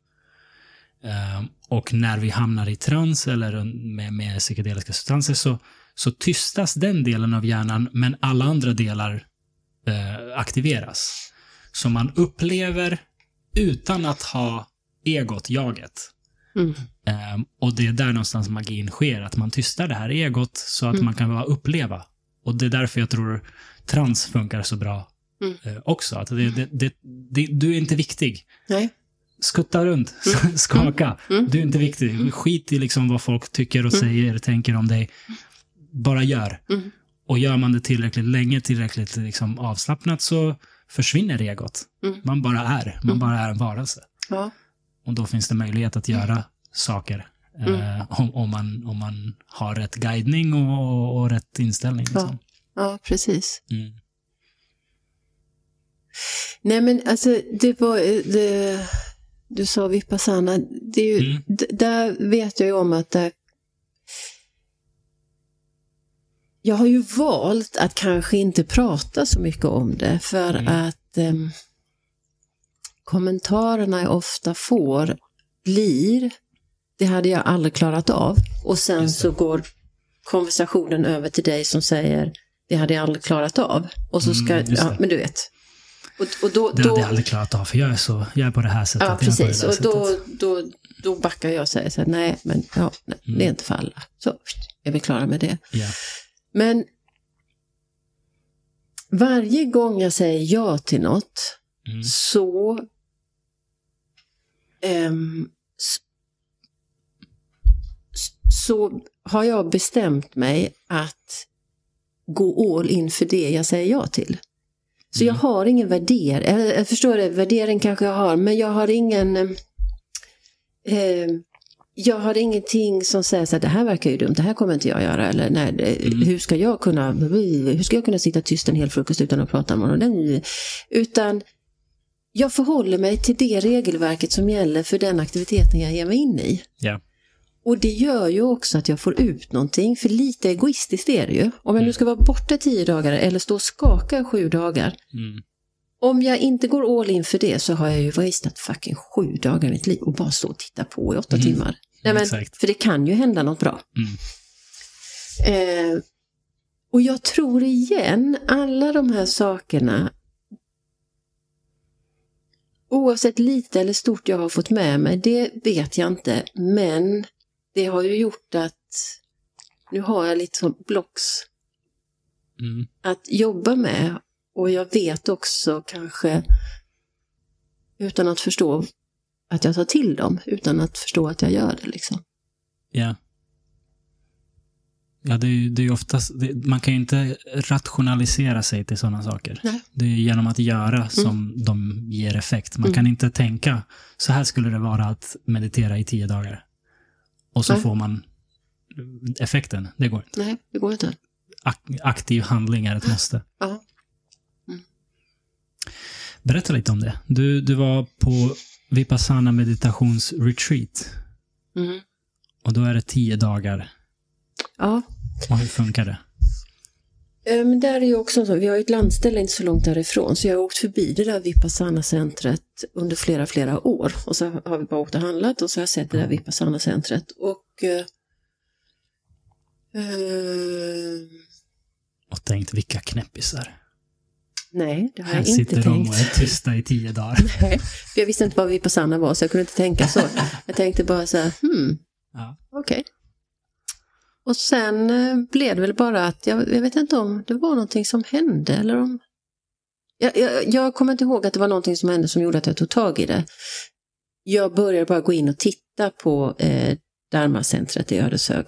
Uh, och när vi hamnar i trans eller med, med psykedeliska substanser så, så tystas den delen av hjärnan, men alla andra delar uh, aktiveras. Så man upplever utan att ha egot, jaget. Mm. Uh, och det är där någonstans magin sker, att man tystar det här egot så att mm. man kan bara uppleva. Och det är därför jag tror trans funkar så bra mm. Eh, också. Att det, det, det, det, du är inte viktig. Nej. Skutta runt, mm. skaka. Mm. mm. Du är inte viktig. Skit i liksom vad folk tycker och säger, tänker om dig. Bara gör. Och gör man det tillräckligt länge, tillräckligt liksom avslappnat så försvinner egot. Man bara är. Man bara är en varelse. Ja. Och då finns det möjlighet att göra saker Eh, om, om, man, om man har rätt guidning och, och, och rätt inställning. Liksom. Ja, precis. Mm. Nej men alltså det var, det, du sa Vipassana, det ju, Mm. där vet jag ju om att där, jag har ju valt att kanske inte prata så mycket om det för Mm. att em, kommentarerna jag ofta får blir, det hade jag aldrig klarat av. Och sen så går konversationen över till dig som säger, det hade jag aldrig klarat av. Och så ska, Mm, ja, men du vet. Och, och då, Det då, hade jag aldrig klarat av, för jag är, så, jag är på det här sättet. Ja, är precis. Och då, då, då backar jag och säger så här, nej, men ja, nej, Mm. det är inte för alla. Så, jag vill klara med det. Ja. Men varje gång jag säger ja till något Mm. så s- så har jag bestämt mig att gå all in för det jag säger ja till. Så jag Mm. har ingen värdering, jag förstår det, värdering kanske jag har, men jag har ingen eh, jag har ingenting som säger så här, det här verkar ju dumt, det här kommer inte jag göra. Eller nej, Mm. hur, ska jag kunna, hur ska jag kunna sitta tyst en hel frukost utan att prata med någon? Utan jag förhåller mig till det regelverket som gäller för den aktiviteten jag ger mig in i. Ja. Och det gör ju också att jag får ut någonting, för lite egoistiskt är det ju. Om jag nu ska vara borta tio dagar eller stå och skaka sju dagar. Mm. Om jag inte går all in för det så har jag ju wasted fucking sju dagar i mitt liv och bara stå och titta på i åtta Mm. timmar. Nej, men, Exakt. för det kan ju hända något bra. Mm. Eh, och jag tror igen, alla de här sakerna, oavsett lite eller stort jag har fått med mig, det vet jag inte. Men det har ju gjort att nu har jag lite som blocks Mm. att jobba med. Och jag vet också kanske, utan att förstå att jag tar till dem, utan att förstå att jag gör det. Liksom. Ja. Ja, det är ju det är oftast, det, man kan ju inte rationalisera sig till sådana saker. Nej. Det är ju genom att göra som de ger effekt. Man Mm. kan inte tänka, så här skulle det vara att meditera i tio dagar. Och så Nej. får man effekten. Det går inte. Nej, det går inte. Ak- aktiv handling är ett måste. Ja. Berätta lite om det. Du, du var på Vipassana meditationsretreat. Mm. Och då är det tio dagar. Ja, Och hur funkar det? Men där är ju också så, vi har ju ett landställe inte så långt därifrån, så jag har åkt förbi det där Vipassana-centret under flera, flera år. Och så har vi bara åkt och handlat och så har jag sett det där Vipassana-centret. Och... Eh, Och tänkt, vilka knäppisar. Nej, det har Här jag inte sitter de och tänkt. är tysta i tio dagar. Nej, för jag visste inte vad Vipassana var, så jag kunde inte tänka så. Jag tänkte bara så här, hmm, Ja. okej. Och sen eh, blev det väl bara att, jag, jag vet inte om det var någonting som hände eller om... Jag, jag, jag kommer inte ihåg att det var någonting som hände som gjorde att jag tog tag i det. Jag började bara gå in och titta på eh, Dharma-centret i Ödeshög.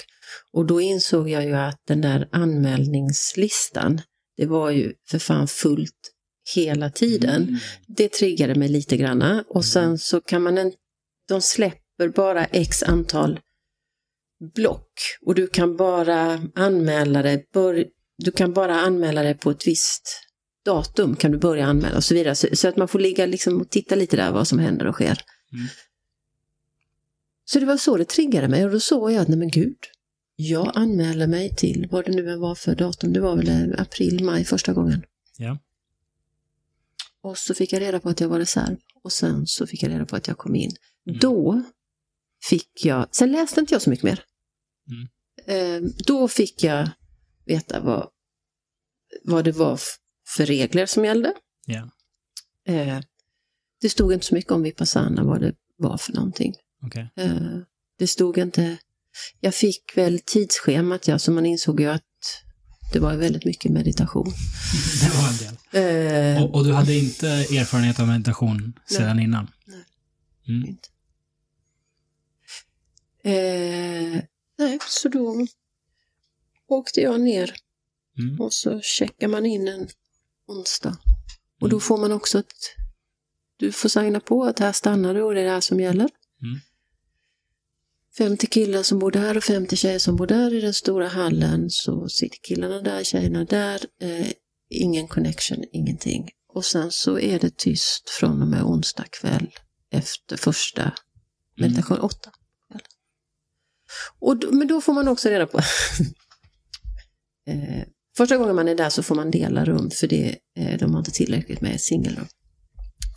Och då insåg jag ju att den där anmälningslistan, det var ju för fan fullt hela tiden Mm. det triggade mig lite granna. Och sen så kan man en, de släpper bara x antal block och du kan bara anmäla dig, bör, du kan bara anmäla dig på ett visst datum kan du börja anmäla och så vidare. Så, så att man får ligga liksom och titta lite där vad som händer och sker. Mm. Så det var så det triggade mig och då såg jag att nej men gud, jag anmälde mig till vad det nu än var för datum, det var väl eh, april, maj första gången. Ja. Och så fick jag reda på att jag var reserv. Och sen så fick jag reda på att jag kom in. Mm. Då fick jag, sen läste inte jag så mycket mer. Mm. Eh, då fick jag veta vad, vad det var för regler som gällde. Ja. Eh, det stod inte så mycket om Vipassana, vad det var för någonting. Okej. Eh, det stod inte, jag fick väl tidsschemat, ja, så man insåg ju att det var väldigt mycket meditation. Det var en del. Eh, Och, och du hade inte erfarenhet av meditation sedan innan? Nej. Mm. inte. Eh, nej, så då åkte jag ner Mm. och så checkar man in en onsdag. Och då får man också ett... Du får signa på att här stannar du och det är det här som gäller. Mm. 50 killar som bor där och 50 tjejer som bor där i den stora hallen. Så sitter killarna där, tjejerna där. Eh, ingen connection, ingenting. Och sen så är det tyst från och med onsdag kväll efter första meditation, mm. åtta. Och då, men då får man också reda på eh, Första gången man är där så får man dela rum för det, eh, de har inte tillräckligt med singelrum.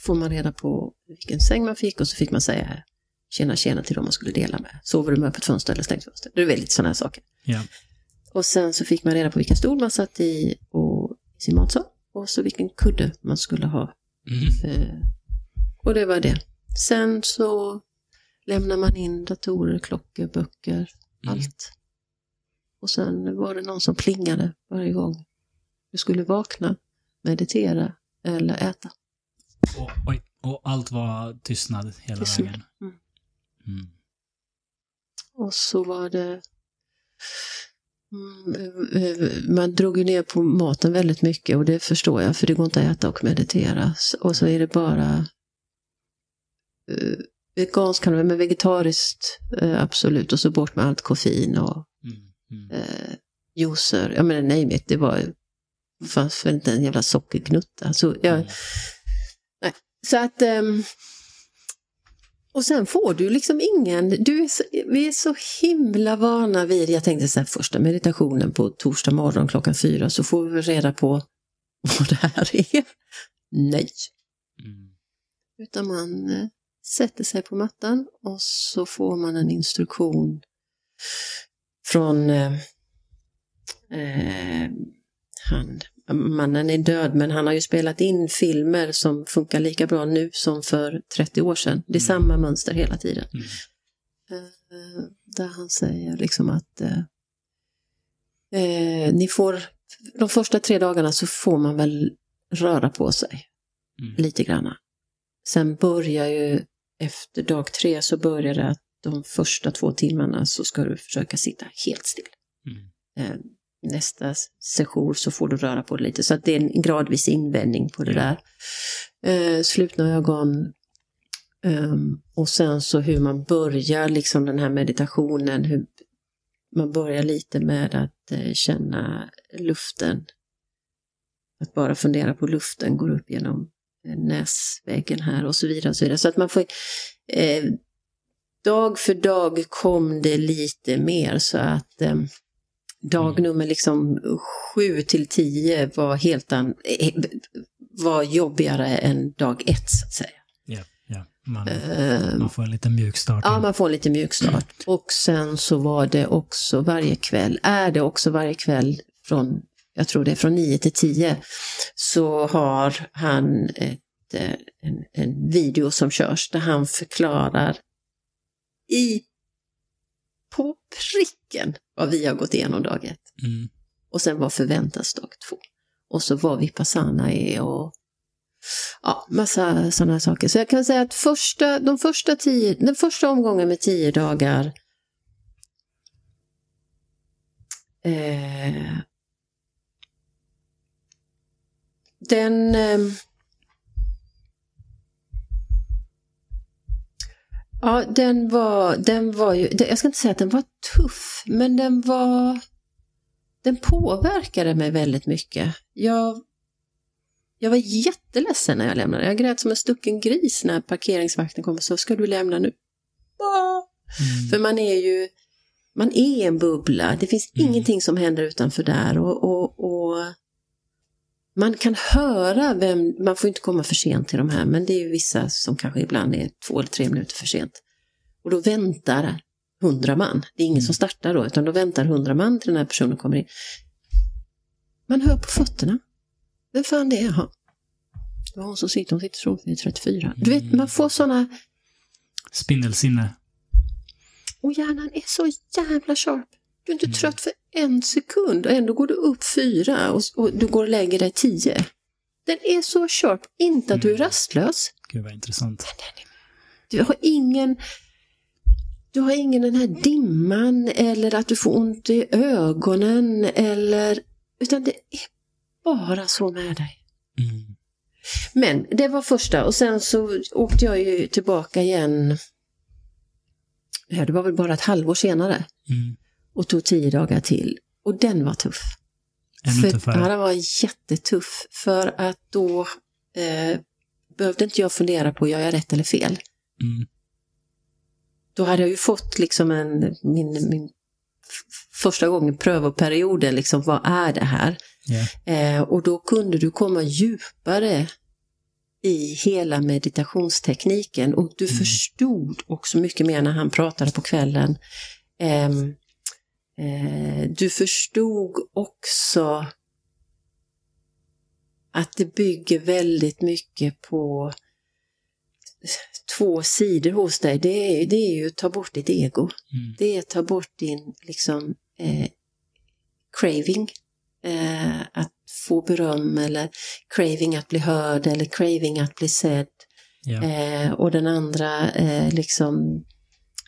Får man reda på vilken säng man fick och så fick man säga tjena tjena till dem man skulle dela med. Sover du med öppet fönster eller stängt fönster? Det är väldigt sådana här saker. Ja. Och sen så fick man reda på vilken stol man satt i och i sin matsal. Och så vilken kudde man skulle ha. Mm. Eh, och det var det. Sen så lämnar man in datorer, klockor, böcker, mm. allt. Och sen var det någon som plingade varje gång du skulle vakna, meditera eller äta. Och, oj, och allt var tystnad hela tystnad. vägen? Mm. Mm. Och så var det... Mm, man drog ju ner på maten väldigt mycket och det förstår jag för det går inte att äta och meditera. Och så är det bara uh, veganskt kan det men vegetariskt uh, absolut och så bort med allt koffein och mm. Mm. Uh, juicer. Jag menar nej mitt, det var fanns väl inte en jävla sockergnutta. Alltså, jag, mm. nej. Så att um, och sen får du liksom ingen, du är så, vi är så himla vana vid, jag tänkte så här, första meditationen på torsdag morgon klockan fyra så får vi reda på vad det här är. Nej. Mm. Utan man eh, sätter sig på mattan och så får man en instruktion från eh, eh, han, mannen är död men han har ju spelat in filmer som funkar lika bra nu som för 30 år sedan. Det är mm. samma mönster hela tiden. Mm. Uh, där han säger liksom att uh, uh, ni får, de första tre dagarna så får man väl röra på sig mm. lite grann. Sen börjar ju efter dag tre så börjar det att de första två timmarna så ska du försöka sitta helt still. Mm nästa session så får du röra på det lite. Så att det är en gradvis invändning på det där. Eh, slutna ögon. Um, och sen så hur man börjar liksom den här meditationen. Hur man börjar lite med att eh, känna luften. Att bara fundera på luften går upp genom eh, näsväggen här och så vidare. Och så, vidare. så att man får eh, dag för dag kom det lite mer så att eh, dag nummer liksom sju till tio var helt an, eh, var jobbigare än dag ett så att säga. Ja, ja. Man, uh, man får en liten mjukstart. Ja, man får en liten mjukstart. Och sen så var det också varje kväll, är det också varje kväll från, jag tror det är från nio till tio, så har han ett, eh, en, en video som körs där han förklarar i på pricken vad vi har gått igenom dag ett. Mm. Och sen vad förväntas dag två. Och så vad Vipassana är och ja, massa sådana saker. Så jag kan säga att första, de första tio, den första omgången med tio dagar eh, den eh, Ja, den var, den var ju, jag ska inte säga att den var tuff, men den var, den påverkade mig väldigt mycket. Jag, jag var jätteledsen när jag lämnade. Jag grät som en stucken gris när parkeringsvakten kom och sa, ska du lämna nu? Mm. För man är ju, man är en bubbla. Det finns mm. ingenting som händer utanför där och, och, och man kan höra vem, man får inte komma för sent till de här, men det är ju vissa som kanske ibland är två eller tre minuter för sent. Och då väntar hundra man. Det är ingen som mm. startar då, utan då väntar hundra man till den här personen kommer in. Man hör på fötterna. Vem fan det är? Jaha. Det var hon som sitter, hon sitter i 34. Du vet, man får sådana... Spindelsinne. Och hjärnan är så jävla sharp. Du är inte mm. trött för en sekund och ändå går du upp fyra och, och du går och lägger dig tio. Den är så sharp, inte att du är mm. rastlös. Gud vad intressant. Du har ingen du har ingen den här dimman eller att du får ont i ögonen eller utan det är bara så med dig. Mm. Men det var första och sen så åkte jag ju tillbaka igen det var väl bara ett halvår senare. Mm. Och tog tio dagar till. Och den var tuff. Ännu för, tuffare. Ja, den var jättetuff. För att då eh, behövde inte jag fundera på, gör jag rätt eller fel? Mm. Då hade jag ju fått liksom en, min, min första gången prövoperioden, liksom, vad är det här? Ja. Eh, och då kunde du komma djupare i hela meditationstekniken och du förstod också mycket mer när han pratade på kvällen. Ehm, eh, du förstod också att det bygger väldigt mycket på två sidor hos dig. Det är, det är ju att ta bort ditt ego. Mm. Det är att ta bort din liksom eh, craving. Eh, att få beröm eller craving att bli hörd eller craving att bli sedd. Ja. Eh, och den andra eh, liksom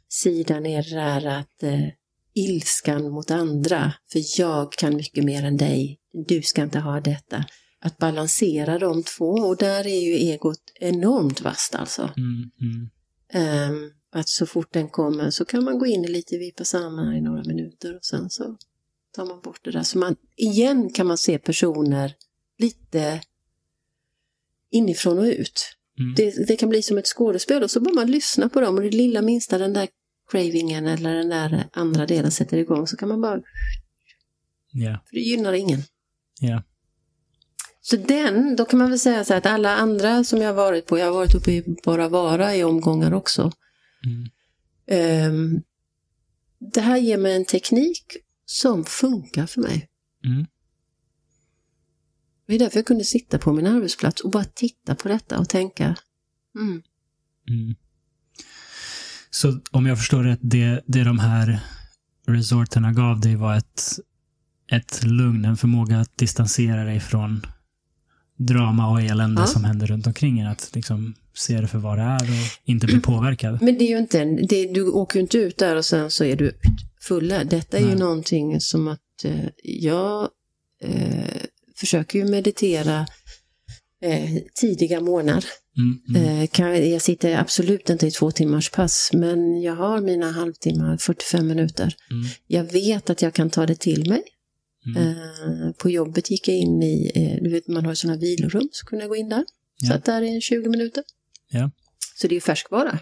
sidan är det där att eh, ilskan mot andra. För jag kan mycket mer än dig. Du ska inte ha detta. Att balansera de två och där är ju egot enormt vasst alltså. Mm. Mm. Ehm, att så fort den kommer så kan man gå in i lite vipassana i några minuter och sen så tar man bort det där. Så man, igen kan man se personer lite inifrån och ut. Mm. Det, det kan bli som ett skådespel och så bara man lyssna på dem och det lilla minsta den där cravingen eller den där andra delen sätter igång så kan man bara, Ja. för det gynnar ingen. Ja. Så den, då kan man väl säga så här att alla andra som jag har varit på, jag har varit uppe i Bara Vara i omgångar också. Mm. Ehm, det här ger mig en teknik som funkar för mig. Mm. Det är därför jag kunde sitta på min arbetsplats och bara titta på detta och tänka, mm, Mm. Så om jag förstår rätt, det, det de här resorterna gav dig var ett, ett lugn, en förmåga att distansera dig från drama och elände Ja. som händer runt omkring en. Att liksom se det för vad det är och inte bli påverkad. Men det är ju inte en, det, du åker ju inte ut där och sen så är du fulla. Detta är ju Nej. någonting som att eh, jag eh, försöker ju meditera eh, tidiga morgnar. Mm, mm, Eh, kan, jag sitter absolut inte i två timmars pass, men jag har mina halvtimmar, 45 minuter. mm, Jag vet att jag kan ta det till mig. mm. Eh, på jobbet gick jag in i, eh, du vet man har sådana vilorum, så kunde jag gå in där. Ja. Så att där är 20 minuter. Ja. Så det är färskvara.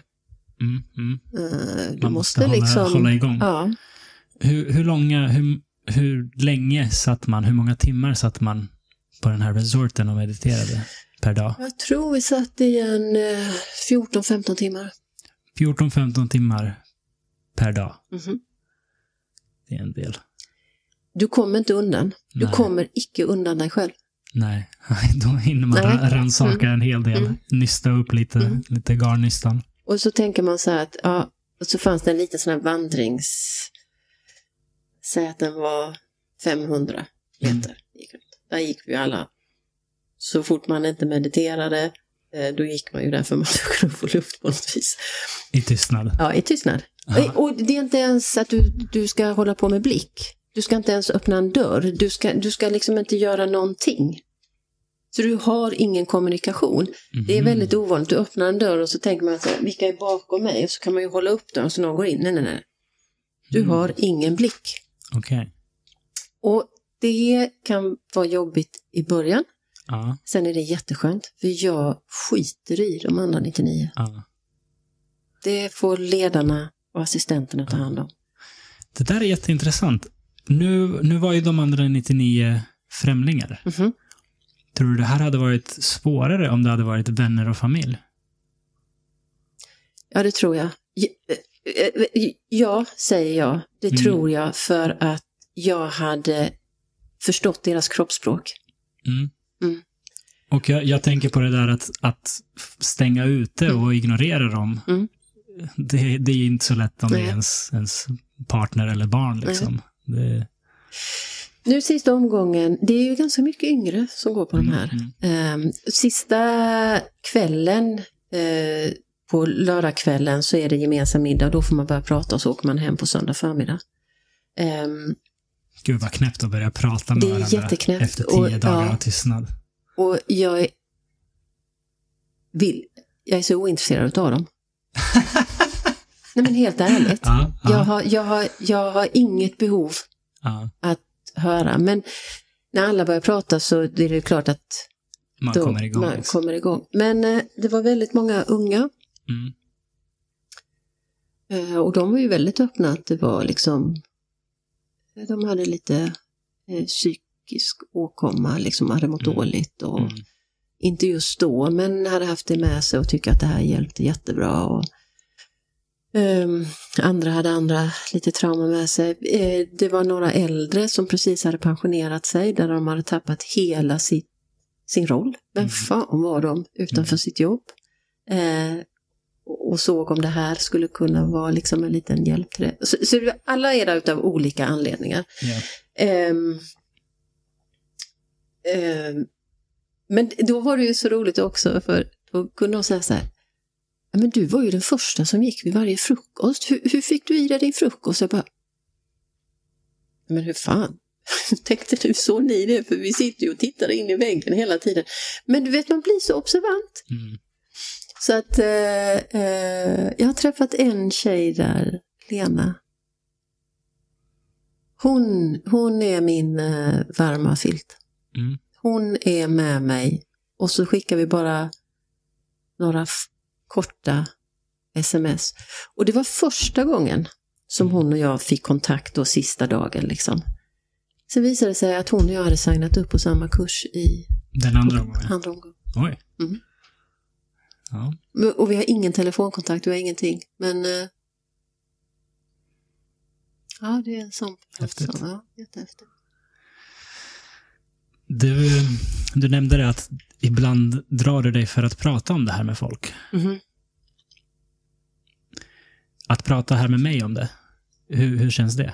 Mm, mm. Eh, du Man måste, måste hålla, liksom... hålla igång. Ja, Hur, hur långa, hur, hur länge satt man, hur många timmar satt man på den här resorten och mediterade per dag? jag tror vi satt i en eh, 14-15 timmar. 14-15 timmar per dag. Mhm. Det är en del. Du kommer inte undan. Du Nej. kommer icke undan dig själv. Nej, då hinner man Nej. rannsaka en hel del. Mm. Nysta upp lite, Mm. lite garnnystan. Och så tänker man så här att, ja, och så fanns det en liten sån här vandrings... Säg att den var 500 Mm. meter. Runt. Där gick vi alla. Så fort man inte mediterade, eh, då gick man ju där för man skulle få luft på något vis. I tystnad. Ja, i tystnad. Ja. Och det är inte ens att du, du ska hålla på med blick. Du ska inte ens öppna en dörr. Du ska, du ska liksom inte göra någonting. Så du har ingen kommunikation. Det är Mhm. väldigt ovanligt. Du öppnar en dörr och så tänker man att vilka är bakom mig? Och så kan man ju hålla upp dörren så någon går in. Nej, nej, nej. Du Mm. har ingen blick. Okej. Och det kan vara jobbigt i början. Ja, Sen är det jätteskönt. För jag skiter i de andra 99. ja. Det får ledarna och assistenterna ta hand om. Det där är jätteintressant. Nu, nu var ju de andra 99 främlingar. Mhm. Tror du det här hade varit svårare om det hade varit vänner och familj? Ja, det tror jag. Ja, eh, eh, Ja, säger jag. Det Mm. tror jag för att jag hade förstått deras kroppsspråk. Mm. Mm. Och jag, jag tänker på det där att, att stänga ute och ignorera dem. Mm. Det, det är ju inte så lätt om det Nej. är ens, ens partner eller barn. Liksom. Det, Nu sista omgången, det är ju ganska mycket yngre som går på de här. mm, Eh, sista kvällen, eh, på lördagskvällen så är det gemensam middag då får man börja prata och så åker man hem på söndag förmiddag. Ehm, Gud vad knäppt att börja prata med Det är varandra efter tio Och, dagar ja. av tystnad. och jag är, vill, jag är så ointresserad av dem. Nej men helt ärligt. Ja, ja, Jag, har, jag, har, jag har inget behov ja. att höra. Men när alla börjar prata så är det klart att Man då kommer igång. man liksom. kommer igång. Men eh, det var väldigt många unga Mm. eh, och de var ju väldigt öppna att det var liksom de hade lite eh, psykisk åkomma, liksom hade mått Mm. dåligt och Mm. inte just då, men hade haft det med sig och tycker att det här hjälpte jättebra. Och, ehm, andra hade andra lite trauma med sig. Eh, det var några äldre som precis hade pensionerat sig där de hade tappat hela sitt, sin roll. Vem Mm. fan var de utanför Mm. sitt jobb? Eh, och såg om det här skulle kunna vara liksom en liten hjälp till det. Så, så alla är där utav olika anledningar. Ja. Ehm, ehm, men då var det ju så roligt också för då kunde de säga så här. "Ja, Men du var ju den första som gick vid varje frukost. Hur, hur fick du i dig din frukost? Jag bara. Men hur fan? Tänkte du så ni det? För vi sitter ju och tittar in i väggen hela tiden. Men du vet, man blir så observant. Mm. Så att eh, eh, jag har träffat en tjej där, Lena. Hon, hon är min eh, varma filt. Mm. Hon är med mig och så skickar vi bara några korta sms. Och det var första gången som hon och jag fick kontakt då sista dagen liksom. Sen visade det sig att hon och jag hade signat upp på samma kurs i Den andra gången. andra omgången. Oj. Mm. Ja. Och vi har ingen telefonkontakt, vi har ingenting. Men... eh, Ja, det är en sån. Häftigt. Ja, jättehäftigt. Du, du nämnde det att ibland drar du dig för att prata om det här med folk. Mhm. Att prata här med mig om det. Hur, hur känns det?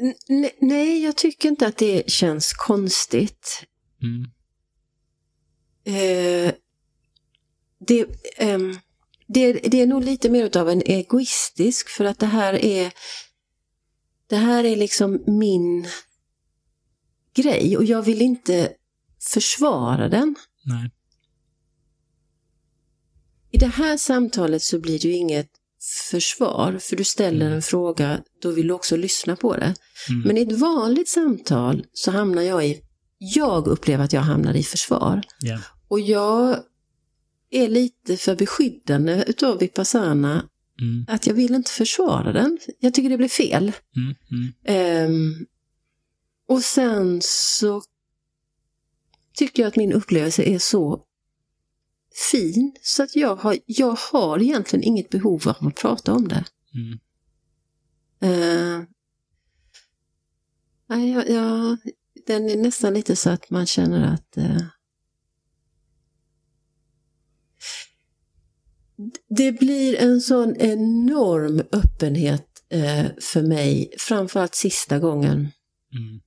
N- nej, jag tycker inte att det känns konstigt. Mm. Eh, det, ehm, det, det är nog lite mer av en egoistisk för att det här är det här är liksom min grej och jag vill inte försvara den. Nej. I det här samtalet så blir det ju inget försvar, för du ställer Mm. en fråga, då vill du också lyssna på det. Mm. Men i ett vanligt samtal så hamnar jag i, jag upplever att jag hamnar i försvar. Ja. Och jag är lite för beskyddande utav Vipassana, Mm. att jag vill inte försvara den. Jag tycker det blir fel. Mm. Ehm, och sen så tycker jag att min upplevelse är så fin så att jag har, jag har egentligen inget behov av att prata om det. Mm. Uh, nej, jag, jag, den är nästan lite så att man känner att eh, det blir en sån enorm öppenhet eh, för mig, framförallt sista gången. Mm.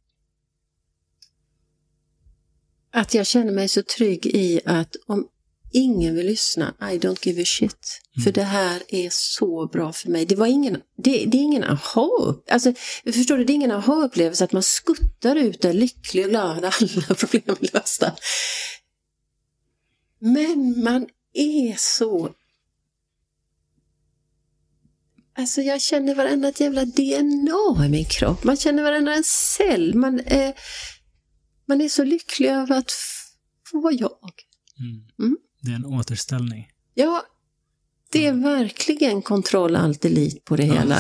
Att jag känner mig så trygg i att om ingen vill lyssna, I don't give a shit. Mm. För det här är så bra för mig. Det, var ingen, det, det är ingen aha alltså, Förstår du, det är ingen aha-upplevelse att man skuttar ut där lycklig och glad, alla problem är lösta. Men man är så... Alltså jag känner varenda jävla DNA i min kropp. Man känner varenda en cell. Man, är man är så lycklig över att få vara jag. Mm. Mm. Det är en återställning. Ja, det är verkligen kontroll allt elit på det Ja. hela.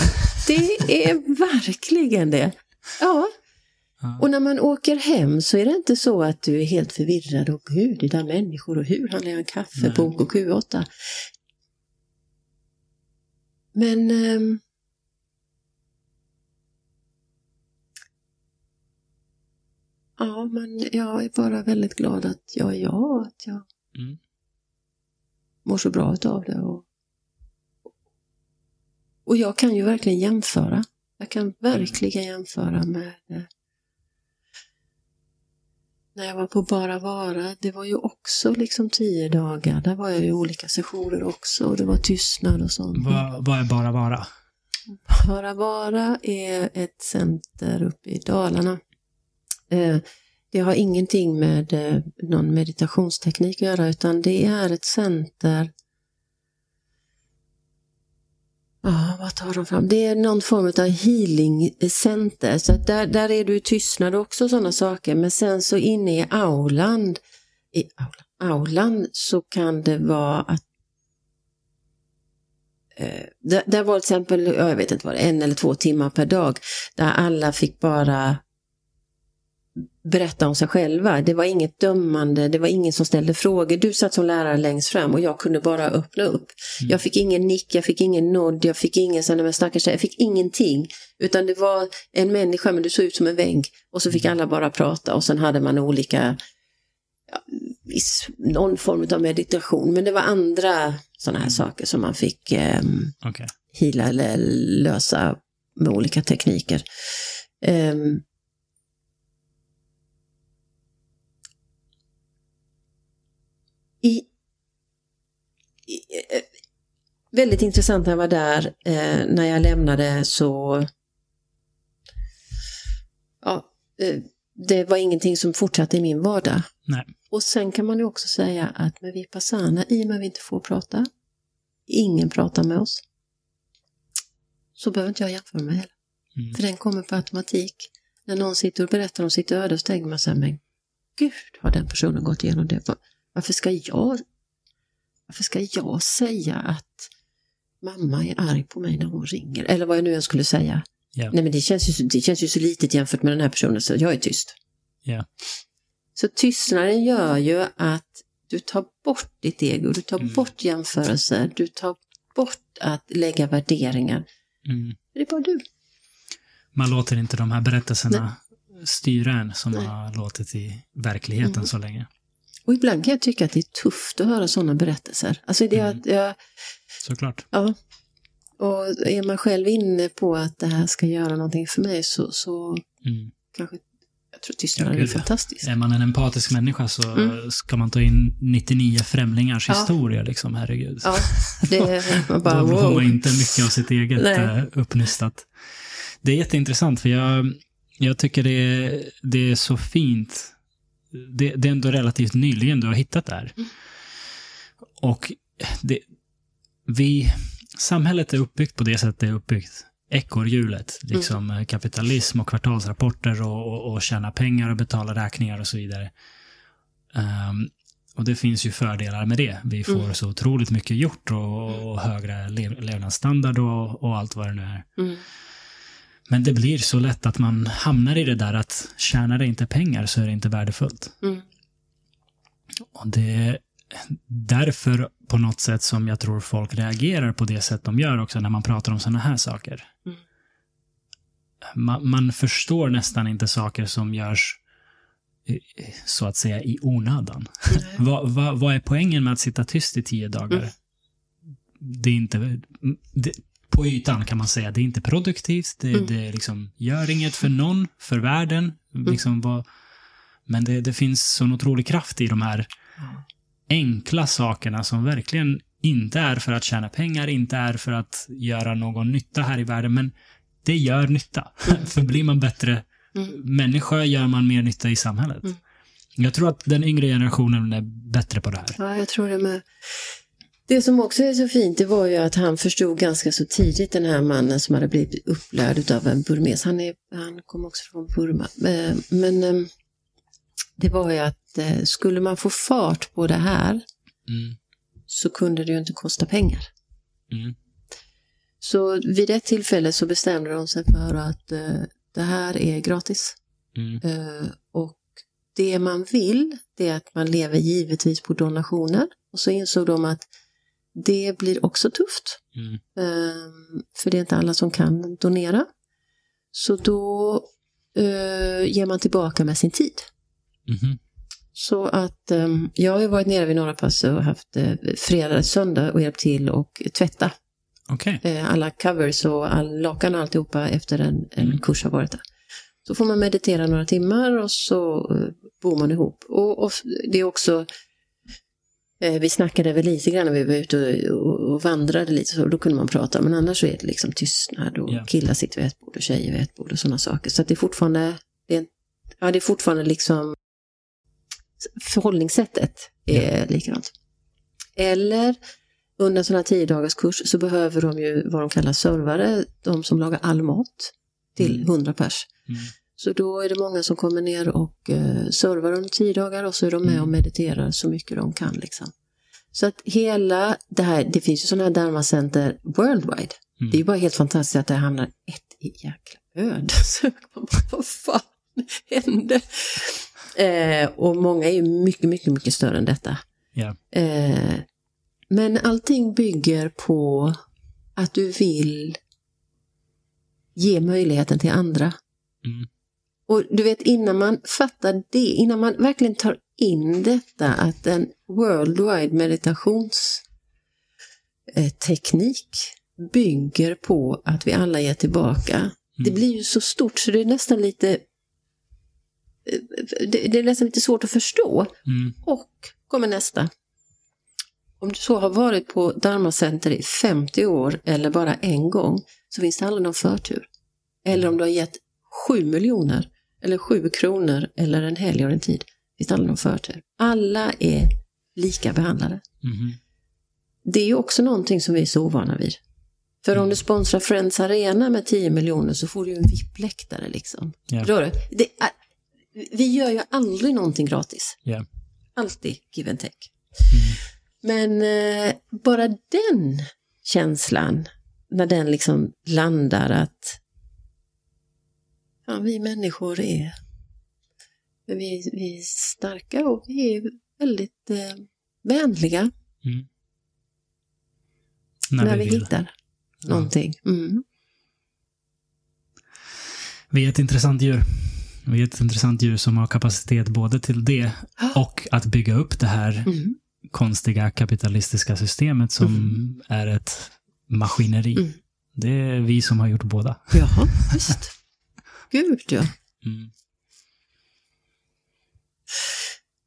Det är verkligen det. Ja, Ja. och när man åker hem så är det inte så att du är helt förvirrad och gud, det där människor och hur handlar jag en kaffe Nej. på OK8? Men ehm, Ja, men jag är bara väldigt glad att jag är jag, att jag Mm. Mår så bra utav det. Och, och jag kan ju verkligen jämföra. Jag kan verkligen jämföra med eh, när jag var på Bara Vara. Det var ju också liksom tio dagar. Där var jag i olika sessioner också och det var tystnad och sånt. Vad, vad är bara vara? Bara Vara är ett center uppe i Dalarna. Eh, det har ingenting med eh, någon meditationsteknik att göra utan det är ett center Ja, vad tar de fram? Det är någon form av healing center. Så där, där är du i tystnad också sådana saker. Men sen så inne i aulan, i aulan, aulan så kan det vara att eh, där, där var till exempel, jag vet inte vad det en eller två timmar per dag, där alla fick bara berätta om sig själva. Det var inget dömande, det var ingen som ställde frågor. Du satt som lärare längst fram och jag kunde bara öppna upp. Mm. Jag fick ingen nick, jag fick ingen nod, jag fick ingen sån där stackars jag fick ingenting. Utan det var en människa, men du såg ut som en vägg. Och så fick mm. alla bara prata och sen hade man olika, någon form av meditation. Men det var andra sådana här mm. saker som man fick eh, okay. hila eller lösa med olika tekniker. Um, i, i, eh, väldigt intressant när jag var där. Eh, när jag lämnade så... Ja, eh, det var ingenting som fortsatte i min vardag. Nej. Och sen kan man ju också säga att med Vipassana, i och med att vi inte får prata, ingen pratar med oss, så behöver inte jag jämföra mig heller. Mm. För den kommer på automatik. När någon sitter och berättar om sitt öde så tänker man så här, men gud, har den personen gått igenom det? Varför ska jag, varför ska jag säga att mamma är arg på mig när hon ringer? Eller vad jag nu än skulle säga. Yeah. Nej men det känns, ju, det känns ju så litet jämfört med den här personen så jag är tyst. Yeah. Så tystnaden gör ju att du tar bort ditt ego, du tar mm. bort jämförelser, du tar bort att lägga värderingar. Mm. Det är bara du. Man låter inte de här berättelserna Nej. styra en som Nej. har låtit i verkligheten mm. så länge. Och ibland kan jag tycka att det är tufft att höra sådana berättelser. Alltså det mm. att jag... Såklart. Ja. Och är man själv inne på att det här ska göra någonting för mig så, så mm. kanske jag tror tystnaden ja, är fantastisk. Är man en empatisk människa så mm. ska man ta in 99 främlingars ja. historia, liksom, herregud. Ja, det är man bara, Då får man inte mycket av sitt eget Nej. Eh, uppnystat. Det är jätteintressant, för jag, jag tycker det är, det är så fint det, det, är ändå relativt nyligen du har hittat det här. Mm. Och det, vi, samhället är uppbyggt på det sättet det är uppbyggt. Ekorrhjulet, liksom mm. kapitalism och kvartalsrapporter och, och, och tjäna pengar och betala räkningar och så vidare. Um, och det finns ju fördelar med det. Vi får mm. så otroligt mycket gjort och, och högre lev, levnadsstandard och, och, allt vad det nu är. Mm. Men det blir så lätt att man hamnar i det där att tjänar det inte pengar så är det inte värdefullt. Mm. Och det är därför på något sätt som jag tror folk reagerar på det sätt de gör också när man pratar om sådana här saker. Mm. Man, man, förstår nästan inte saker som görs så att säga i onödan. vad, vad, vad är poängen med att sitta tyst i tio dagar? Mm. Det är inte... Det, på ytan kan man säga. Det är inte produktivt, det, mm. det liksom gör inget för någon, för världen. Mm. Liksom vad, men det, det finns sån otrolig kraft i de här enkla sakerna som verkligen inte är för att tjäna pengar, inte är för att göra någon nytta här i världen, men det gör nytta. Mm. för blir man bättre mm. människa gör man mer nytta i samhället. Mm. Jag tror att den yngre generationen är bättre på det här. Ja, jag tror det med. Det som också är så fint det var ju att han förstod ganska så tidigt den här mannen som hade blivit upplärd av en burmes. Han, är, han kom också från Burma. Eh, men ehm, det var ju att eh, skulle man få fart på det här mm. så kunde det ju inte kosta pengar. Mm. Så vid ett tillfälle så bestämde de sig för att eh, det här är gratis. Mm. Och det man vill, det är att man lever givetvis på donationer. Och så insåg de att det blir också tufft. Mm. Ehm, för det är inte alla som kan donera. Så då uh, ger man tillbaka med sin tid. Mm. Så att um, jag har ju varit nere vid Norra Pass och haft uh, fredag, söndag och hjälpt till och tvätta. Okay. Uh, eh, alla covers och all lakan och alltihopa efter en, en mm. kurs har varit där. Så får man meditera några timmar och så bor man ihop. Och, och det är också vi snackade väl lite grann när vi var ute och, vandrade lite, så då kunde man prata. Men annars så är det liksom tystnad och yeah. killar sitter vid ett bord och tjejer vid ett bord och sådana saker. Så det är fortfarande, det är, ja, det är fortfarande liksom förhållningssättet är likadant. Eller under en sån här tio dagars kurs så behöver de ju vad de kallar servare, de som lagar all mat till Mm. 100 pers. Mm. Så då är det många som kommer ner och uh, servar under tio dagar och så är de med och mediterar så mycket de kan. Liksom. Så att hela det här, det finns ju sådana här Dharma-center worldwide. Mm. Det är ju bara helt fantastiskt att det hamnar ett i jäkla bara, Vad fan hände? Eh, och många är ju mycket, mycket, mycket större än detta. Ja. Eh, men allting bygger på att du vill ge möjligheten till andra. Mm. Och du vet innan man fattar det, innan man verkligen tar in detta att en worldwide meditationsteknik bygger på att vi alla ger tillbaka. Det blir ju så stort så det är nästan lite eh, det, det är nästan lite svårt att förstå. Mm. Och kommer nästa. Om du så har varit på Dharma Center i 50 år eller bara en gång så finns det aldrig någon förtur. Eller om du har gett 7 miljoner eller 7 kronor eller en helg och en tid det aldrig någon förtur. Alla är lika behandlade. Mhm. Det är ju också någonting som vi är så ovana vid. För om du sponsrar Friends Arena med 10 miljoner så får du ju en VIP-läktare liksom. Förstår du? Det är, vi gör ju aldrig någonting gratis. Ja. Alltid give and take. Men eh, bara den känslan, när den liksom landar att ja, vi människor är, vi, vi är starka och vi är väldigt eh, vänliga Mm. när, vi, vill. hittar någonting. Mm. Vi är ett intressant djur. Vi är ett intressant djur som har kapacitet både till det och att bygga upp det här Mm. konstiga kapitalistiska systemet som är ett maskineri. Mm. Det är vi som har gjort båda. Jaha, visst. Gud ja. Mm.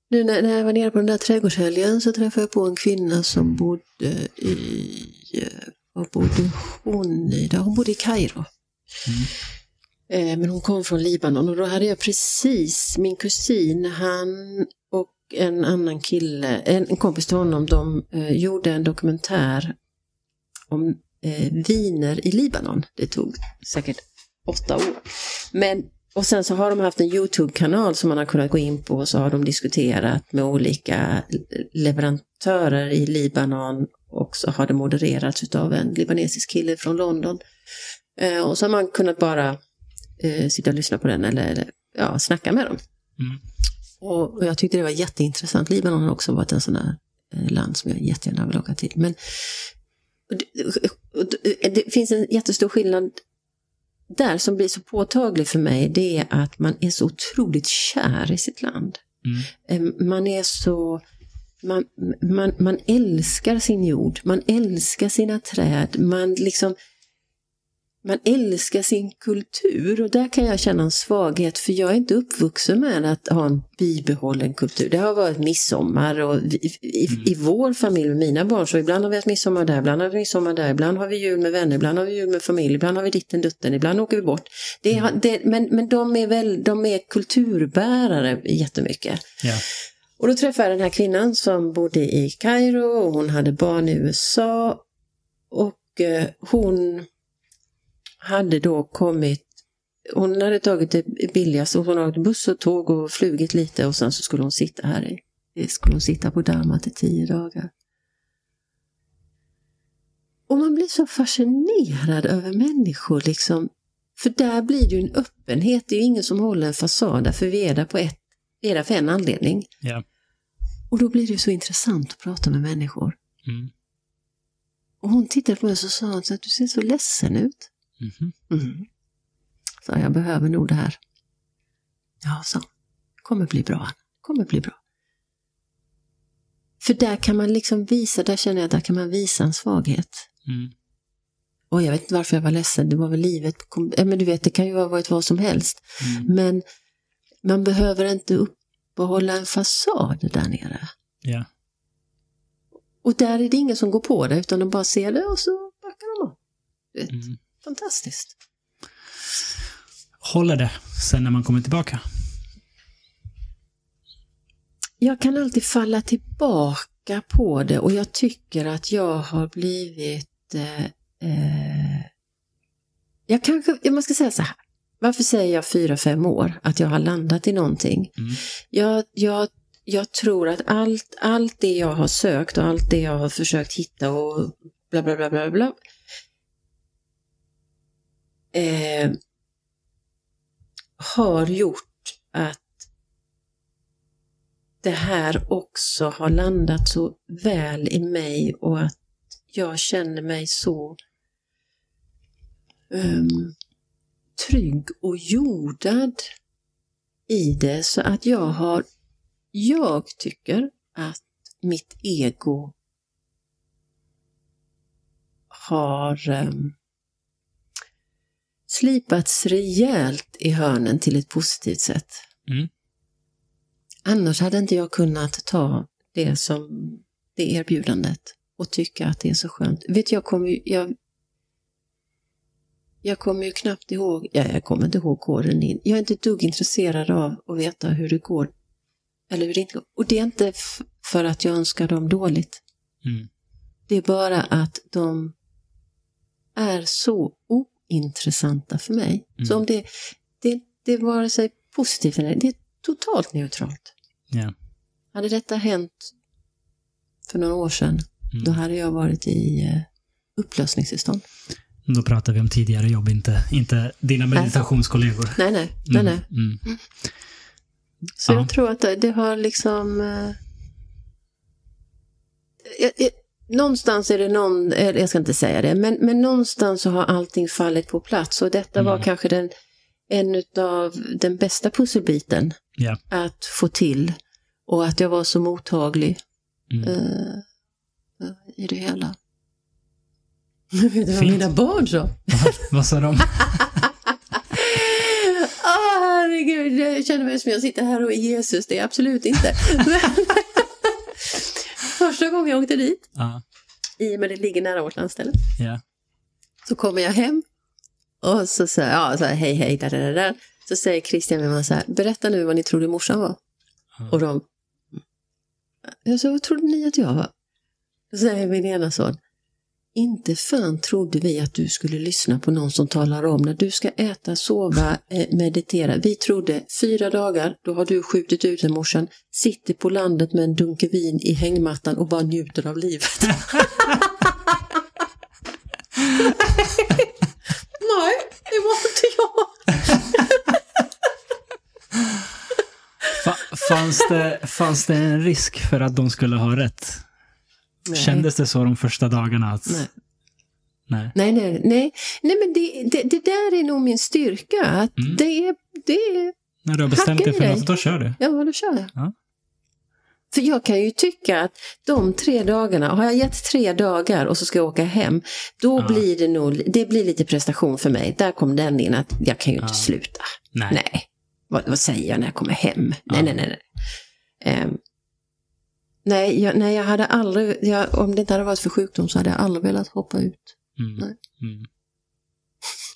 Nu när, när jag var nere på den där trädgårdshelgen så träffade jag på en kvinna som bodde i... eh, Var bodde hon i? Där hon bodde i Kairo. Eh, Men hon kom från Libanon och då hade jag precis, min kusin, han och en annan kille, en, en kompis till honom, de eh, gjorde en dokumentär om eh, viner i Libanon. Det tog säkert åtta år. Men, och sen så har de haft en YouTube-kanal som man har kunnat gå in på och så har de diskuterat med olika leverantörer i Libanon och så har det modererats av en libanesisk kille från London. Eh, och så har man kunnat bara eh, sitta och lyssna på den eller, eller ja, snacka med dem. Mm. Och, och jag tyckte det var jätteintressant. Libanon har också varit en sån där eh, land som jag jättegärna vill åka till. Men det, det finns en jättestor skillnad där som blir så påtaglig för mig. Det är att man är så otroligt kär i sitt land. Mm. Man är så... Man, man, man älskar sin jord, man älskar sina träd, man liksom... Man älskar sin kultur och där kan jag känna en svaghet för jag är inte uppvuxen med att ha en bibehållen kultur. Det har varit midsommar och i, i, i vår familj med mina barn så ibland har vi haft midsommar där, ibland har vi midsommar där, ibland har vi jul med vänner, ibland har vi jul med familj, ibland har vi ditten dutten, ibland åker vi bort. Det, har- det, men men de, är väl, de är kulturbärare jättemycket. Ja. Och då träffade jag den här kvinnan som bodde i Kairo och hon hade barn i USA. Och eh, hon hade då kommit, hon hade tagit det billigaste, hon hade åkt buss och tåg och flugit lite och sen så skulle hon sitta här i, skulle hon sitta på Dharma till tio dagar. Och man blir så fascinerad över människor liksom. För där blir det ju en öppenhet, det är ju ingen som håller en fasad där, för vi är där på ett, vi är där för en anledning. Ja. Och då blir det så intressant att prata med människor. Mm. Och hon tittade på mig och så sa hon att du ser så ledsen ut. Mhm. Mm. Så jag behöver nog det här. Ja, så. Kommer bli bra. Kommer bli bra. För där kan man liksom visa, där känner jag där kan man visa en svaghet. Mm. Och jag vet inte varför jag var ledsen, det var väl livet. Men du vet, det kan ju ha varit vad som helst. Mm. Men man behöver inte uppehålla en fasad där nere. Ja. Och där är det ingen som går på det, utan de bara ser det och så backar de av. Mm. Fantastiskt. Håller det sen när man kommer tillbaka? jag kan alltid falla tillbaka på det och jag tycker att jag har blivit eh, eh, jag kanske, man ska säga så här, varför säger jag fyra, fem år att jag har landat i någonting? Mm. Jag, jag, jag tror att allt, allt det jag har sökt och allt det jag har försökt hitta och bla bla bla bla bla eh, har gjort att det här också har landat så väl i mig och att jag känner mig så um, trygg och jordad i det. Så att jag har, jag tycker att mitt ego har um, slipats rejält i hörnen till ett positivt sätt. Mm. Annars hade inte jag kunnat ta det som det erbjudandet och tycka att det är så skönt. Vet jag kommer ju, jag, jag kommer ju knappt ihåg, ja, jag kommer inte ihåg gården in. Jag är inte dugg intresserad av att veta hur det går. Eller hur det inte går. Och det är inte för att jag önskar dem dåligt. Mm. Det är bara att de är så ointressanta för mig. Mm. Så om det, det, det är vare sig positivt eller det är totalt neutralt. Ja. Hade detta hänt för några år sedan, Mm. då hade jag varit i eh, upplösningstillstånd. Då pratar vi om tidigare jobb, inte, inte dina meditationskollegor. Nej, nej, nej, nej. Mm. Mm. Så Ja. jag tror att det, det har liksom... Eh, jag, jag, någonstans är det någon, jag ska inte säga det, men, men någonstans så har allting fallit på plats och detta var Mm. kanske den, en av den bästa pusselbiten Ja. att få till och att jag var så mottaglig Mm. eh, i det hela. Vet du vad mina barn sa? Vad- sa de? Åh herregud, jag känner mig som jag sitter här och är Jesus, det är jag absolut inte. Första gången jag åkte dit, Ja. i och med det ligger nära vårt landställe, Ja. så kommer jag hem och så säger ja, så här, hej hej, där, där, där. Så säger Christian med mig så här, berätta nu vad ni trodde morsan var. Ja. Och de, jag sa, vad trodde ni att jag var? Då säger min ena son, inte fan trodde vi att du skulle lyssna på någon som talar om när du ska äta, sova, eh, meditera. Vi trodde fyra dagar, då har du skjutit ut en morsan, sitter på landet med en dunke vin i hängmattan och bara njuter av livet. Nej, det var inte jag. Fa- fanns, det, fanns det en risk för att de skulle ha rätt? Nej. Kändes det så de första dagarna? Att, Nej. Nej. Nej, nej, nej, nej men det, det, det där är nog min styrka. Att Mm. det, är, det är, När du har bestämt dig för dig. något, då kör du. ja då kör jag. Ja. För jag kan ju tycka att de tre dagarna, har jag gett tre dagar och så ska jag åka hem, då Ja. blir det nog, det blir lite prestation för mig. Där kom den in att jag kan ju inte Ja. sluta. Nej. Nej, vad, vad säger jag när jag kommer hem? Nej, nej, nej. nej. Ehm, nej, jag, nej, jag hade aldrig, jag, om det inte hade varit för sjukdom så hade jag aldrig velat hoppa ut. Mm. Mm.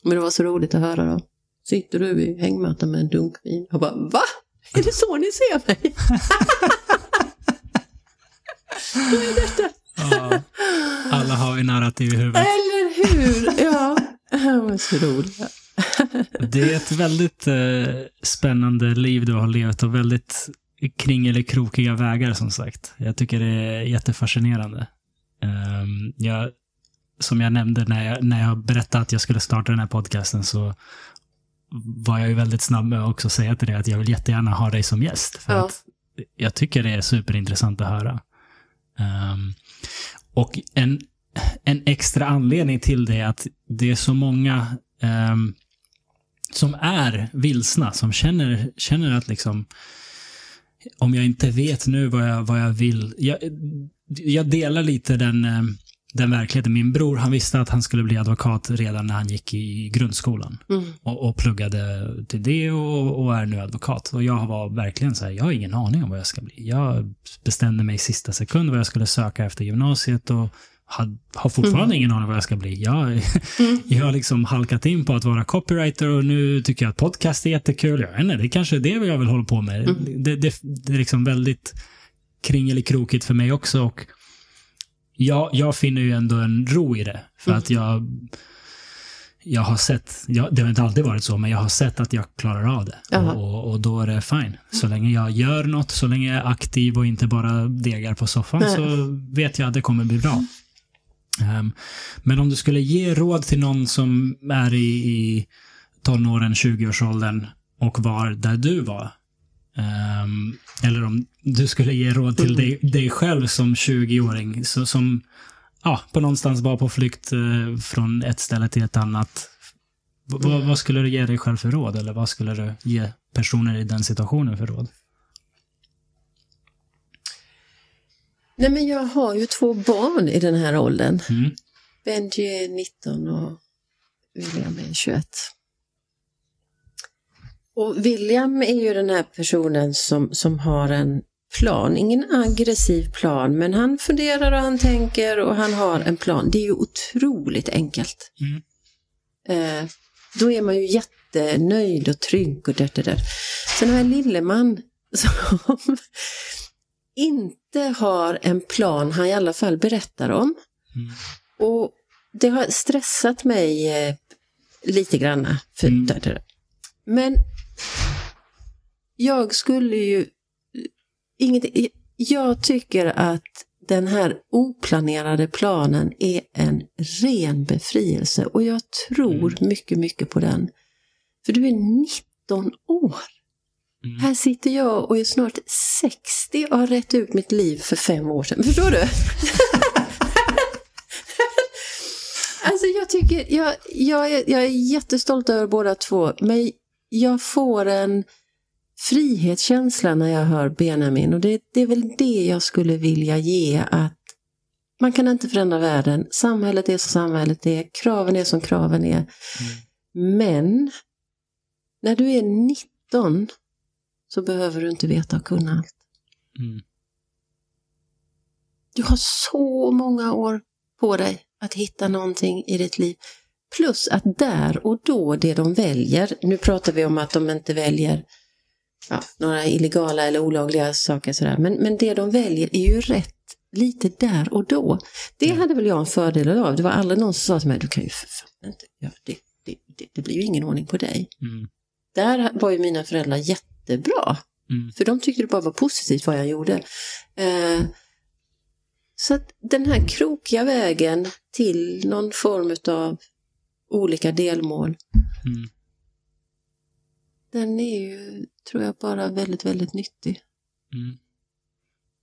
Men det var så roligt att höra då. Sitter du i hängmattan med en dunk vin? Jag bara, va? Är det så ni ser mig? Vad är detta? Ja. Alla har ju narrativ i huvudet. Eller hur? Ja, var så roligt. Det är ett väldigt eh, spännande liv du har levt och väldigt kring eller krokiga vägar som sagt. Jag tycker det är jättefascinerande. Ehm, jag, som jag nämnde när jag, när jag berättade att jag skulle starta den här podcasten så var jag ju väldigt snabb med att också säga till dig att jag vill jättegärna ha dig som gäst. För Ja. att jag tycker det är superintressant att höra. Ehm, och en, en extra anledning till det är att det är så många ehm, som är vilsna, som känner, känner att liksom om jag inte vet nu vad jag, vad jag vill. Jag, jag delar lite den, eh, den verkligheten. Min bror, han visste att han skulle bli advokat redan när han gick i grundskolan. Mm. Och, och pluggade till det och, och är nu advokat. Och jag var verkligen så här, jag har ingen aning om vad jag ska bli. Jag bestämde mig i sista sekund vad jag skulle söka efter gymnasiet och har, har fortfarande Mm. ingen aning vad jag ska bli. Jag, Mm. jag har liksom halkat in på att vara copywriter och nu tycker jag att podcast är jättekul. Jag vet inte, det är kanske är det jag vill hålla på med. Mm. Det, det, det är liksom väldigt kringelikrokigt för mig också. Och jag, jag finner ju ändå en ro i det. För Mm. att jag, jag har sett, jag, det har inte alltid varit så, men jag har sett att jag klarar av det. Och, och då är det fine. Så länge jag gör något, så länge jag är aktiv och inte bara degar på soffan, Nej. så vet jag att det kommer bli bra. Ehm, men om du skulle ge råd till någon som är i, i tonåren, 20-årsåldern och var där du var. Ehm, eller om du skulle ge råd till dig, dig själv som 20-åring, så, som ja, på någonstans var på flykt eh, från ett ställe till ett annat. V- vad skulle du ge dig själv för råd? Eller vad skulle du ge personer i den situationen för råd? Nej, men jag har ju två barn i den här åldern. Mm. Benji är 19 och William är 21. Och William är ju den här personen som, som har en plan, ingen aggressiv plan, men han funderar och han tänker och han har en plan. Det är ju otroligt enkelt. Mm. Eh, då är man ju jättenöjd och trygg och det, det, det. Sen har jag lilleman som inte har en plan han i alla fall berättar om. Mm. Och det har stressat mig eh, lite grann. För Mm. Men jag skulle ju... Inget, jag tycker att den här oplanerade planen är en ren befrielse och jag tror mycket, mycket på den. För du är 19 år. Mm. Här sitter jag och är snart 60 och har rätt ut mitt liv för fem år sedan. Förstår du? alltså jag tycker, jag, jag, är, jag är jättestolt över båda två, men jag får en frihetskänsla när jag hör Benjamin och det, det är väl det jag skulle vilja ge att man kan inte förändra världen, samhället är som samhället är, kraven är som kraven är. Men när du är 19 så behöver du inte veta och kunna allt. Mm. Du har så många år på dig att hitta någonting i ditt liv. Plus att där och då det de väljer, nu pratar vi om att de inte väljer ja, några illegala eller olagliga saker sådär, men, men det de väljer är ju rätt lite där och då. Det hade väl jag en fördel av. Det var aldrig någon som sa till mig, du kan ju för fan inte göra det. Det, det, det blir ju ingen ordning på dig. Mm. Där var ju mina föräldrar jättebra. Mm. För de tyckte det bara var positivt vad jag gjorde. Eh, så att den här krokiga vägen till någon form av olika delmål, Mm. den är ju, tror jag, bara väldigt, väldigt nyttig. Mm.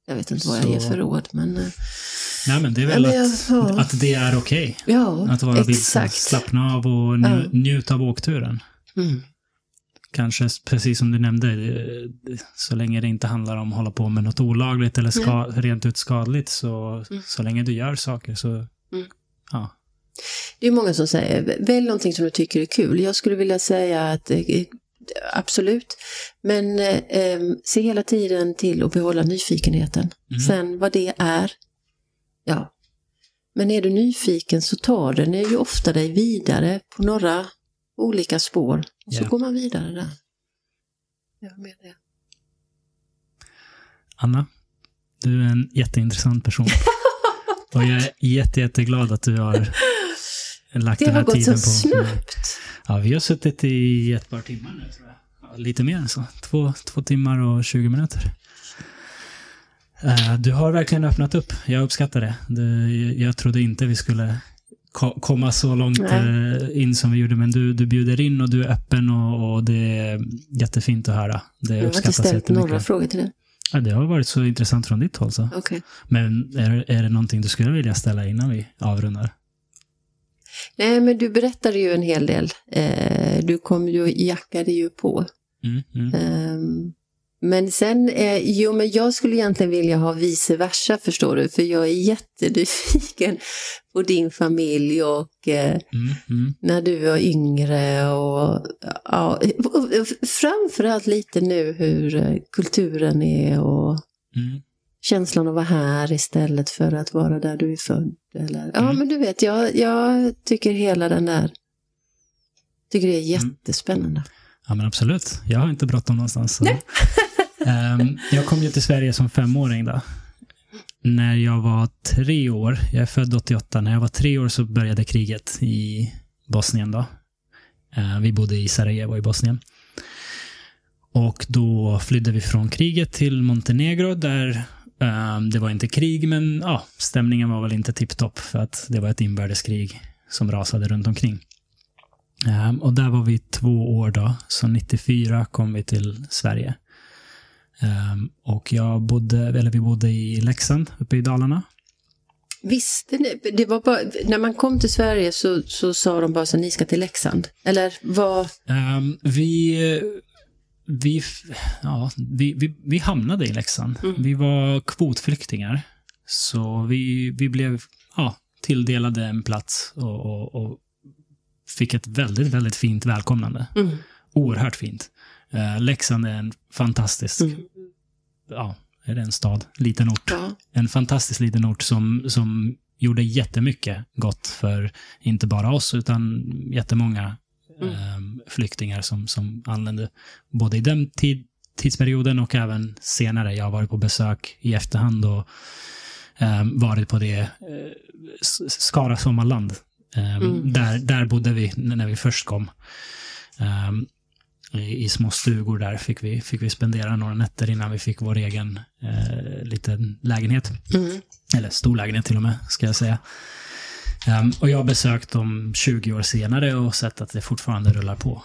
Jag vet inte vad jag ger för råd, men eh, Nej, men det är väl Ja, men att, jag- ja. att det är okej. ja, Att vara vilsen. Slappna av och nju, Ja. njut av åkturen. Mm. Kanske precis som du nämnde, eh, så länge det inte handlar om att hålla på med något olagligt eller ska, rent ut skadligt, så, Mm. så länge du gör saker så, Mm. ja. Det är många som säger, välj någonting som du tycker är kul. Jag skulle vilja säga att eh, absolut, men eh, eh, se hela tiden till att behålla nyfikenheten. Mm. Sen vad det är, ja. Men är du nyfiken så tar den ju ofta dig vidare på några olika spår. Och så Ja. går man vidare där. Jag med det. Anna, du är en jätteintressant person. och jag är jätte, jätteglad att du har lagt Det den har här gått tiden så på... snabbt. Ja, vi har suttit i ett par timmar nu tror jag. Ja, lite mer än så. Två, två timmar och 20 minuter. Eh, du har verkligen öppnat upp. Jag uppskattar det. det jag trodde inte vi skulle ko- komma så långt eh, in som vi gjorde, men du, du bjuder in och du är öppen och, och det är jättefint att höra. Det Jag har inte uppskattas ställt några jättemycket. frågor till det. Ja, det har varit så intressant från ditt håll. Så. Okej. Men är, är det någonting du skulle vilja ställa innan vi avrundar? Nej, men du berättade ju en hel del. Eh, du kom ju, jackade ju på. Mm, mm. Ehm, men sen, eh, jo men jag skulle egentligen vilja ha vice versa förstår du, för jag är jättenyfiken på din familj och eh, Mm, mm. när du var yngre och ja, och framförallt lite nu hur eh, kulturen är och Mm. känslan att vara här istället för att vara där du är född. Eller, ja Mm. men du vet, jag, jag tycker hela den där, tycker det är Mm. jättespännande. Ja, men absolut. Jag har inte bråttom någonstans. Så. Um, jag kom ju till Sverige som femåring då. När jag var tre år, jag är född 88, när jag var tre år så började kriget i Bosnien då. Uh, vi bodde i Sarajevo i Bosnien. Och då flydde vi från kriget till Montenegro där um, det var inte krig men ja, stämningen var väl inte tipptopp för att det var ett inbördeskrig som rasade runt omkring. Um, och där var vi två år då, så 94 kom vi till Sverige. Um, och jag bodde, eller vi bodde i Leksand uppe i Dalarna. Visste ni, det var bara, när man kom till Sverige så, så sa de bara så ni ska till Leksand? Eller vad? Um, vi, vi, ja, vi, vi, vi hamnade i Leksand. Mm. Vi var kvotflyktingar. Så vi, vi blev ja, tilldelade en plats och, och, och fick ett väldigt, väldigt fint välkomnande. Mm. Oerhört fint. Uh, Leksand är en fantastisk, mm. ja, är det en stad? Liten ort. Ja. En fantastisk liten ort som, som gjorde jättemycket gott för inte bara oss, utan jättemånga mm. eh, flyktingar som, som anlände både i den tid, tidsperioden och även senare. Jag har varit på besök i efterhand och eh, varit på det eh, Skara sommarland. Eh, mm. där, där bodde vi när vi först kom. I, i, små stugor där fick vi, fick vi spendera några nätter innan vi fick vår egen eh, liten lägenhet. Mm. Eller stor lägenhet till och med, ska jag säga. Um, och jag har besökt dem 20 år senare och sett att det fortfarande rullar på.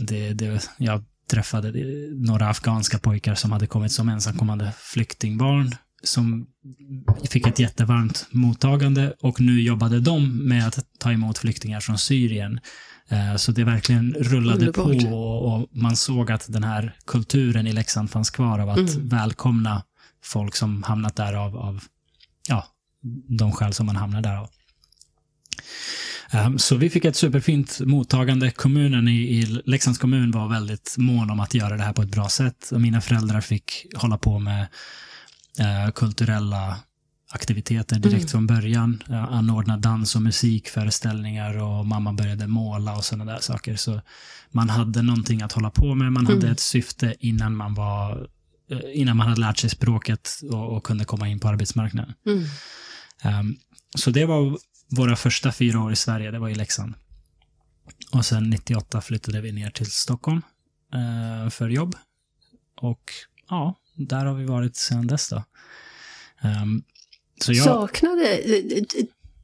Det, det, jag träffade några afghanska pojkar som hade kommit som ensamkommande flyktingbarn som fick ett jättevarmt mottagande och nu jobbade de med att ta emot flyktingar från Syrien Eh, så det verkligen rullade Underbart. på och, man såg att den här kulturen i Leksand fanns kvar av att mm. välkomna folk som hamnat där av, av ja, de skäl som man hamnar där av. Um, så vi fick ett superfint mottagande. Kommunen i, i Leksands kommun var väldigt mån om att göra det här på ett bra sätt. Och mina föräldrar fick hålla på med uh, kulturella aktiviteter direkt mm. från början. Anordna dans och musikföreställningar och mamma började måla och sådana där saker. Så man hade någonting att hålla på med. Man mm. hade ett syfte innan man var eh, innan man hade lärt sig språket och, och kunde komma in på arbetsmarknaden. Mm. Um, så det var våra första fyra år i Sverige, det var i Leksand. Och sen 98 flyttade vi ner till Stockholm uh, för jobb. Och ja, där har vi varit sedan dess då. Um, så jag... Saknade,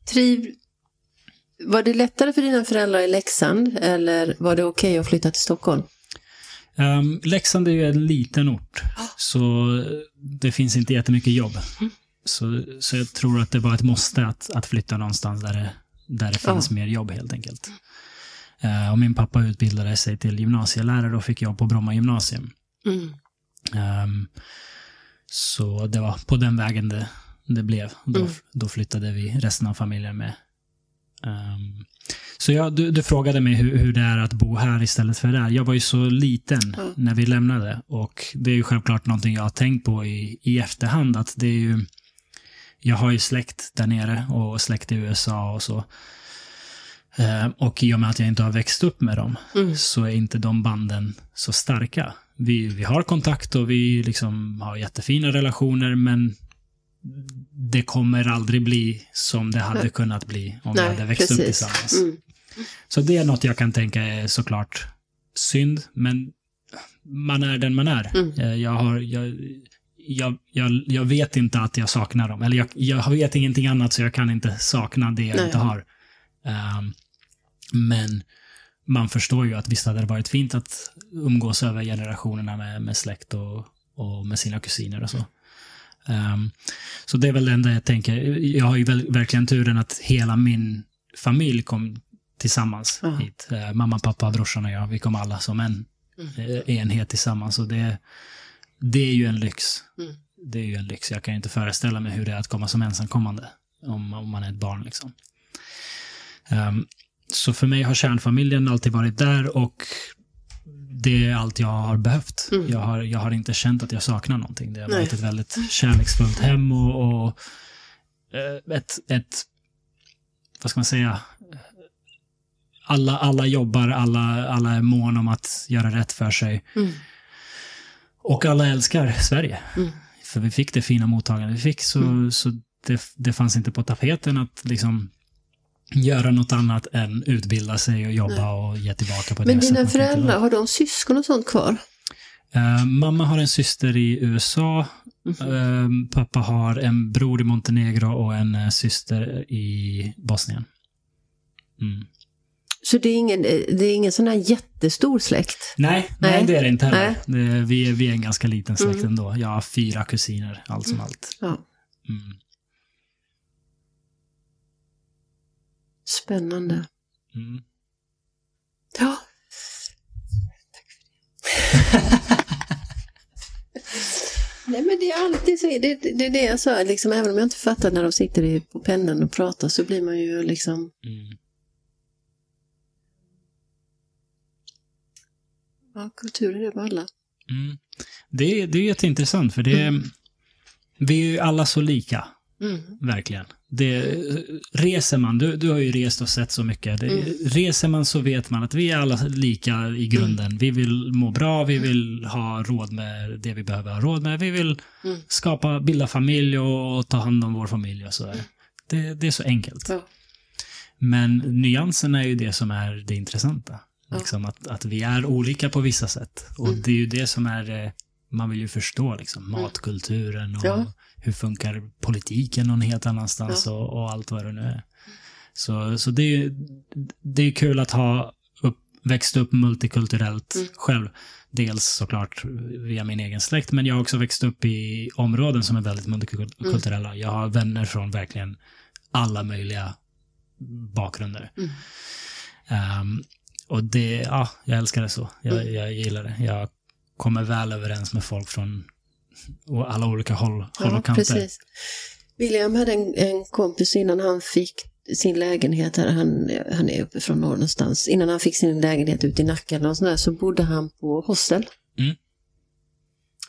triv... Var det lättare för dina föräldrar i Leksand eller var det okej okay att flytta till Stockholm? Um, Leksand är ju en liten ort, ah. så det finns inte jättemycket jobb. Mm. Så, så jag tror att det var ett måste att, att flytta någonstans där det, där det finns ah. mer jobb helt enkelt. Uh, och min pappa utbildade sig till gymnasielärare och fick jobb på Bromma gymnasium. Mm. Um, så det var på den vägen det, det blev. Då, mm. då flyttade vi resten av familjen med. Um, så jag, du, du, frågade mig hur, hur, det är att bo här istället för där. Jag var ju så liten mm. när vi lämnade och det är ju självklart någonting jag har tänkt på i, i efterhand. Att det är ju, jag har ju släkt där nere och släkt i USA och så. Uh, och i och med att jag inte har växt upp med dem mm. så är inte de banden så starka. Vi, vi har kontakt och vi liksom har jättefina relationer men det kommer aldrig bli som det hade kunnat bli om Nej, vi hade växt precis. upp tillsammans. Mm. Så det är något jag kan tänka är såklart synd, men man är den man är. Mm. Eh, jag, har, jag, jag, jag, jag, vet inte att jag saknar dem. Eller jag, jag vet ingenting annat så jag kan inte sakna det jag Nej. inte har. Um, men man förstår ju att visst hade det varit fint att umgås över generationerna med, med släkt och, och med sina kusiner och så. Um, så det är väl det enda jag tänker. Jag har ju väl, verkligen turen att hela min familj kom tillsammans uh hit. Uh, mamma, pappa, brorsan och jag, vi kom alla som en mm. uh, enhet tillsammans. Och det, det är ju en lyx. Mm. Det är ju en lyx. Jag kan inte föreställa mig hur det är att komma som ensamkommande. Om, om man är ett barn liksom. Um, så för mig har kärnfamiljen alltid varit där och det är allt jag har behövt. Mm. Jag, har, jag har inte känt att jag saknar någonting. Det har varit ett väldigt kärleksfullt hem och, och eh, ett, ett, vad ska man säga, alla, alla jobbar, alla, alla är mån om att göra rätt för sig. Mm. Och alla älskar Sverige. Mm. För vi fick det fina mottagandet vi fick, så, Mm. så det, det fanns inte på tapeten att liksom göra något annat än utbilda sig och jobba och ge tillbaka på Men det dina man kan föräldrar, har de syskon och sånt kvar? Eh, mamma har en syster i USA. Mhm. Eh, pappa har en bror i Montenegro och en eh, syster i Bosnien. Mm. Så det är ingen, det är ingen sån här jättestor släkt? Nej, nej, Nej. det är det inte heller. Nej. Det, vi, är, vi är en ganska liten släkt Mm. ändå. Jag har fyra kusiner, allt som allt. Ja. Mm. Spännande. Mm. Ja. Nej men det är alltid så, det, det, det är det jag sa, liksom, även om jag inte fattar när de sitter på pendeln och pratar så blir man ju liksom, Mm. ja kultur är det med alla. Mm. Det, är- det är jätteintressant, för det är, vi är ju alla så lika. Mm. Verkligen. Det, reser man, du, du har ju rest och sett så mycket. Det, Mm. Reser man så vet man att vi är alla lika i grunden. Vi vill må bra, vi vill ha råd med det vi behöver ha råd med. Vi vill Mm. skapa, bilda familj och ta hand om vår familj och sådär. Det, det är så enkelt. Ja. Men nyanserna är ju det som är det intressanta. Ja. Liksom att, att vi är olika på vissa sätt. Och Mm. det är ju det som är, eh, man vill ju förstå liksom, matkulturen och Ja. Hur funkar politiken någon helt annanstans och, och allt vad det nu är. Så, så det är det är kul att ha upp, växt upp multikulturellt Mm. själv. Dels såklart via min egen släkt, men jag har också växt upp i områden som är väldigt multikulturella. Jag har vänner från verkligen alla möjliga bakgrunder. Mm. Ehm, och det, ja, jag älskar det så. Jag, Mm. jag gillar det. Jag kommer väl överens med folk från o- alla olika håll, håll och kanter. precis. William hade en, en kompis innan han fick sin lägenhet här, han, han är uppe från norr någonstans, innan han fick sin lägenhet ute i Nacka eller något sånt där, så bodde han på hostel. Mm.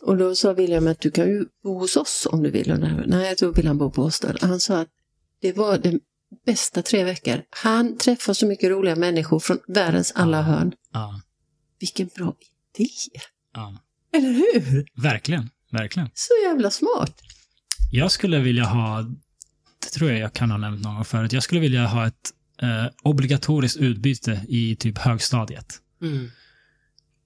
Och då sa William att du kan ju bo hos oss om du vill. Och nej, då vill han bo på hostel. Han sa att det var de bästa tre veckor. Han träffar så mycket roliga människor från världens alla hörn. Ja, Vilken bra idé! ja. Eller hur? Verkligen, verkligen. Så jävla smart! Jag skulle vilja ha, det tror jag jag kan ha nämnt någon gång förut, jag skulle vilja ha ett eh, obligatoriskt utbyte i typ högstadiet. Mm.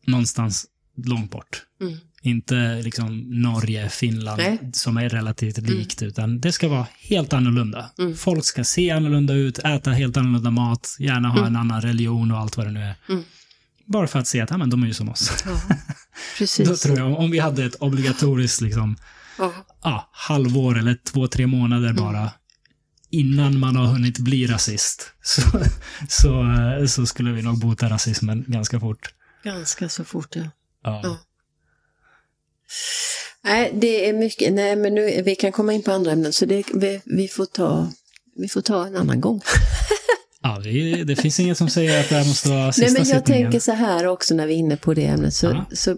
Någonstans långt bort. Mm. Inte liksom Norge, Finland Nej. som är relativt likt, utan det ska vara helt annorlunda. Mm. Folk ska se annorlunda ut, äta helt annorlunda mat, gärna ha Mm. en annan religion och allt vad det nu är. Mm. Bara för att se att ja, men de är ju som oss. Ja, precis. Då tror jag, om vi hade ett obligatoriskt liksom, Ja. ja, halvår eller två, tre månader Mm. bara innan man har hunnit bli rasist så, så, så skulle vi nog bota rasismen ganska fort. Ganska så fort, ja. Ja. Ja. Nej, det är mycket. Nej, men nu, vi kan komma in på andra ämnen, så det, vi, vi, får ta, vi får ta en annan gång. Ja, vi, det finns inget som säger att det här måste vara sista Nej, men jag sittningen. tänker så här också när vi är inne på det ämnet, så, Ja. så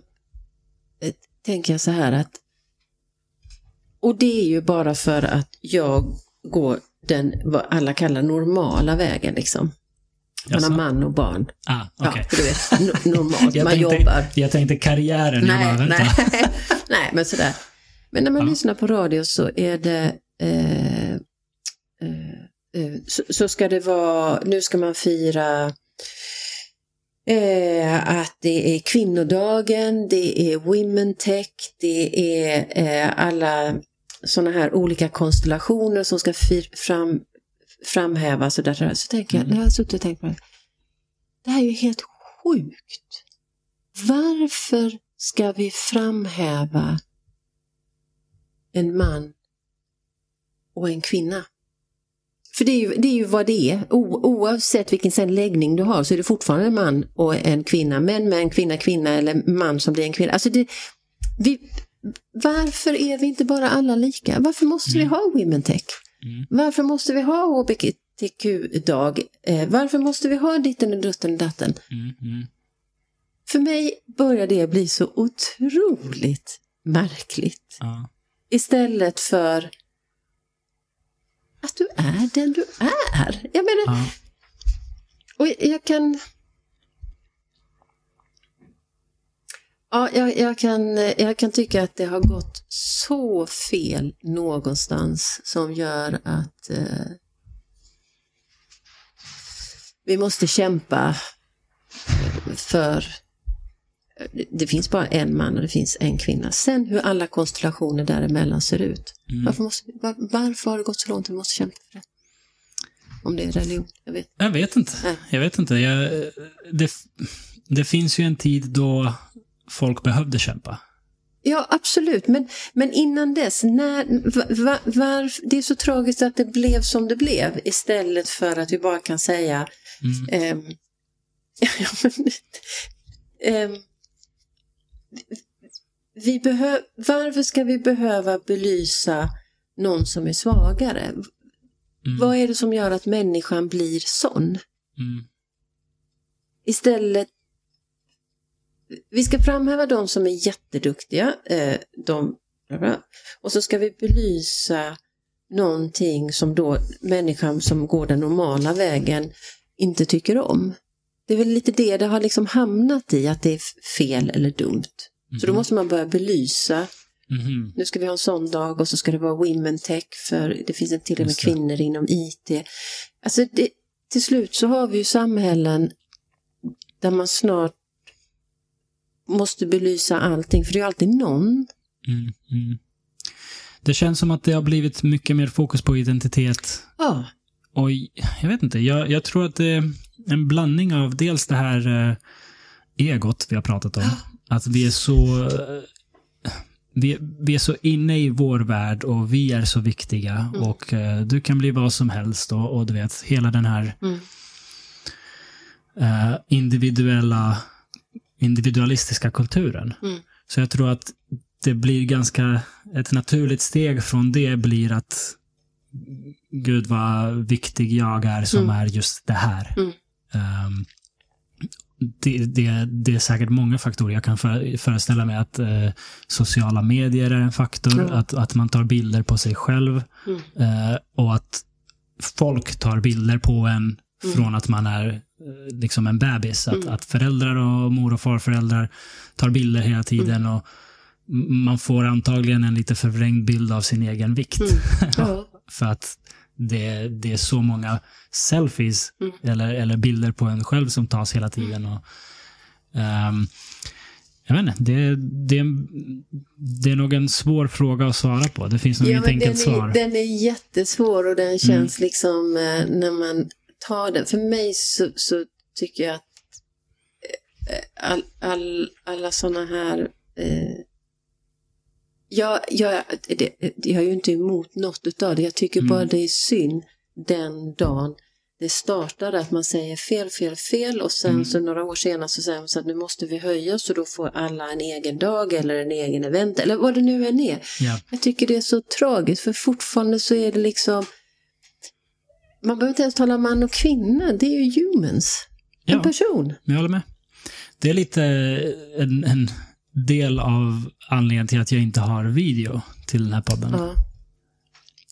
tänker jag så här att, och det är ju bara för att jag går den, vad alla kallar normala vägen liksom. Man har man och barn. Ah, okej. Ja, du vet, no- normalt, jag, man tänkte, jobbar. jag tänkte karriären. bara, Nej, vänta. nej, nej, men sådär. Men när man Ja. lyssnar på radio så är det eh, eh, eh, så, så ska det vara, nu ska man fira eh, att det är kvinnodagen, det är women tech, det är eh, alla sådana här olika konstellationer som ska fir, fram, framhävas och där, så tänker jag, Mm. jag har suttit och tänkt på det, det här är ju helt sjukt. Varför ska vi framhäva en man och en kvinna? För det är ju, det är ju vad det är. O, oavsett vilken sen läggning du har så är det fortfarande en man och en kvinna. Män med en kvinna, kvinna eller man som blir en kvinna. Alltså det, vi, varför är vi inte bara alla lika? Varför måste vi Mm. ha Women Tech? Mm. Varför måste vi ha HBTQ-dag? Eh, varför måste vi ha ditten och dutten och datten? Mm, mm. För mig börjar det bli så otroligt märkligt. Istället för att du är den du är. Jag menar, Ja. och jag kan... Ja, jag, jag, kan, jag kan tycka att det har gått så fel någonstans som gör att eh, vi måste kämpa för det finns bara en man och det finns en kvinna. Sen hur alla konstellationer däremellan ser ut. Mm. Varför, måste, var, varför har det gått så långt att vi måste kämpa för det? Om det är religion, jag vet Jag vet inte. Nej. Jag vet inte. Jag, det, det finns ju en tid då folk behövde kämpa. Ja, absolut. Men, men innan dess, när, var, var, det är så tragiskt att det blev som det blev istället för att vi bara kan säga mm. ja, men, um, vi behö, varför ska vi behöva belysa någon som är svagare? Mm. Vad är det som gör att människan blir sån? Mm. Istället vi ska framhäva de som är jätteduktiga, eh, de, och så ska vi belysa någonting som då människan som går den normala vägen inte tycker om. Det är väl lite det det har liksom hamnat i, att det är fel eller dumt. Mm. Så då mhm. måste man börja belysa. Mm. Nu ska vi ha en sån dag och så ska det vara women tech för det finns en till och med kvinnor inom IT. Alltså det, till slut så har vi ju samhällen där man snart måste belysa allting, för det är alltid någon. Mm. Det känns som att det har blivit mycket mer fokus på identitet. Ja. Och jag vet inte, jag, jag tror att det en blandning av dels det här eh, egot vi har pratat om. Att vi är så eh, vi, vi, är så inne i vår värld och vi är så viktiga mm. och eh, du kan bli vad som helst och, och du vet, hela den här mm. eh, individuella individualistiska kulturen. Mm. Så jag tror att det blir ganska, ett naturligt steg från det blir att Gud vad viktig jag är som mm. är just det här. Um, det, det, det, är säkert många faktorer. Jag kan för, föreställa mig att eh, sociala medier är en faktor. Mm. Att, att man tar bilder på sig själv. Mm. Eh, och att folk tar bilder på en mm. från att man är Eh, liksom en bebis. Att, mm. att föräldrar och mor och farföräldrar tar bilder hela tiden. Mm. och Man får antagligen en lite förvrängd bild av sin egen vikt. Mm. För att det, det är så många selfies mm. eller, eller bilder på en själv som tas hela tiden. Och, um, jag vet inte, det, det, det är nog en svår fråga att svara på. Det finns nog ja, inget enkelt är, svar. Den är jättesvår och den känns mm. liksom eh, när man ta den. För mig så, så tycker jag att eh, all, all, alla sådana här eh, jag, jag, det, jag är ju inte emot något utav det. Jag tycker mm. bara det är synd den dagen det startar att man säger fel, fel, fel och sen mm. så några år senare så säger man så att nu måste vi höja så då får alla en egen dag eller en egen event eller vad det nu än är. Ja. Jag tycker det är så tragiskt för fortfarande så är det liksom man behöver inte ens tala man och kvinna, det är ju humans. En ja, person. Jag håller med. Det är lite en, en, del av anledningen till att jag inte har video till den här podden.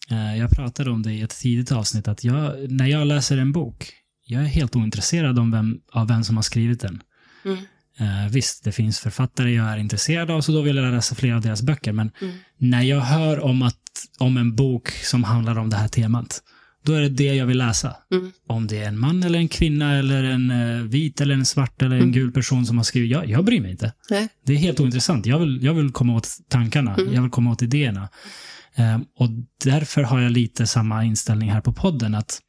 Eh, jag pratade om det i ett tidigt avsnitt, att jag, när jag läser en bok, jag är helt ointresserad om vem, av vem som har skrivit den. Mm. Uh, visst, det finns författare jag är intresserad av, så då vill jag läsa fler av deras böcker. Men mm. när jag hör om, att, om en bok som handlar om det här temat, då är det det jag vill läsa. Mm. Om det är en man eller en kvinna eller en uh, vit eller en svart eller en mm. gul person som har skrivit. Jag, jag bryr mig inte. Nej. Det är helt ointressant. Jag vill, jag vill komma åt tankarna. Mm. Jag vill komma åt idéerna. Um, och därför har jag lite samma inställning här på podden. att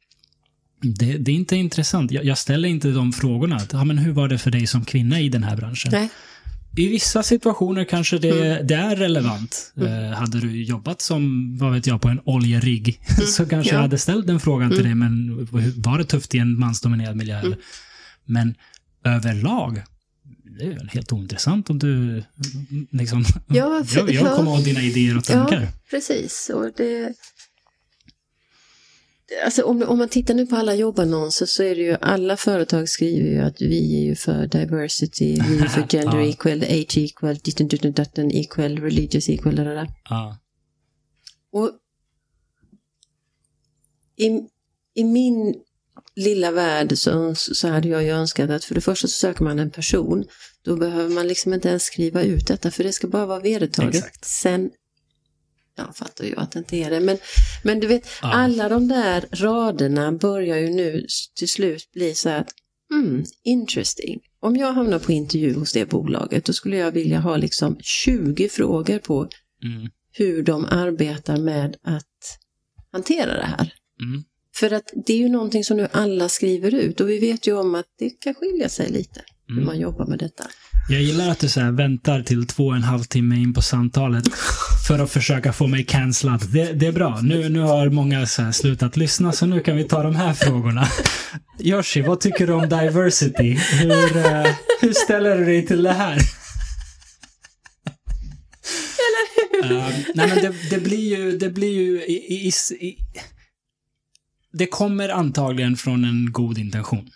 det, det är inte intressant. Jag, jag, ställer inte de frågorna. Ja, men hur var det för dig som kvinna i den här branschen? Nej. I vissa situationer kanske det, mm. det är relevant. Mm. Uh, hade du jobbat som, vad vet jag, på en oljerigg mm. så kanske ja. jag hade ställt den frågan till mm. dig, men var det tufft i en mansdominerad miljö? Mm. Men överlag, det är väl helt ointressant om du liksom... Ja, för, jag, jag kommer ja. ha dina idéer och tankar. Ja, precis. Och det, Alltså om, om man tittar nu på alla jobbannonser så är det ju alla företag skriver ju att vi är ju för diversity, vi är för gender ja. equal, age equal, ditten, ditten, ditten, equal, religious equal, det där. Ja. Och i, i min lilla värld så, så hade jag ju önskat att för det första så söker man en person. Då behöver man liksom inte ens skriva ut detta för det ska bara vara vedertaget. Exakt. Sen, jag fattar ju att det inte är det, men, men du vet, Ja. alla de där raderna börjar ju nu till slut bli så här att, mm, interesting. Om jag hamnar på intervju hos det bolaget, då skulle jag vilja ha liksom 20 frågor på Mm. hur de arbetar med att hantera det här. Mm. För att det är ju någonting som nu alla skriver ut och vi vet ju om att det kan skilja sig lite hur Mm. man jobbar med detta. Jag gillar att du så väntar till två och en halv timme in på samtalet för att försöka få mig cancellad. Det, det är bra. Nu, nu har många så slutat lyssna, så nu kan vi ta de här frågorna. Yoshi, vad tycker du om diversity? Hur, eh, hur ställer du dig till det här? Eh, nej, men det, det blir ju, det blir ju i, i, i, Det kommer antagligen från en god intention.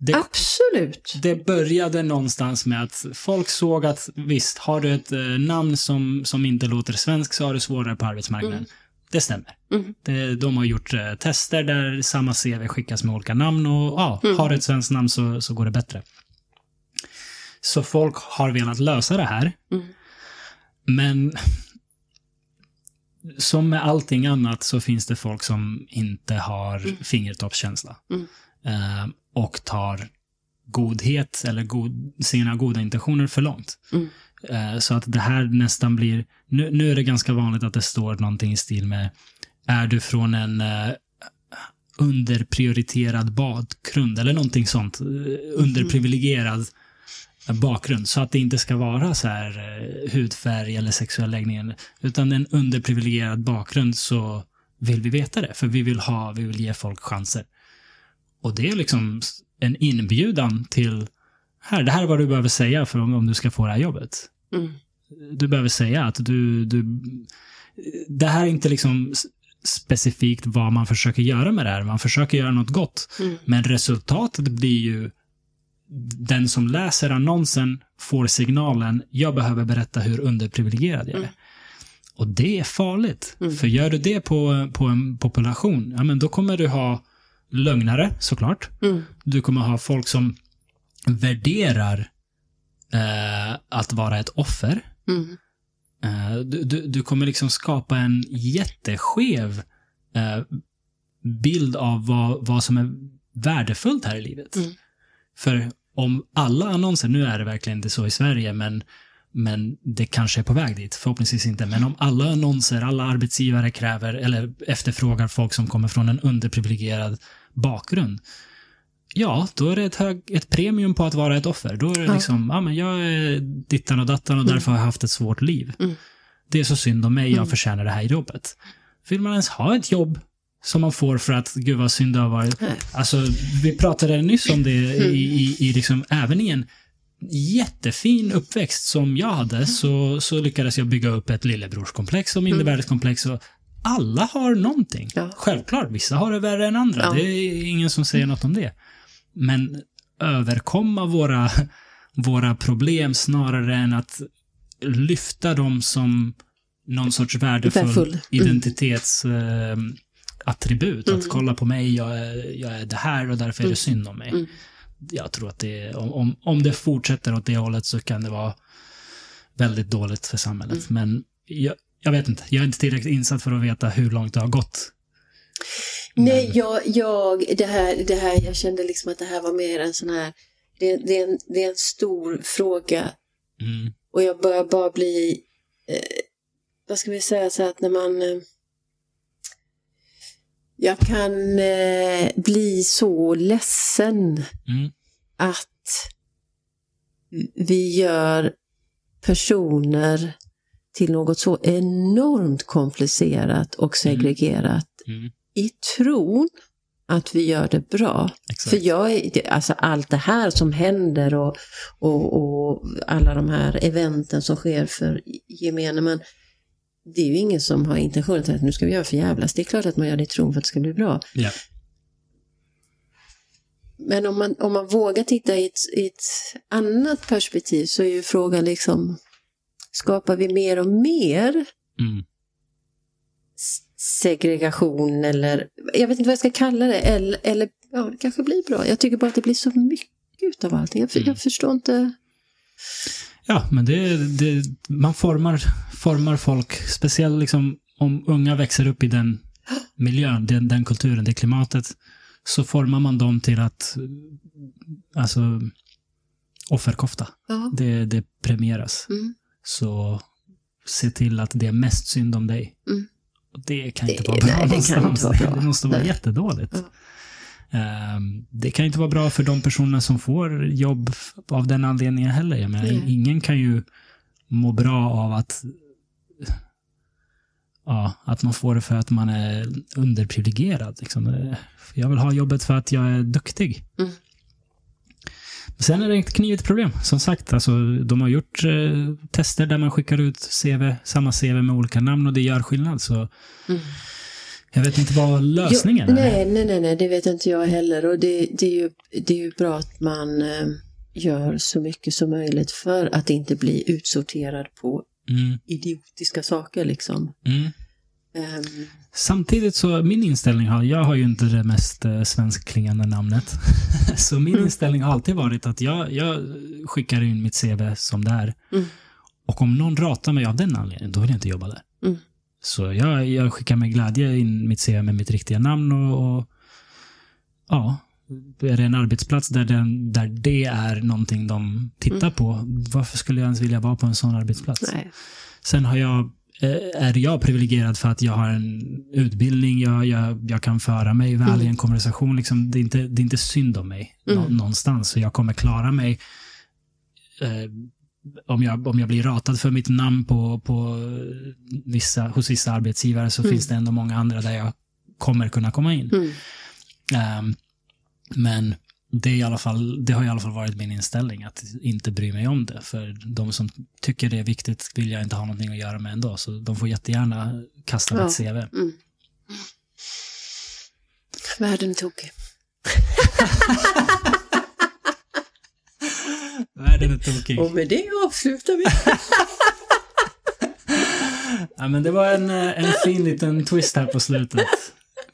Det, Absolut. det började någonstans med att folk såg att visst, har du ett eh, namn som, som inte låter svensk så har du svårare på arbetsmarknaden. Det stämmer. Mm. Det, de har gjort eh, tester där samma CV skickas med olika namn och ja, har du ett svenskt namn så, så går det bättre. Så folk har velat lösa det här. Mm. Men som med allting annat så finns det folk som inte har fingertoppskänsla. Mm. Eh, och tar godhet eller god, sina goda intentioner för långt. Mm. Eh, så att det här nästan blir, nu, nu är det ganska vanligt att det står någonting i stil med, är du från en eh, underprioriterad bakgrund eller någonting sånt, eh, underprivilegierad bakgrund. Så att det inte ska vara så här hudfärg eller sexuell läggning, utan en underprivilegierad bakgrund så vill vi veta det, för vi vill ha, vi vill ge folk chanser. Och det är liksom en inbjudan till, här, det här är vad du behöver säga för om, om du ska få det här jobbet. Mm. Du behöver säga att du, du, det här är inte liksom specifikt vad man försöker göra med det här. Man försöker göra något gott. Mm. Men resultatet blir ju den som läser annonsen får signalen, jag behöver berätta hur underprivilegierad jag är. Mm. Och det är farligt. Mm. För gör du det på, på en population, ja men då kommer du ha lögnare såklart. Mm. Du kommer ha folk som värderar eh, att vara ett offer. Mm. Eh, du, du, du kommer liksom skapa en jätteskev eh, bild av vad, vad som är värdefullt här i livet. Mm. För om alla annonser, nu är det verkligen inte så i Sverige, men, men det kanske är på väg dit, förhoppningsvis inte. Men om alla annonser, alla arbetsgivare kräver eller efterfrågar folk som kommer från en underprivilegierad bakgrund, ja, då är det ett, hög, ett premium på att vara ett offer. Då är det liksom, ja men jag är dittan och dattan och därför har jag haft ett svårt liv. Mm. Det är så synd om mig, jag Mm. förtjänar det här jobbet. Vill man ens ha ett jobb som man får för att, gud vad synd det har varit. Alltså, vi pratade nyss om det i, i, i liksom, även i en jättefin uppväxt som jag hade, så, så lyckades jag bygga upp ett lillebrorskomplex och mindervärdeskomplex. Och alla har någonting. Ja. Självklart, vissa har det värre än andra. Ja. Det är ingen som säger något om det. Men överkomma våra, våra problem snarare än att lyfta dem som någon sorts värdefull, Värdefull. Mm. identitetsattribut. attribut. Mm. Att kolla på mig, jag är, jag är det här och därför är det synd om mig. Mm. Jag tror att det, om, om, om det fortsätter åt det hållet så kan det vara väldigt dåligt för samhället. Mm. Men jag, jag vet inte, jag är inte tillräckligt insatt för att veta hur långt det har gått. Nej, jag, jag, det här, det här, jag kände liksom att det här var mer en sån här, det, det, är, en, det är en stor fråga Mm, och jag börjar bara bli, eh, vad ska vi säga så att när man, eh, jag kan eh, bli så ledsen mm, att vi gör personer till något så enormt komplicerat och segregerat mm, i tron att vi gör det bra. exakt. För jag alltså allt det här som händer och, och, och alla de här eventen som sker för gemene man. Det är ju ingen som har intentionen att nu ska vi göra för jävlas. Det är klart att man gör det i tron för att det ska bli bra. Ja. Men om man, om man vågar titta i ett, i ett annat perspektiv så är ju frågan liksom, skapar vi mer och mer Mm, segregation eller, jag vet inte vad jag ska kalla det, eller, eller ja, det kanske blir bra. Jag tycker bara att det blir så mycket utav allting. Jag, jag förstår inte. Ja, men det, det, man formar, formar folk, speciellt liksom om unga växer upp i den miljön, den, den kulturen, det klimatet, så formar man dem till att, alltså, offerkofta. Ja. Det, det premieras. Mm. Så se till att det är mest synd om dig. Mm. Och det kan Det- inte vara nej, bra det inte någonstans. bra. Det måste vara Nej. jättedåligt. Ja. Ehm, det kan inte vara bra för de personerna som får jobb av den anledningen heller. Jag menar, ingen kan ju må bra av att ja, att man får det för att man är underprivilegierad. Liksom. Jag vill ha jobbet för att jag är duktig. Mm. Sen är det ett knivigt problem. Som sagt, alltså, de har gjort eh, tester där man skickar ut CV, samma CV med olika namn och det gör skillnad. Så Mm. Jag vet inte vad lösningen jo, är. nej, nej, nej, nej, det vet inte jag heller. Och det, det, är, ju, det är ju bra att man eh, gör så mycket som möjligt för att inte bli utsorterad på Mm, idiotiska saker liksom. mm. Ehm, Samtidigt så, min inställning har, jag har ju inte det mest eh, svenskklingande namnet. så min Mm. inställning har alltid varit att jag, jag skickar in mitt CV som det är. Mm. Och om någon ratar mig av den anledningen, då vill jag inte jobba där. Mm. Så jag, jag skickar med glädje in mitt CV med mitt riktiga namn och, och ja, är det en arbetsplats där, den, där det är någonting de tittar Mm. på, varför skulle jag ens vilja vara på en sån arbetsplats? nej. Sen har jag, eh, är jag privilegierad för att jag har en utbildning, jag, jag, jag kan föra mig väl Mm. i en konversation. Liksom, det, är inte, det är inte synd om mig Mm. någonstans. Så jag kommer klara mig eh, om, jag, om jag blir ratad för mitt namn på, på vissa, hos vissa arbetsgivare så Mm. finns det ändå många andra där jag kommer kunna komma in. Mm. Ehm, men det, fall, det har i alla fall varit min inställning, att inte bry mig om det. För de som tycker det är viktigt vill jag inte ha någonting att göra med ändå. Så de får jättegärna kasta Ja. mitt CV. Mm. Världen tog. Världen är tokig. Och med det avslutar vi. Ja, men det var en, eh, en fin liten twist här på slutet.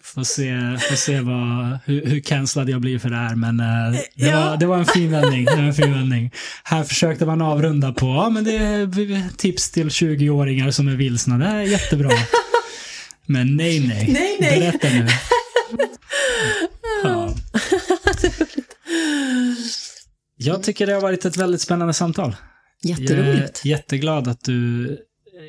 Får se, får se vad, hur, hur cancellad jag blir för det här, men eh, det, Ja. var, det var en fin vändning. Det var en fin vändning. Här försökte man avrunda på, ja men det är tips till 20-åringar som är vilsna. Det är jättebra. Men nej, nej. Nej, nej. Berätta nu. Ja. Jag tycker det har varit ett väldigt spännande samtal. Jätteroligt. Jag är jätteglad att du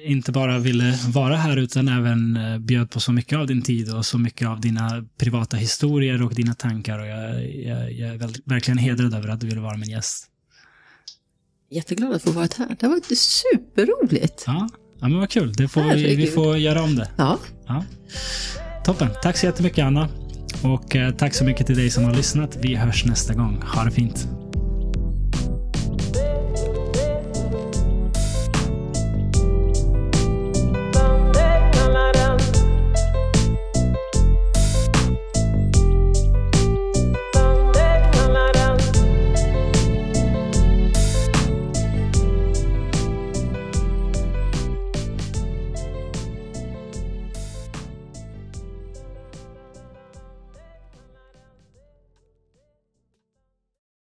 inte bara ville vara här utan även eh, bjöd på så mycket av din tid och så mycket av dina privata historier och dina tankar. Och jag, jag, jag är verkligen hedrad över att du ville vara min gäst. Jätteglad att få vara här. Det har varit superroligt. Ja, ja men vad kul. Det får, vi, vi får göra om det. Ja, Ja. Toppen. Tack så jättemycket Anna. Och eh, tack så mycket till dig som har lyssnat. Vi hörs nästa gång. Ha det fint.